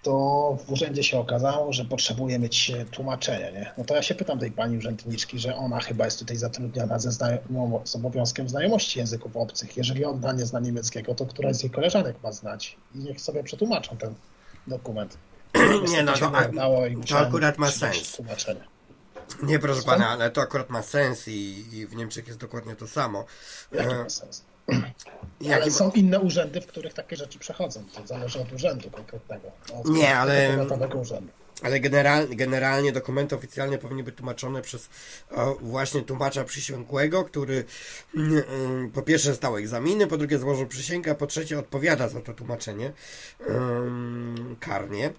to w urzędzie się okazało, że potrzebuje mieć tłumaczenie, nie? No to ja się pytam tej pani urzędniczki, że ona chyba jest tutaj zatrudniona ze znajom- z obowiązkiem znajomości języków obcych. Jeżeli ona nie zna niemieckiego, to któraś z jej koleżanek ma znać i niech sobie przetłumaczą ten dokument. nie, no to, a, to akurat ma sens. Tłumaczenie. Nie, proszę pana, ale to akurat ma sens i, i w Niemczech jest dokładnie to samo. Jaki ma sens? <clears throat> Ale są inne urzędy, w których takie rzeczy przechodzą. To zależy od urzędu konkretnego. Od nie, ale. Urzędu. Ale generalnie, generalnie dokumenty oficjalne powinny być tłumaczone przez o, właśnie tłumacza przysięgłego, który mm, mm, po pierwsze zdał egzaminy, po drugie złożył przysięgę, a po trzecie odpowiada za to tłumaczenie um, karnie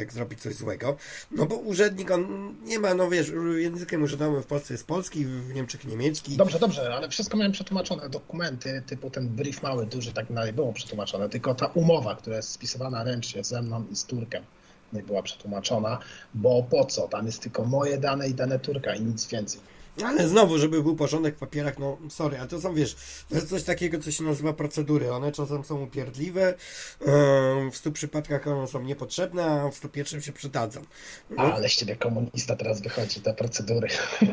jak zrobić coś złego. No bo urzędnik, on nie ma, no wiesz, językiem urzędowym w Polsce jest polski, w Niemczech niemiecki. Dobrze, dobrze, ale wszystko miałem przetłumaczone, dokumenty, typu ten brief mały, duży, tak dalej było przetłumaczone, tylko ta umowa, która jest spisywana ręcznie ze mną i z Turkiem, nie była przetłumaczona, bo po co? Tam jest tylko moje dane i dane Turka i nic więcej. Ale znowu, żeby był porządek w papierach, no sorry, a to są, wiesz, to jest coś takiego, co się nazywa procedury. One czasem są upierdliwe, w stu przypadkach one są niepotrzebne, a w stu pierwszym się przydadzą. No. Ale z ciebie komunista teraz wychodzi, te procedury. <laughs>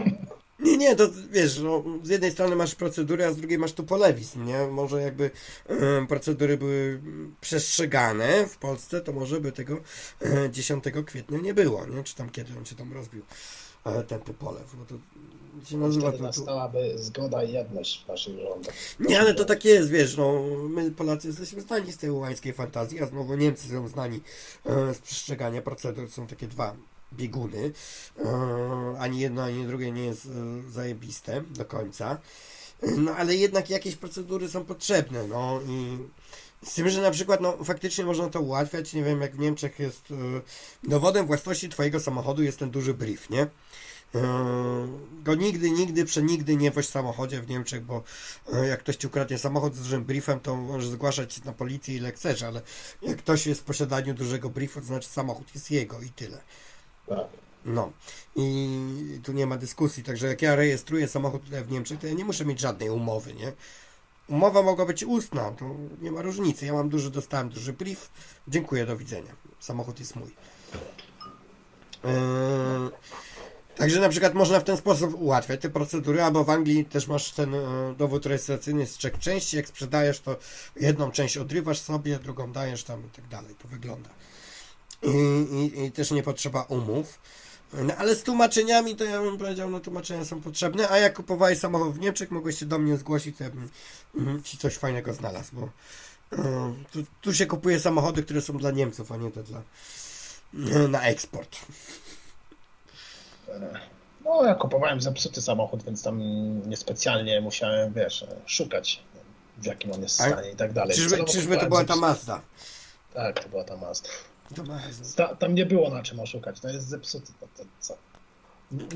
Nie, nie, to wiesz, no, z jednej strony masz procedury, a z drugiej masz tu polewizm, nie? Może jakby procedury były przestrzegane w Polsce, to może by tego 10 kwietnia nie było, nie? Czy tam kiedy on się tam rozbił ten polew. No to się nazywa nastałaby zgoda i jedność w naszych rządach. Nie, ale to tak jest, wiesz, no, my Polacy jesteśmy znani z tej łańskiej fantazji, a znowu Niemcy są znani e, z przestrzegania procedur. Są takie dwa bieguny. E, ani jedno, ani drugie nie jest e, zajebiste do końca. No ale jednak jakieś procedury są potrzebne. No i z tym, że na przykład no, faktycznie można to ułatwiać. Nie wiem, jak w Niemczech jest e, dowodem własności Twojego samochodu jest ten duży brief, nie? E, go nigdy, nigdy, przenigdy nie woź w samochodzie w Niemczech, bo e, jak ktoś ci ukradnie samochód z dużym briefem, to możesz zgłaszać na policję ile chcesz, ale jak ktoś jest w posiadaniu dużego briefu, to znaczy samochód jest jego i tyle. Tak. No i tu nie ma dyskusji, także jak ja rejestruję samochód tutaj w Niemczech, to ja nie muszę mieć żadnej umowy, nie? Umowa mogła być ustna, to nie ma różnicy. Ja mam duży, dostałem duży brief, dziękuję, do widzenia. Samochód jest mój. Yy, Także na przykład można w ten sposób ułatwiać te procedury, albo w Anglii też masz ten e, dowód rejestracyjny z trzech części. Jak sprzedajesz, to jedną część odrywasz sobie, drugą dajesz tam i tak dalej. To wygląda. I, i, i też nie potrzeba umów. No, ale z tłumaczeniami to ja bym powiedział, no tłumaczenia są potrzebne, a jak kupowałeś samochód w Niemczech, mogłeś się do mnie zgłosić, to ja bym mm, ci coś fajnego znalazł, bo e, tu, tu się kupuje samochody, które są dla Niemców, a nie te dla e, na eksport. No, ja kupowałem zepsuty samochód, więc tam niespecjalnie musiałem, wiesz, szukać w jakim on jest stanie i tak dalej. Czyżby, czyżby to była ta. Mazda? Tak, to była ta Mazda. Ta, tam nie było na czym oszukać, to jest zepsuty. To, to, co?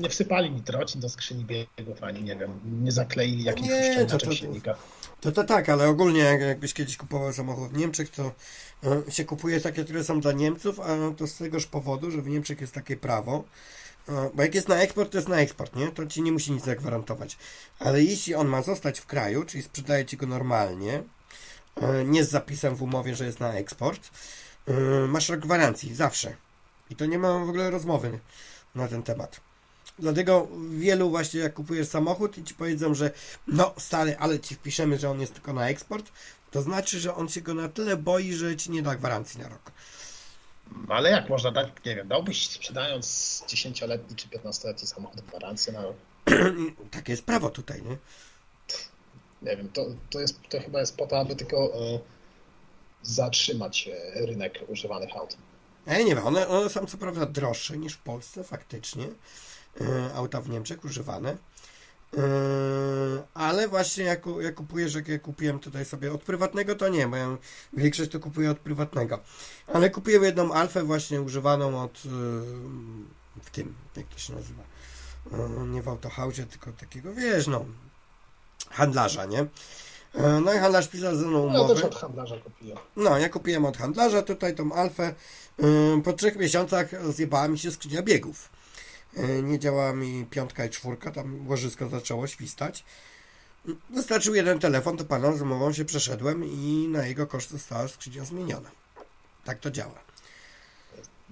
Nie wsypali mi trocin do skrzyni biegów, ani nie wiem, nie zakleili jakichś to- uszczelniaczek to- silnika. To to tak, ale ogólnie jak, jakbyś kiedyś kupował samochód w Niemczech, to e, się kupuje takie, które są dla Niemców, a to z tegoż powodu, że w Niemczech jest takie prawo, bo jak jest na eksport, to jest na eksport, nie? To ci nie musi nic zagwarantować. Ale jeśli on ma zostać w kraju, czyli sprzedaje ci go normalnie, e, nie z zapisem w umowie, że jest na eksport, e, masz rok gwarancji, zawsze. I to nie ma w ogóle rozmowy na ten temat. Dlatego wielu właśnie jak kupujesz samochód i ci powiedzą, że no stary, ale ci wpiszemy, że on jest tylko na eksport, to znaczy, że on się go na tyle boi, że ci nie da gwarancji na rok. No, Ale jak można dać, nie wiem, dałbyś sprzedając 10-letni czy 15-letni samochód gwarancję na rok? <clears throat> Takie jest prawo tutaj, nie? Nie wiem, to, to, jest, to chyba jest po to, aby tylko e, zatrzymać e, rynek używanych aut. Ja nie wiem, one, one są co prawda droższe niż w Polsce faktycznie. Yy, auta w Niemczech używane. Yy, ale właśnie jak, jak kupujesz, jak ja kupiłem tutaj sobie od prywatnego, to nie, bo ja większość to kupuję od prywatnego. Ale kupiłem jedną Alfę właśnie używaną od yy, w tym, jak to się nazywa. Yy, nie w Autohausie, tylko takiego, wiesz, no, handlarza, nie? No i handlarz pisał ze mną No, ja umowę. też od handlarza kupiłem. No, ja kupiłem od handlarza tutaj tą Alfę. Po trzech miesiącach zjebała mi się skrzynia biegów. Yy, Nie działała mi piątka i czwórka, tam łożysko zaczęło świstać. Wystarczył jeden telefon, to panem z umową się przeszedłem i na jego koszt została skrzynia zmieniona. Tak to działa.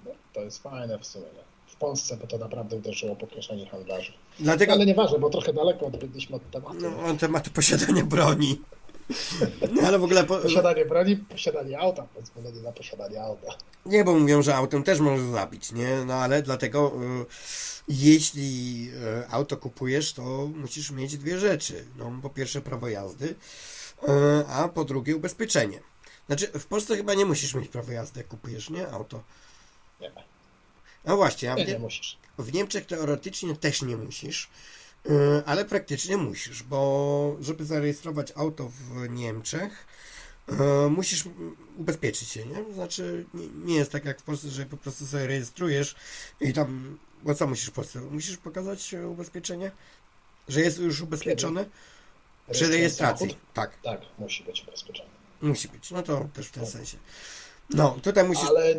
No, to jest fajne w sumie. W Polsce by to naprawdę uderzyło po kieszeni handlarzy. Dlatego Ale nieważne, bo trochę daleko odbyliśmy od tematu. no, temat posiadania broni. No, ale w ogóle po, Posiadanie broni, posiadanie auta, pozwolenie na posiadanie auta. Nie, bo mówią, że autem też możesz zabić, nie? No ale dlatego y, jeśli y, auto kupujesz, to musisz mieć dwie rzeczy. No, po pierwsze prawo jazdy, y, a po drugie ubezpieczenie. Znaczy, w Polsce chyba nie musisz mieć prawa jazdy, jak kupujesz, nie? Auto. Nie, No właśnie, a nie, nie nie, musisz. w Niemczech teoretycznie też nie musisz, ale praktycznie musisz, bo żeby zarejestrować auto w Niemczech, y, musisz ubezpieczyć się, nie? Znaczy, nie, nie jest tak jak w Polsce, że po prostu sobie rejestrujesz i tam, bo co musisz w Polsce? Musisz pokazać e, ubezpieczenie? Że jest już ubezpieczone? Przy rejestracji, tak, Tak, musi być ubezpieczony. musi być. No to też w ten sensie. No, tutaj musisz... Ale,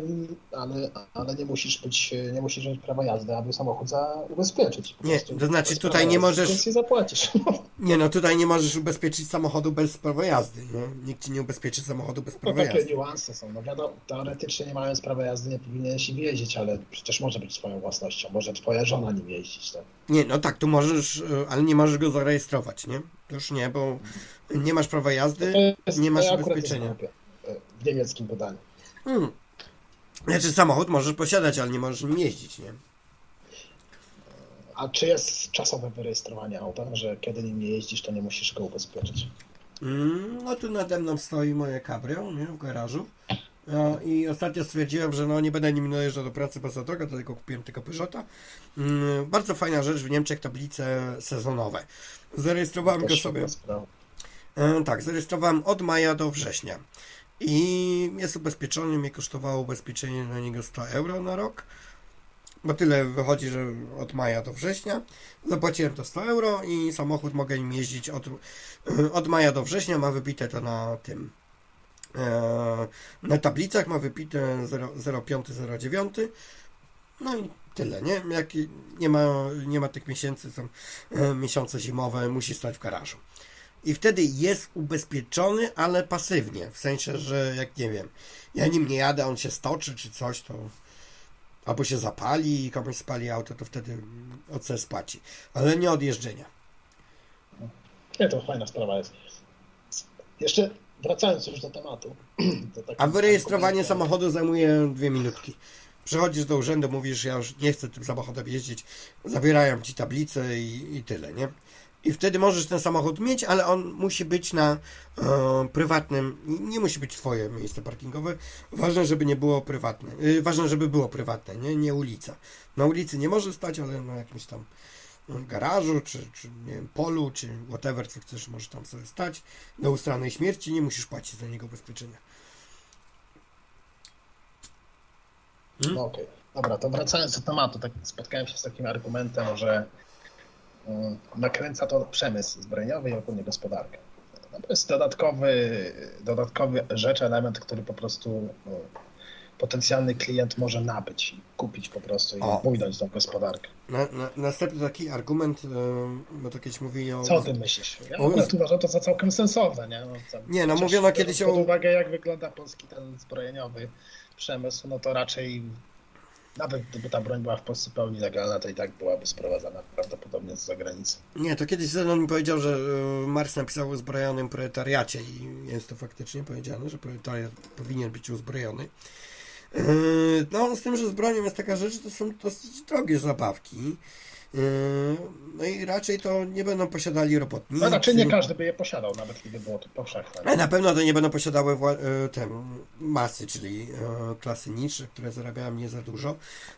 ale, ale nie musisz być, nie musisz mieć prawa jazdy, aby samochód zaubezpieczyć. Po Nie, to znaczy tutaj nie możesz- nie zapłacisz. <laughs> Nie no, tutaj nie możesz ubezpieczyć samochodu bez prawa jazdy, nie? Nikt ci nie ubezpieczy samochodu bez No prawa takie jazdy. niuanse są. No wiadomo, teoretycznie nie mając prawa jazdy nie powinieneś im jeździć, ale przecież może być swoją własnością. Może twoja żona nim jeździć, tak? Nie, no tak, tu możesz, y, ale nie możesz go zarejestrować, nie? Już nie, bo nie masz prawa jazdy, To jest, nie masz ubezpieczenia. e, W niemieckim podaniu. Hmm. Znaczy samochód możesz posiadać, ale nie możesz nim jeździć, nie? A czy jest czasowe wyrejestrowanie auta, że kiedy nim nie jeździsz, to nie musisz go ubezpieczyć? Mm, no tu nade mną stoi moje cabrio, nie? W garażu. No, I ostatnio stwierdziłem, że no nie będę nim dojeżdżał do pracy poza drogą, dlatego kupiłem tylko Peugeota. Mm, bardzo fajna rzecz w Niemczech, tablice sezonowe. Zarejestrowałem go Też sobie. E, tak, zarejestrowałem od maja do września. I jest ubezpieczony, mnie kosztowało ubezpieczenie na niego 100 euro na rok. Bo tyle wychodzi, że od maja do września. Zapłaciłem to 100 euro i samochód mogę nim jeździć od, <clears throat> od maja do września. Ma wybite to na tym. E, na tablicach ma wypite 0509. No i tyle, nie? Jak nie ma, nie ma tych miesięcy, są e, miesiące zimowe, musi stać w garażu. I wtedy jest ubezpieczony, ale pasywnie. W sensie, że jak nie wiem, ja nim nie jadę, on się stoczy czy coś, to albo się zapali i komuś spali auto, to wtedy OC spłaci. Ale nie od jeżdżenia. Nie, to fajna sprawa jest. Jeszcze wracając już do tematu. <clears throat> A wyrejestrowanie samochodu zajmuje dwie minutki. Przychodzisz do urzędu, mówisz, ja już nie chcę tym samochodem jeździć, zabierają ci tablicę i, i tyle, nie? I wtedy możesz ten samochód mieć, ale on musi być na e, prywatnym, nie musi być twoje miejsce parkingowe. Ważne, żeby nie było prywatne. Y, ważne, żeby było prywatne, nie, nie ulica. Na ulicy nie może stać, ale na jakimś tam e, garażu, czy, czy nie wiem, polu, czy whatever, co chcesz, może tam sobie stać. Do ustanej śmierci nie musisz płacić za niego ubezpieczenia. No okej. Dobra, to wracając do tematu, tak spotkałem się z takim argumentem, że nakręca to przemysł zbrojeniowy i ogólnie gospodarkę. No to jest dodatkowy, dodatkowy rzecz, element, który po prostu no, potencjalny klient może nabyć i kupić po prostu i O. bujnąć tą gospodarkę. Na, na, następny taki argument, e, bo to kiedyś mówili o... Co o tym myślisz? Ja O, uważam to za całkiem sensowne. Nie, no, tam, Nie, no mówiono biorąc kiedyś o- Pod uwagę, jak wygląda polski ten zbrojeniowy przemysł, no to raczej nawet gdyby ta broń była w Polsce pełni legalna, to i tak byłaby sprowadzana prawdopodobnie z zagranicy. Nie, to kiedyś Zenon mi powiedział, że e, Marx napisał o uzbrojonym proletariacie i jest to faktycznie powiedziane, że proletariat powinien być uzbrojony. E, No, z tym, że z bronią jest taka rzecz, to są dosyć drogie zabawki. E, No i raczej to nie będą posiadali robotnicy. No raczej nie każdy by je posiadał, nawet gdyby było to powszechne. Ale na pewno to nie będą posiadały e, te masy, czyli e, klasy niższe, które zarabiają nie za dużo,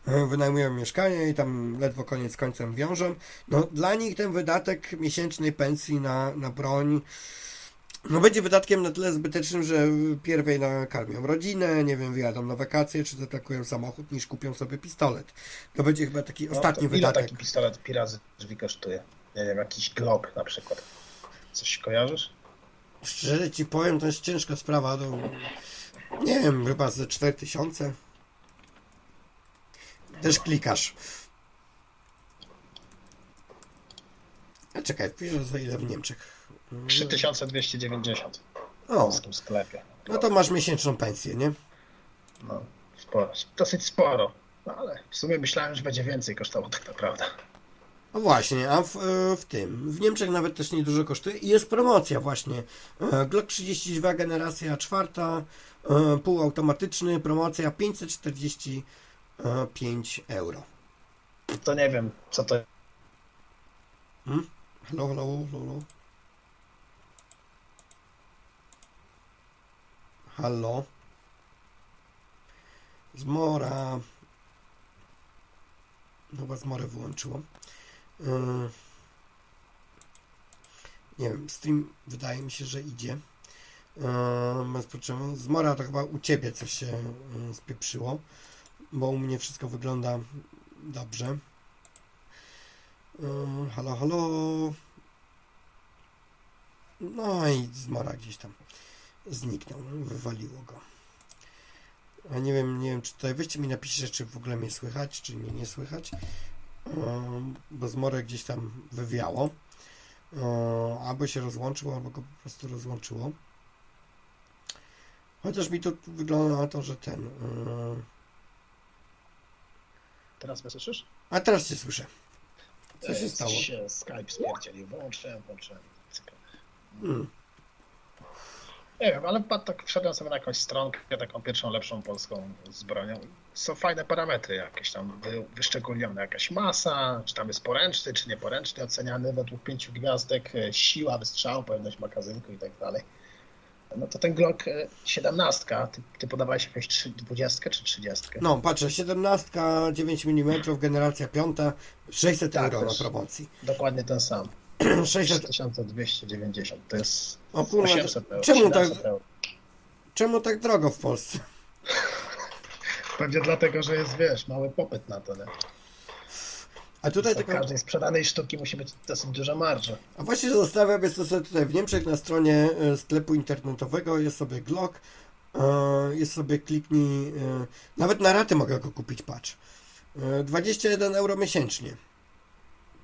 e, wynajmują mieszkania i tam ledwo koniec końcem wiążą. No dla nich ten wydatek miesięcznej pensji na, na broń no będzie wydatkiem na tyle zbytecznym, że pierwej nakarmią rodzinę, nie wiem, wyjadą na wakacje, czy zatakują samochód, niż kupią sobie pistolet. To będzie chyba taki No, ostatni ile wydatek. taki pistolet pirazy drzwi kosztuje? Nie wiem, jakiś Glock na przykład. Coś kojarzysz? Szczerze ci powiem, to jest ciężka sprawa. Nie wiem, chyba ze 4000. Też klikasz. A czekaj, piszę za ile w Niemczech. Mm, 3290 w polskim sklepie. no to masz miesięczną pensję, nie? No, sporo, dosyć sporo. No ale w sumie myślałem, że będzie więcej kosztowało tak naprawdę. No właśnie, a w, e, w tym, w Niemczech nawet też niedużo kosztuje i jest promocja właśnie. E, Glock 32 generacja czwarta, e, półautomatyczny, promocja 545 euro. To nie wiem, co to Hmm? Halo, halo, halo. Halo. Zmora. Chyba zmorę wyłączyło. Yy. Nie wiem, stream wydaje mi się, że idzie. Yy. Zmora to chyba u ciebie coś się yy, spieprzyło, bo u mnie wszystko wygląda dobrze. Halo, halo. No i zmora gdzieś tam zniknął, wywaliło go. A nie wiem, nie wiem, czy tutaj weźcie mi napiszcie, czy w ogóle mnie słychać, czy mnie nie słychać. Bo zmorę gdzieś tam wywiało. Albo się rozłączyło, albo go po prostu rozłączyło. Chociaż mi to wygląda na to, że ten. Yy... teraz mnie słyszysz? A teraz cię słyszę. Co się E, stało? się Skype spierdzielił. Włączyłem. Cyk. Hmm. Nie wiem, ale tak wszedłem sobie na jakąś stronkę, taką pierwszą, lepszą polską z bronią. Są fajne parametry jakieś tam wy, wyszczególnione, jakaś masa, czy tam jest poręczny, czy nieporęczny, oceniany według pięciu gwiazdek, e, siła wystrzału, pojemność magazynku i tak dalej. No to ten Glock e, 17, ty, ty podawałeś jakąś 3, 20 czy 30? No, patrzę, 17, 9 mm, generacja 5, 600 Tak, euro na promocji. Dokładnie ten sam. <clears throat> 600, 3290. To jest O kurwa, 800 euro. czemu tak- 700 euro. czemu tak drogo w Polsce? <laughs> Pewnie dlatego, że jest, wiesz, mały popyt na to, nie? A tutaj tylko, każdej sprzedanej sztuki musi być dosyć duża marża. a właśnie zostawiam, jest to sobie tutaj w Niemczech na stronie e, sklepu internetowego, jest sobie Glock, e, jest sobie kliknij, e, nawet na raty mogę go kupić, patrz. E, 21 euro miesięcznie.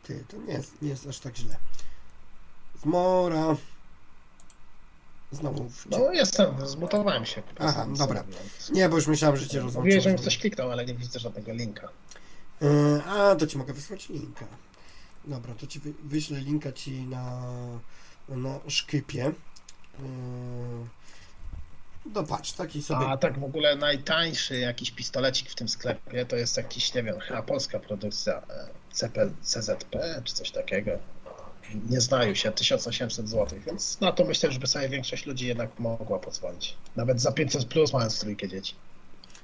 Ty, to nie jest, nie jest aż tak źle. Zmora. Znowu. No jestem, zmutowałem się. Aha, dobra. Nie, bo już myślałem, że cię rozłączyłem. żebym w coś kliknął, ale nie widzę żadnego linka. E, A, to ci mogę wysłać linka. Dobra, to ci wy, wyślę linka ci na, na szkypie. E, No patrz, taki sobie. A tak w ogóle najtańszy jakiś pistolecik w tym sklepie to jest jakiś, nie wiem, chyba polska produkcja e, CP, CZP czy coś takiego. Nie znają się, 1800 zł, więc na to myślę, że by sobie większość ludzi jednak mogła pozwolić. Nawet za 500 plus mając trójkę dzieci.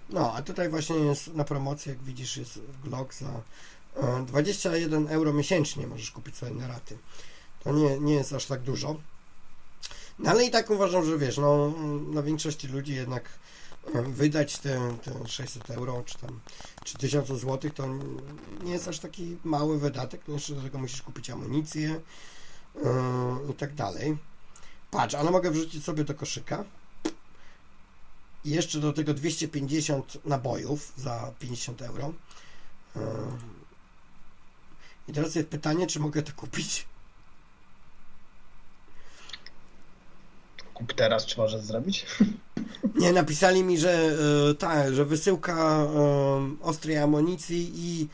No, a tutaj właśnie jest na promocji, jak widzisz, jest Glock za e, 21 euro miesięcznie możesz kupić sobie na raty. To nie, nie jest aż tak dużo. No ale i tak uważam, że wiesz, no dla większości ludzi jednak e, wydać te, te 600 euro czy tam czy 1000 zł to nie jest aż taki mały wydatek, no jeszcze do tego musisz kupić amunicję yy, i tak dalej. Patrz, ale mogę wrzucić sobie do koszyka i jeszcze do tego 250 nabojów za 50 euro. Yy. I teraz jest pytanie, czy mogę to kupić? Kup teraz, czy możesz zrobić? Nie, napisali mi, że e, tak, że wysyłka e, ostrej amunicji i,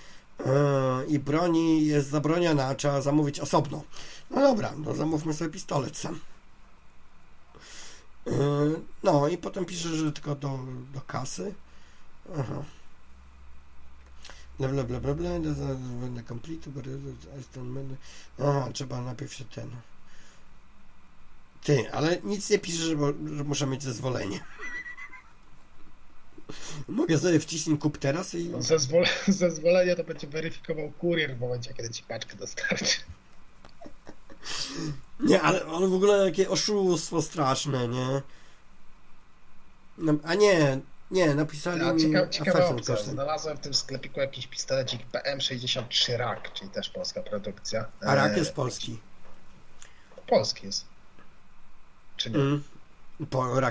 e, i broni jest zabroniona, trzeba zamówić osobno. No dobra, no zamówmy sobie pistolet sam. E, no i potem pisze, że tylko do, do kasy. Aha. Bla bla bla bla bla, będę complete, but I będę... Aha, trzeba najpierw się ten... Ty, ale nic nie pisze, że, że muszę mieć zezwolenie. Mogę sobie wcisnąć kup teraz i... Zezwole, <laughs> zezwolenie to będzie weryfikował kurier w momencie, kiedy ci paczkę dostarczy. Nie, ale, ale w ogóle jakie oszustwo straszne, nie? No, a nie, nie, napisali A mi cieka, ciekawa opcja. kosztem. Znalazłem w tym sklepiku jakiś pistolecik PM63 RAK, czyli też polska produkcja. A rak E, jest polski. Polski jest. Czy nie? Mm.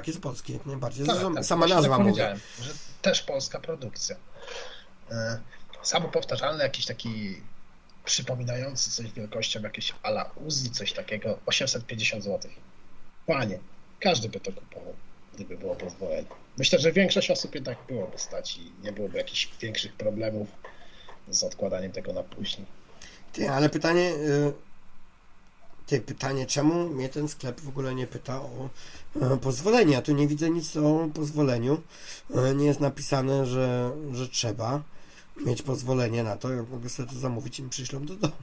Jest polski, jak najbardziej. Tak, tak, sama właśnie nazwa tak mówi. że też polska produkcja. E, Samopowtarzalny, jakiś taki przypominający coś wielkością jakieś ala Uzi, coś takiego, 850 zł. Panie, każdy by to kupował, gdyby było pozwolenie. Myślę, że większość osób jednak byłoby stać i nie byłoby jakichś większych problemów z odkładaniem tego na później. Ty, ale pytanie... Ty, pytanie, czemu mnie ten sklep w ogóle nie pyta o e, pozwolenie? Ja tu nie widzę nic o pozwoleniu. E, Nie jest napisane, że, że trzeba mieć pozwolenie na to. Ja mogę sobie to zamówić i przyślą do domu.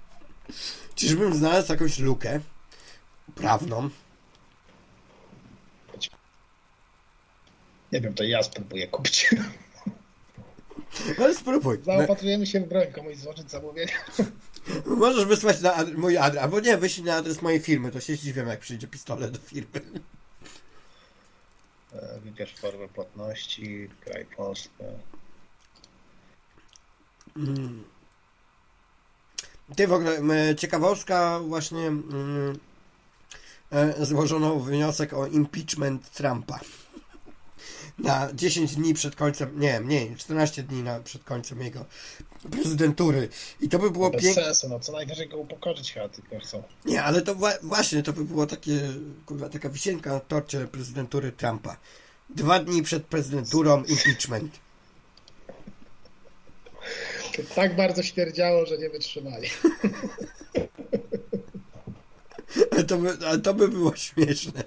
<laughs> Czyżbym znalazł jakąś lukę prawną? Nie wiem, to ja spróbuję kupić. Ale spróbuj. Zaopatrujemy się w broń, komuś złożyć zamówienie. Możesz wysłać na ad- mój adres, albo nie, wyślij na adres mojej firmy, to się zdziwię, jak przyjdzie pistolet do firmy. E, Wybierz formę płatności, kraj Polskę. Mm. Ty w ogóle, ciekawostka właśnie mm, e, złożono wniosek o impeachment Trumpa. Na 10 dni przed końcem, nie, mniej, 14 dni na, przed końcem jego prezydentury. I to by było Bez piękne. sensu, no co najwyżej go upokorzyć chyba tylko chcą. Nie, ale to wła- właśnie, to by było takie, kurwa, taka wisienka na torcie prezydentury Trumpa. Dwa dni przed prezydenturą impeachment. Tak bardzo śmierdziało, że nie wytrzymali. <laughs> To by, ale to by było śmieszne.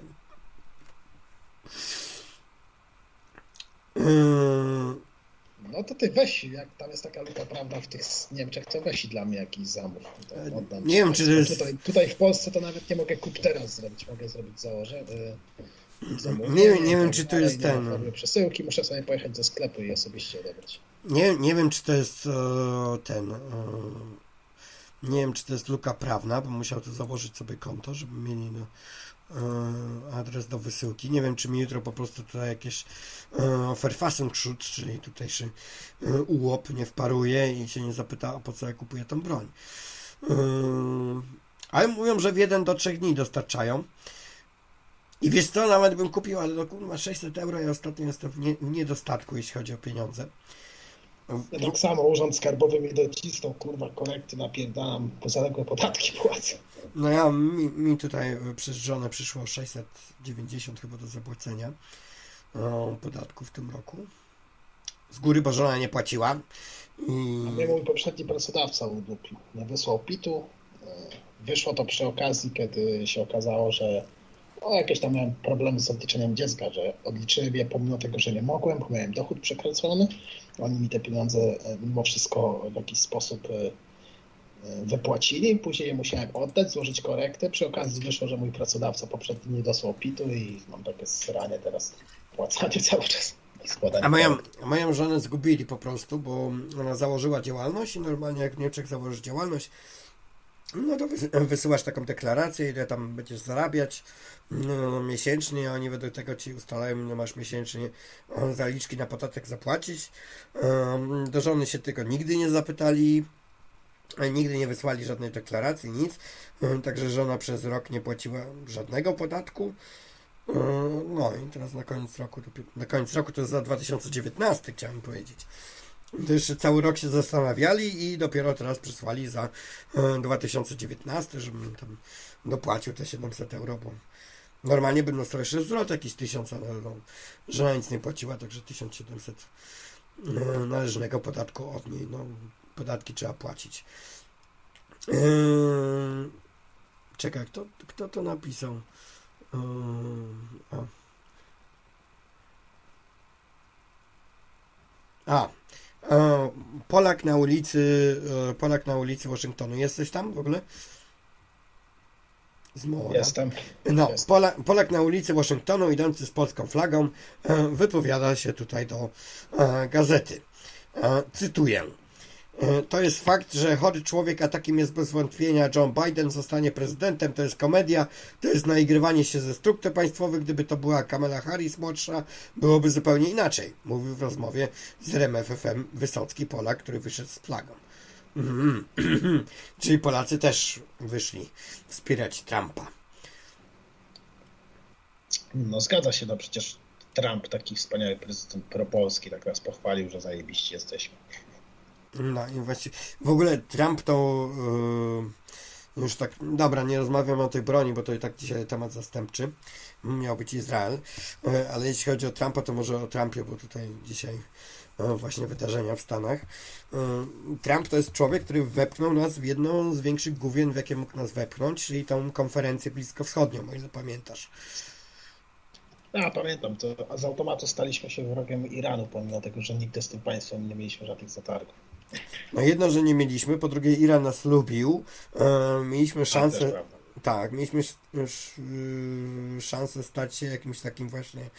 Yy, No No to ty weź, jak tam jest taka luka prawda w tych Niemczech, to weź dla mnie jakiś zamów. Oddam Nie wiem, czy to jest- Tutaj, tutaj w Polsce to nawet nie mogę kup teraz zrobić, mogę zrobić założę. y, zamówienie Nie wiem- nie i wiem, czy to jest nie ten- przesyłki, muszę sobie pojechać do sklepu i osobiście odebrać. Nie, nie wiem, czy to jest e, ten. E, nie wiem, czy to jest luka prawna, bo musiał tu założyć sobie konto, żeby mieli no, adres do wysyłki. Nie wiem, czy mi jutro po prostu tutaj jakieś e, Verfassungsschutz, czyli tutejszy e, ułop nie wparuje i się nie zapyta, a po co ja kupuję tą broń. E, ale mówią, że w jeden do trzech dni dostarczają. I wiesz co, nawet bym kupił, ale no kurwa 600 euro ja ostatnio jestem w, nie, w niedostatku, jeśli chodzi o pieniądze. Ja tak samo urząd skarbowy mi docisnął, kurwa, korekty napierdalam, po zaległe podatki płacę. No ja, mi, mi tutaj e, przez żonę przyszło 690 chyba do zapłacenia o, podatku w tym roku. Z góry, bo żona nie płaciła. I... A mnie mój poprzedni pracodawca udupił. Nie wysłał PIT-u. E, Wyszło to przy okazji, kiedy się okazało, że no, jakieś tam miałem problemy z odliczeniem dziecka, że odliczyłem je pomimo tego, że nie mogłem, bo miałem dochód przekręcony. Oni mi te pieniądze e, mimo wszystko w jakiś sposób e, e, wypłacili. Później je musiałem oddać, złożyć korektę. Przy okazji wyszło, że mój pracodawca poprzedni nie dosłał PIT-u i mam takie sranie teraz płacanie cały czas. A moją, moją żonę zgubili po prostu, bo ona założyła działalność i normalnie jak w Niemczech założysz działalność, no to wys- wysyłasz taką deklarację, ile tam będziesz zarabiać no, miesięcznie, a oni według tego ci ustalają, ile masz miesięcznie e, zaliczki na podatek zapłacić. Em, Do żony się tego nigdy nie zapytali, e, nigdy nie wysłali żadnej deklaracji, nic. E, Także żona przez rok nie płaciła żadnego podatku. E, No i teraz na koniec roku, na koniec roku to jest za 2019 chciałem powiedzieć. Jeszcze cały rok się zastanawiali i dopiero teraz przysłali za e, 2019, żebym tam dopłacił te 700 euro, bo normalnie bym dostał jeszcze zwrot jakiś 1000, ale no, żona nic nie płaciła, także 1700 e, należnego podatku od niej, no podatki trzeba płacić. E, Czekaj, kto, kto to napisał? E, A. A, e, Polak na ulicy, e, Polak na ulicy Waszyngtonu. Jesteś tam w ogóle? Z Moora. Jestem. No, Jest. Pola, Polak na ulicy Waszyngtonu, idący z polską flagą, e, wypowiada się tutaj do gazety. Cytuję. E, To jest fakt, że chory człowiek, a takim jest bez wątpienia John Biden, zostanie prezydentem. To jest komedia, to jest naigrywanie się ze struktur państwowych. Gdyby to była Kamala Harris młodsza, byłoby zupełnie inaczej. Mówił w rozmowie z RMFFM Wysocki Polak, który wyszedł z flagą. Mhm. <clears throat> Czyli Polacy też wyszli wspierać Trumpa. No zgadza się, no przecież Trump, taki wspaniały prezydent propolski, tak nas pochwalił, że zajebiści jesteśmy. No i właściwie w ogóle Trump to yy, już tak, dobra, nie rozmawiam o tej broni, bo to i tak dzisiaj temat zastępczy. Miał być Izrael, yy, ale jeśli chodzi o Trumpa, to może o Trumpie, bo tutaj dzisiaj yy, właśnie wydarzenia w Stanach. Yy, Trump to jest człowiek, który wepchnął nas w jedną z większych główien, w jakie mógł nas wepchnąć, czyli tą konferencję bliskowschodnią, o ile pamiętasz. Ja pamiętam, to z automatu staliśmy się wrogiem Iranu, pomimo tego, że nigdy z tym państwem nie mieliśmy żadnych zatargów. No jedno, że nie mieliśmy, po drugie Iran nas lubił, yy, mieliśmy też szansę... Tak, mieliśmy już yy, szansę stać się jakimś takim właśnie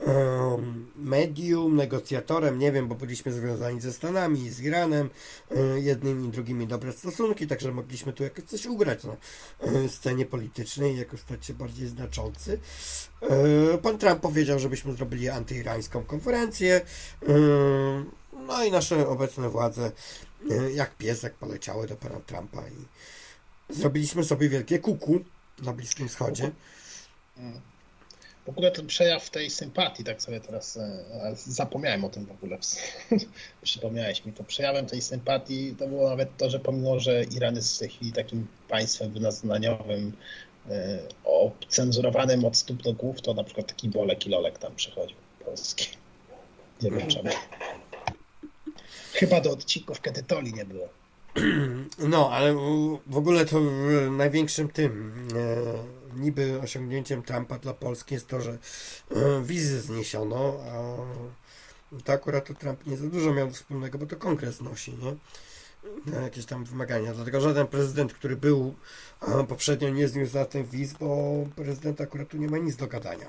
em, medium, negocjatorem, nie wiem, bo byliśmy związani ze Stanami, z Iranem, yy, jednymi i drugimi dobre stosunki, także mogliśmy tu jakoś coś ugrać na yy, scenie politycznej, jakoś stać się bardziej znaczący. Pan Trump powiedział, żebyśmy zrobili antyirańską konferencję, no i nasze obecne władze yy, jak piesek poleciały do pana Trumpa i Zrobiliśmy sobie wielkie kuku na Bliskim Wschodzie. W ogóle ten przejaw tej sympatii, tak sobie teraz e, zapomniałem o tym w ogóle. <laughs> Przypomniałeś mi to. Przejawem tej sympatii to było nawet to, że pomimo, że Iran jest w tej chwili takim państwem wynaznaniowym, e, ocenzurowanym od stóp do głów, to na przykład taki Bolek i Lolek tam przychodził polski. Nie wiem czemu. Chyba do odcinków, kiedy Toli nie było. <clears throat> No, ale w- ogóle to największym tym e, niby osiągnięciem Trumpa dla Polski jest to, że e, wizy zniesiono, a to akurat to Trump nie za dużo miał wspólnego, bo to kongres nosi, nie? Na jakieś tam wymagania. Dlatego żaden prezydent, który był poprzednio nie zniósł na ten wiz, bo prezydent akurat tu nie ma nic do gadania.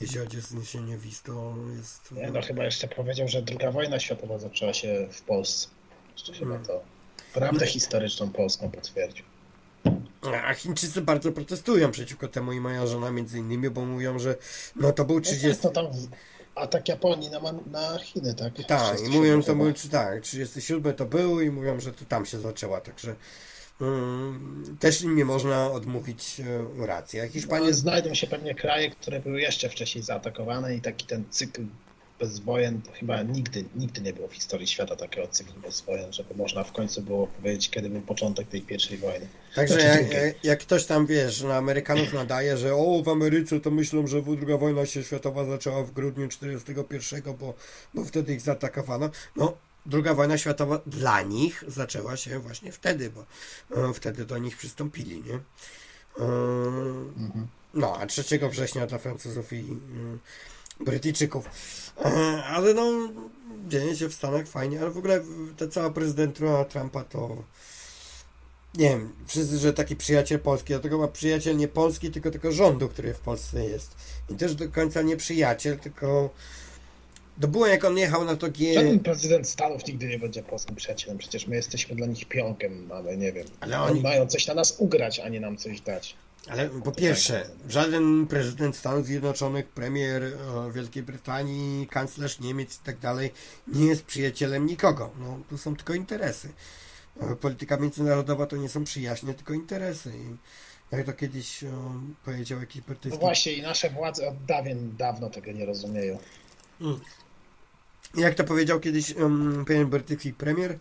Jeśli chodzi o zniesienie wiz, to jest... Nie, no chyba jeszcze powiedział, że druga wojna światowa zaczęła się w Polsce. Jeszcze chyba Hmm. to prawdę historyczną polską potwierdził. A Chińczycy bardzo protestują przeciwko temu i moja żona między innymi, bo mówią, że no to był 30... To tam w- atak Japonii na, na Chiny, tak? Tak, i 37 mówią, to był, czy tak, 37 to był i mówią, że to tam się zaczęła, także mm, też im nie można odmówić e, racji. A Hiszpania Ale znajdą się pewnie kraje, które były jeszcze wcześniej zaatakowane i taki ten cykl bez wojen, to chyba nigdy, nigdy nie było w historii świata takiego cyklu bez wojen, żeby można w końcu było powiedzieć, kiedy był początek tej pierwszej wojny. Także Znaczy jak, jak, ktoś tam, wiesz, na Amerykanów nadaje, że o, w Ameryce to myślą, że druga wojna światowa zaczęła w grudniu 41, bo, bo wtedy ich zaatakowano. No, druga wojna światowa dla nich zaczęła się właśnie wtedy, bo e, wtedy do nich przystąpili, nie? E, No, a 3 września dla Francuzów i mm, Brytyjczyków. Ale no, dzieje się w Stanach fajnie, ale w ogóle ta cała prezydentura Trumpa to nie wiem, wszyscy, że taki przyjaciel Polski, dlatego ma przyjaciel nie Polski, tylko tylko rządu, który w Polsce jest. I też do końca nie przyjaciel, tylko to było jak on jechał na to G... Żaden prezydent Stanów nigdy nie będzie polskim przyjacielem, przecież my jesteśmy dla nich pionkiem, mamy, nie wiem, Ale oni oni, mają coś na nas ugrać, a nie nam coś dać. Ale po pierwsze, żaden prezydent Stanów Zjednoczonych, premier e, Wielkiej Brytanii, kanclerz Niemiec i tak dalej nie jest przyjacielem nikogo. No, tu są tylko interesy. E, Polityka międzynarodowa to nie są przyjaźnie, tylko interesy. I jak to kiedyś e, powiedział jakiś No brytyjski właśnie i nasze władze od dawien dawno tego nie rozumieją. Jak to powiedział kiedyś um, pewien brytyjski premier,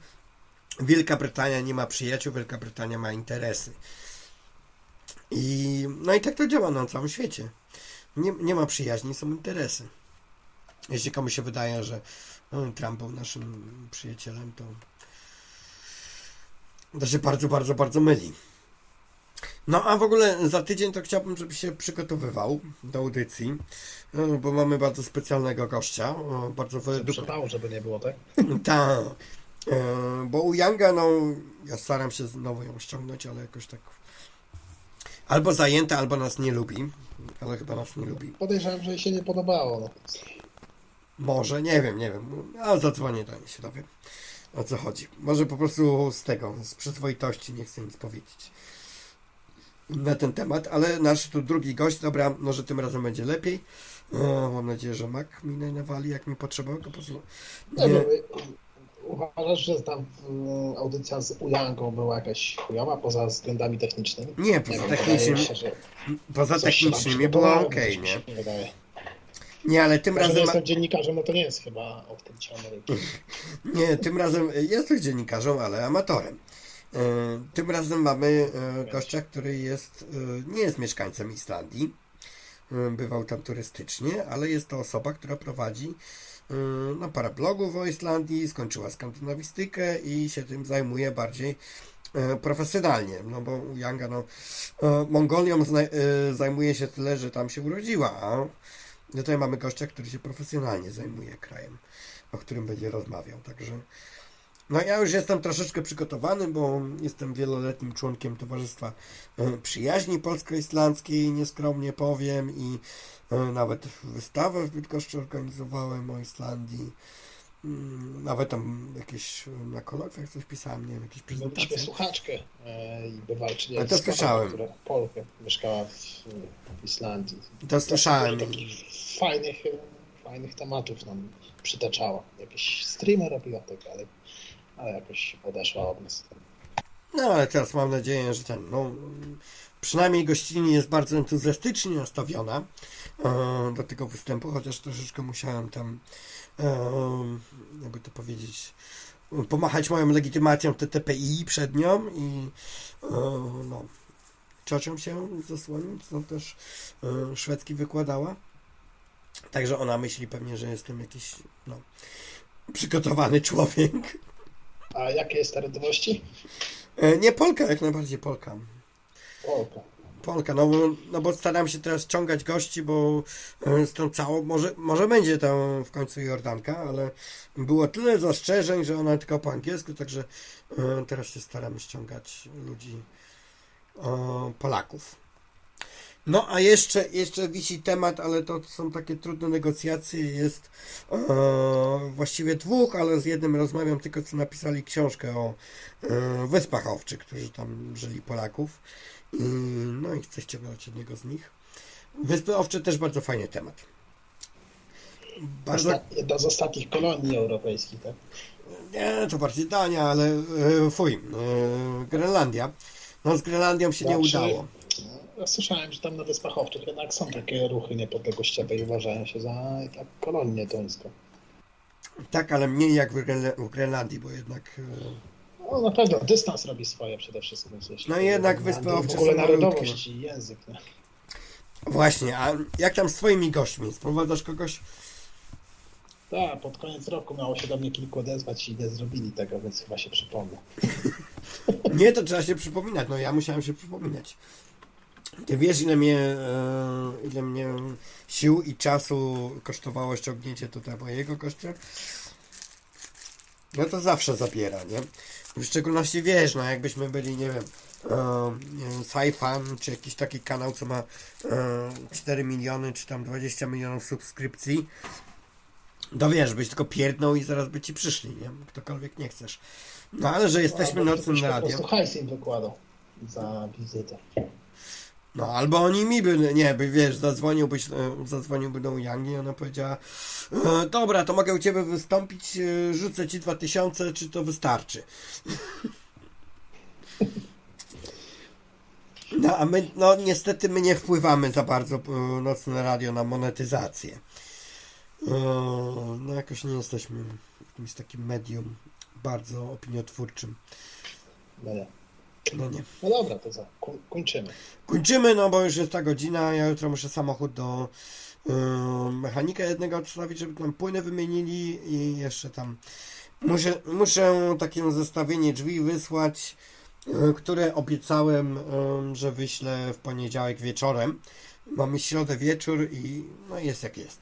Wielka Brytania nie ma przyjaciół, Wielka Brytania ma interesy. I no i tak to działa na całym świecie. Nie, nie ma przyjaźni, są interesy. Jeśli komuś się wydaje, że um, Trump był naszym przyjacielem, to to się bardzo, bardzo, bardzo myli. No a w ogóle za tydzień to chciałbym, żeby się przygotowywał do audycji, e, bo mamy bardzo specjalnego gościa, bardzo. Przypału, żeby nie było, tak? <laughs> Tak, e, bo u Younga, no, ja staram się znowu ją ściągnąć, ale jakoś tak albo zajęta, albo nas nie lubi, ale chyba nas nie lubi. Podejrzewam, że jej się nie podobało. No. Może, nie wiem, nie wiem, ale zadzwonię do niej, się dowiem, o co chodzi. Może po prostu z tego, z przyzwoitości nie chcę nic powiedzieć na ten temat, ale nasz tu drugi gość, dobra, może tym razem będzie lepiej. O, mam nadzieję, że Mac mi nawali, jak mi potrzeba go posłuchać. Nie, nie. Uważasz, że tam mm, audycja z Ujanką była jakaś chujowa poza względami technicznymi? Nie, Nie poza wiem, technicznym, wydaje mi się, że poza technicznymi przygotowało, ok, nie? wydaje. Nie, ale tym nie razem, jestem dziennikarzem, no to nie jest chyba odkrycie Ameryki. <laughs> nie, tym razem jest dziennikarzem, ale amatorem. E, Tym razem mamy e, gościa, który jest, e, nie jest mieszkańcem Islandii. E, Bywał tam turystycznie, ale jest to osoba, która prowadzi e, no, parę blogów o Islandii, skończyła skandynawistykę i się tym zajmuje bardziej e, profesjonalnie, no bo u Younga no, e, Mongolią zajmuje się tyle, że tam się urodziła, a tutaj mamy gościa, który się profesjonalnie zajmuje krajem, o którym będzie rozmawiał, także no ja już jestem troszeczkę przygotowany, bo jestem wieloletnim członkiem Towarzystwa e, Przyjaźni Polsko-Islandzkiej, nieskromnie powiem, i e, nawet wystawę w Bydgoszczy organizowałem o Islandii. Mm, Nawet tam jakieś na kolokwiach coś pisałem, nie wiem, jakieś Mieliśmy prezentacje. słuchaczkę e, i bywalczynię to słyszałem. która Polkę mieszkała w, Islandii. To słyszałem. Fajnych, fajnych tematów nam przytaczała. Jakiś streamer robiła tak, ale, ale jakoś odeszła od nas. No ale teraz mam nadzieję, że ten, no przynajmniej gościni jest bardzo entuzjastycznie nastawiona e, do tego występu, chociaż troszeczkę musiałem tam, e, jakby to powiedzieć, pomachać moją legitymacją TTPI przed nią i e, no, ciocią się zasłonić, co też e, szwedzki wykładała. Także ona myśli pewnie, że jestem jakiś, no, przygotowany człowiek. A jakie jest narodowości? E, nie Polka, jak najbardziej Polka. Polka. Polka, no, bo- no bo staram się teraz ciągać gości, bo e, z tą całą, może, może będzie to w końcu Jordanka, ale było tyle zastrzeżeń, że ona tylko po angielsku, także e, teraz się staram ściągać ludzi Polaków. No a jeszcze, jeszcze wisi temat, ale to są takie trudne negocjacje, jest e, właściwie dwóch, ale z jednym rozmawiam tylko co napisali książkę o e, Wyspach Owczych, którzy tam żyli Polaków. I, no i chcę ściągnąć jednego z nich. Wyspy Owcze też bardzo fajny temat. Bardzo, Jedna z ostatnich kolonii europejskich, tak? nie, to bardziej Dania, ale e, fuj, e, Grenlandia. No z Grenlandią się nie Znaczy, udało. Ja słyszałem, że tam na Wyspach Owczych jednak są takie ruchy niepodległościowe i uważają się za tak kolonię duńską. Tak, ale mniej jak w, Grenle- w Grenlandii, bo jednak e, No na pewno dystans robi swoje przede wszystkim. No jednak Wyspy Owcze W ogóle narodowość i język. Nie? Właśnie, a jak tam z twoimi gośćmi? Sprowadzasz kogoś? Tak, pod koniec roku miało się do mnie kilku odezwać i nie zrobili tego, więc chyba się przypomnę. <laughs> Nie, to trzeba się przypominać. No ja musiałem się przypominać. Ty wiesz, ile mnie, e, ile mnie sił i czasu kosztowało ściągnięcie tutaj mojego gościa? No to zawsze zabiera, nie? W szczególności wiesz, no jakbyśmy byli, nie wiem, e, Sci-Fan, czy jakiś taki kanał, co ma e, 4 miliony, czy tam 20 milionów subskrypcji, to wiesz, byś tylko pierdnął i zaraz by ci przyszli, nie? Ktokolwiek nie chcesz. No ale że jesteśmy Albo nocnym radiem. hajs im wykładał za wizytę. No, albo oni mi by, nie, by wiesz, zadzwoniłbyś, e, zadzwoniłby do Yangi i ona powiedziała, e, dobra, to mogę u ciebie wystąpić, e, rzucę ci 2000, czy to wystarczy? <laughs> No, a my, no niestety my nie wpływamy za bardzo nocne radio na monetyzację. No jakoś nie jesteśmy jakimś takim medium bardzo opiniotwórczym. No. No nie. no dobra, to za, ko- kończymy. Kończymy, no bo już jest ta godzina. Ja jutro muszę samochód do yy, mechanika jednego odstawić, żeby tam płyny wymienili i jeszcze tam muszę, muszę takie zestawienie drzwi wysłać, yy, które obiecałem, yy, że wyślę w poniedziałek wieczorem. Mamy środę wieczór i no jest jak jest.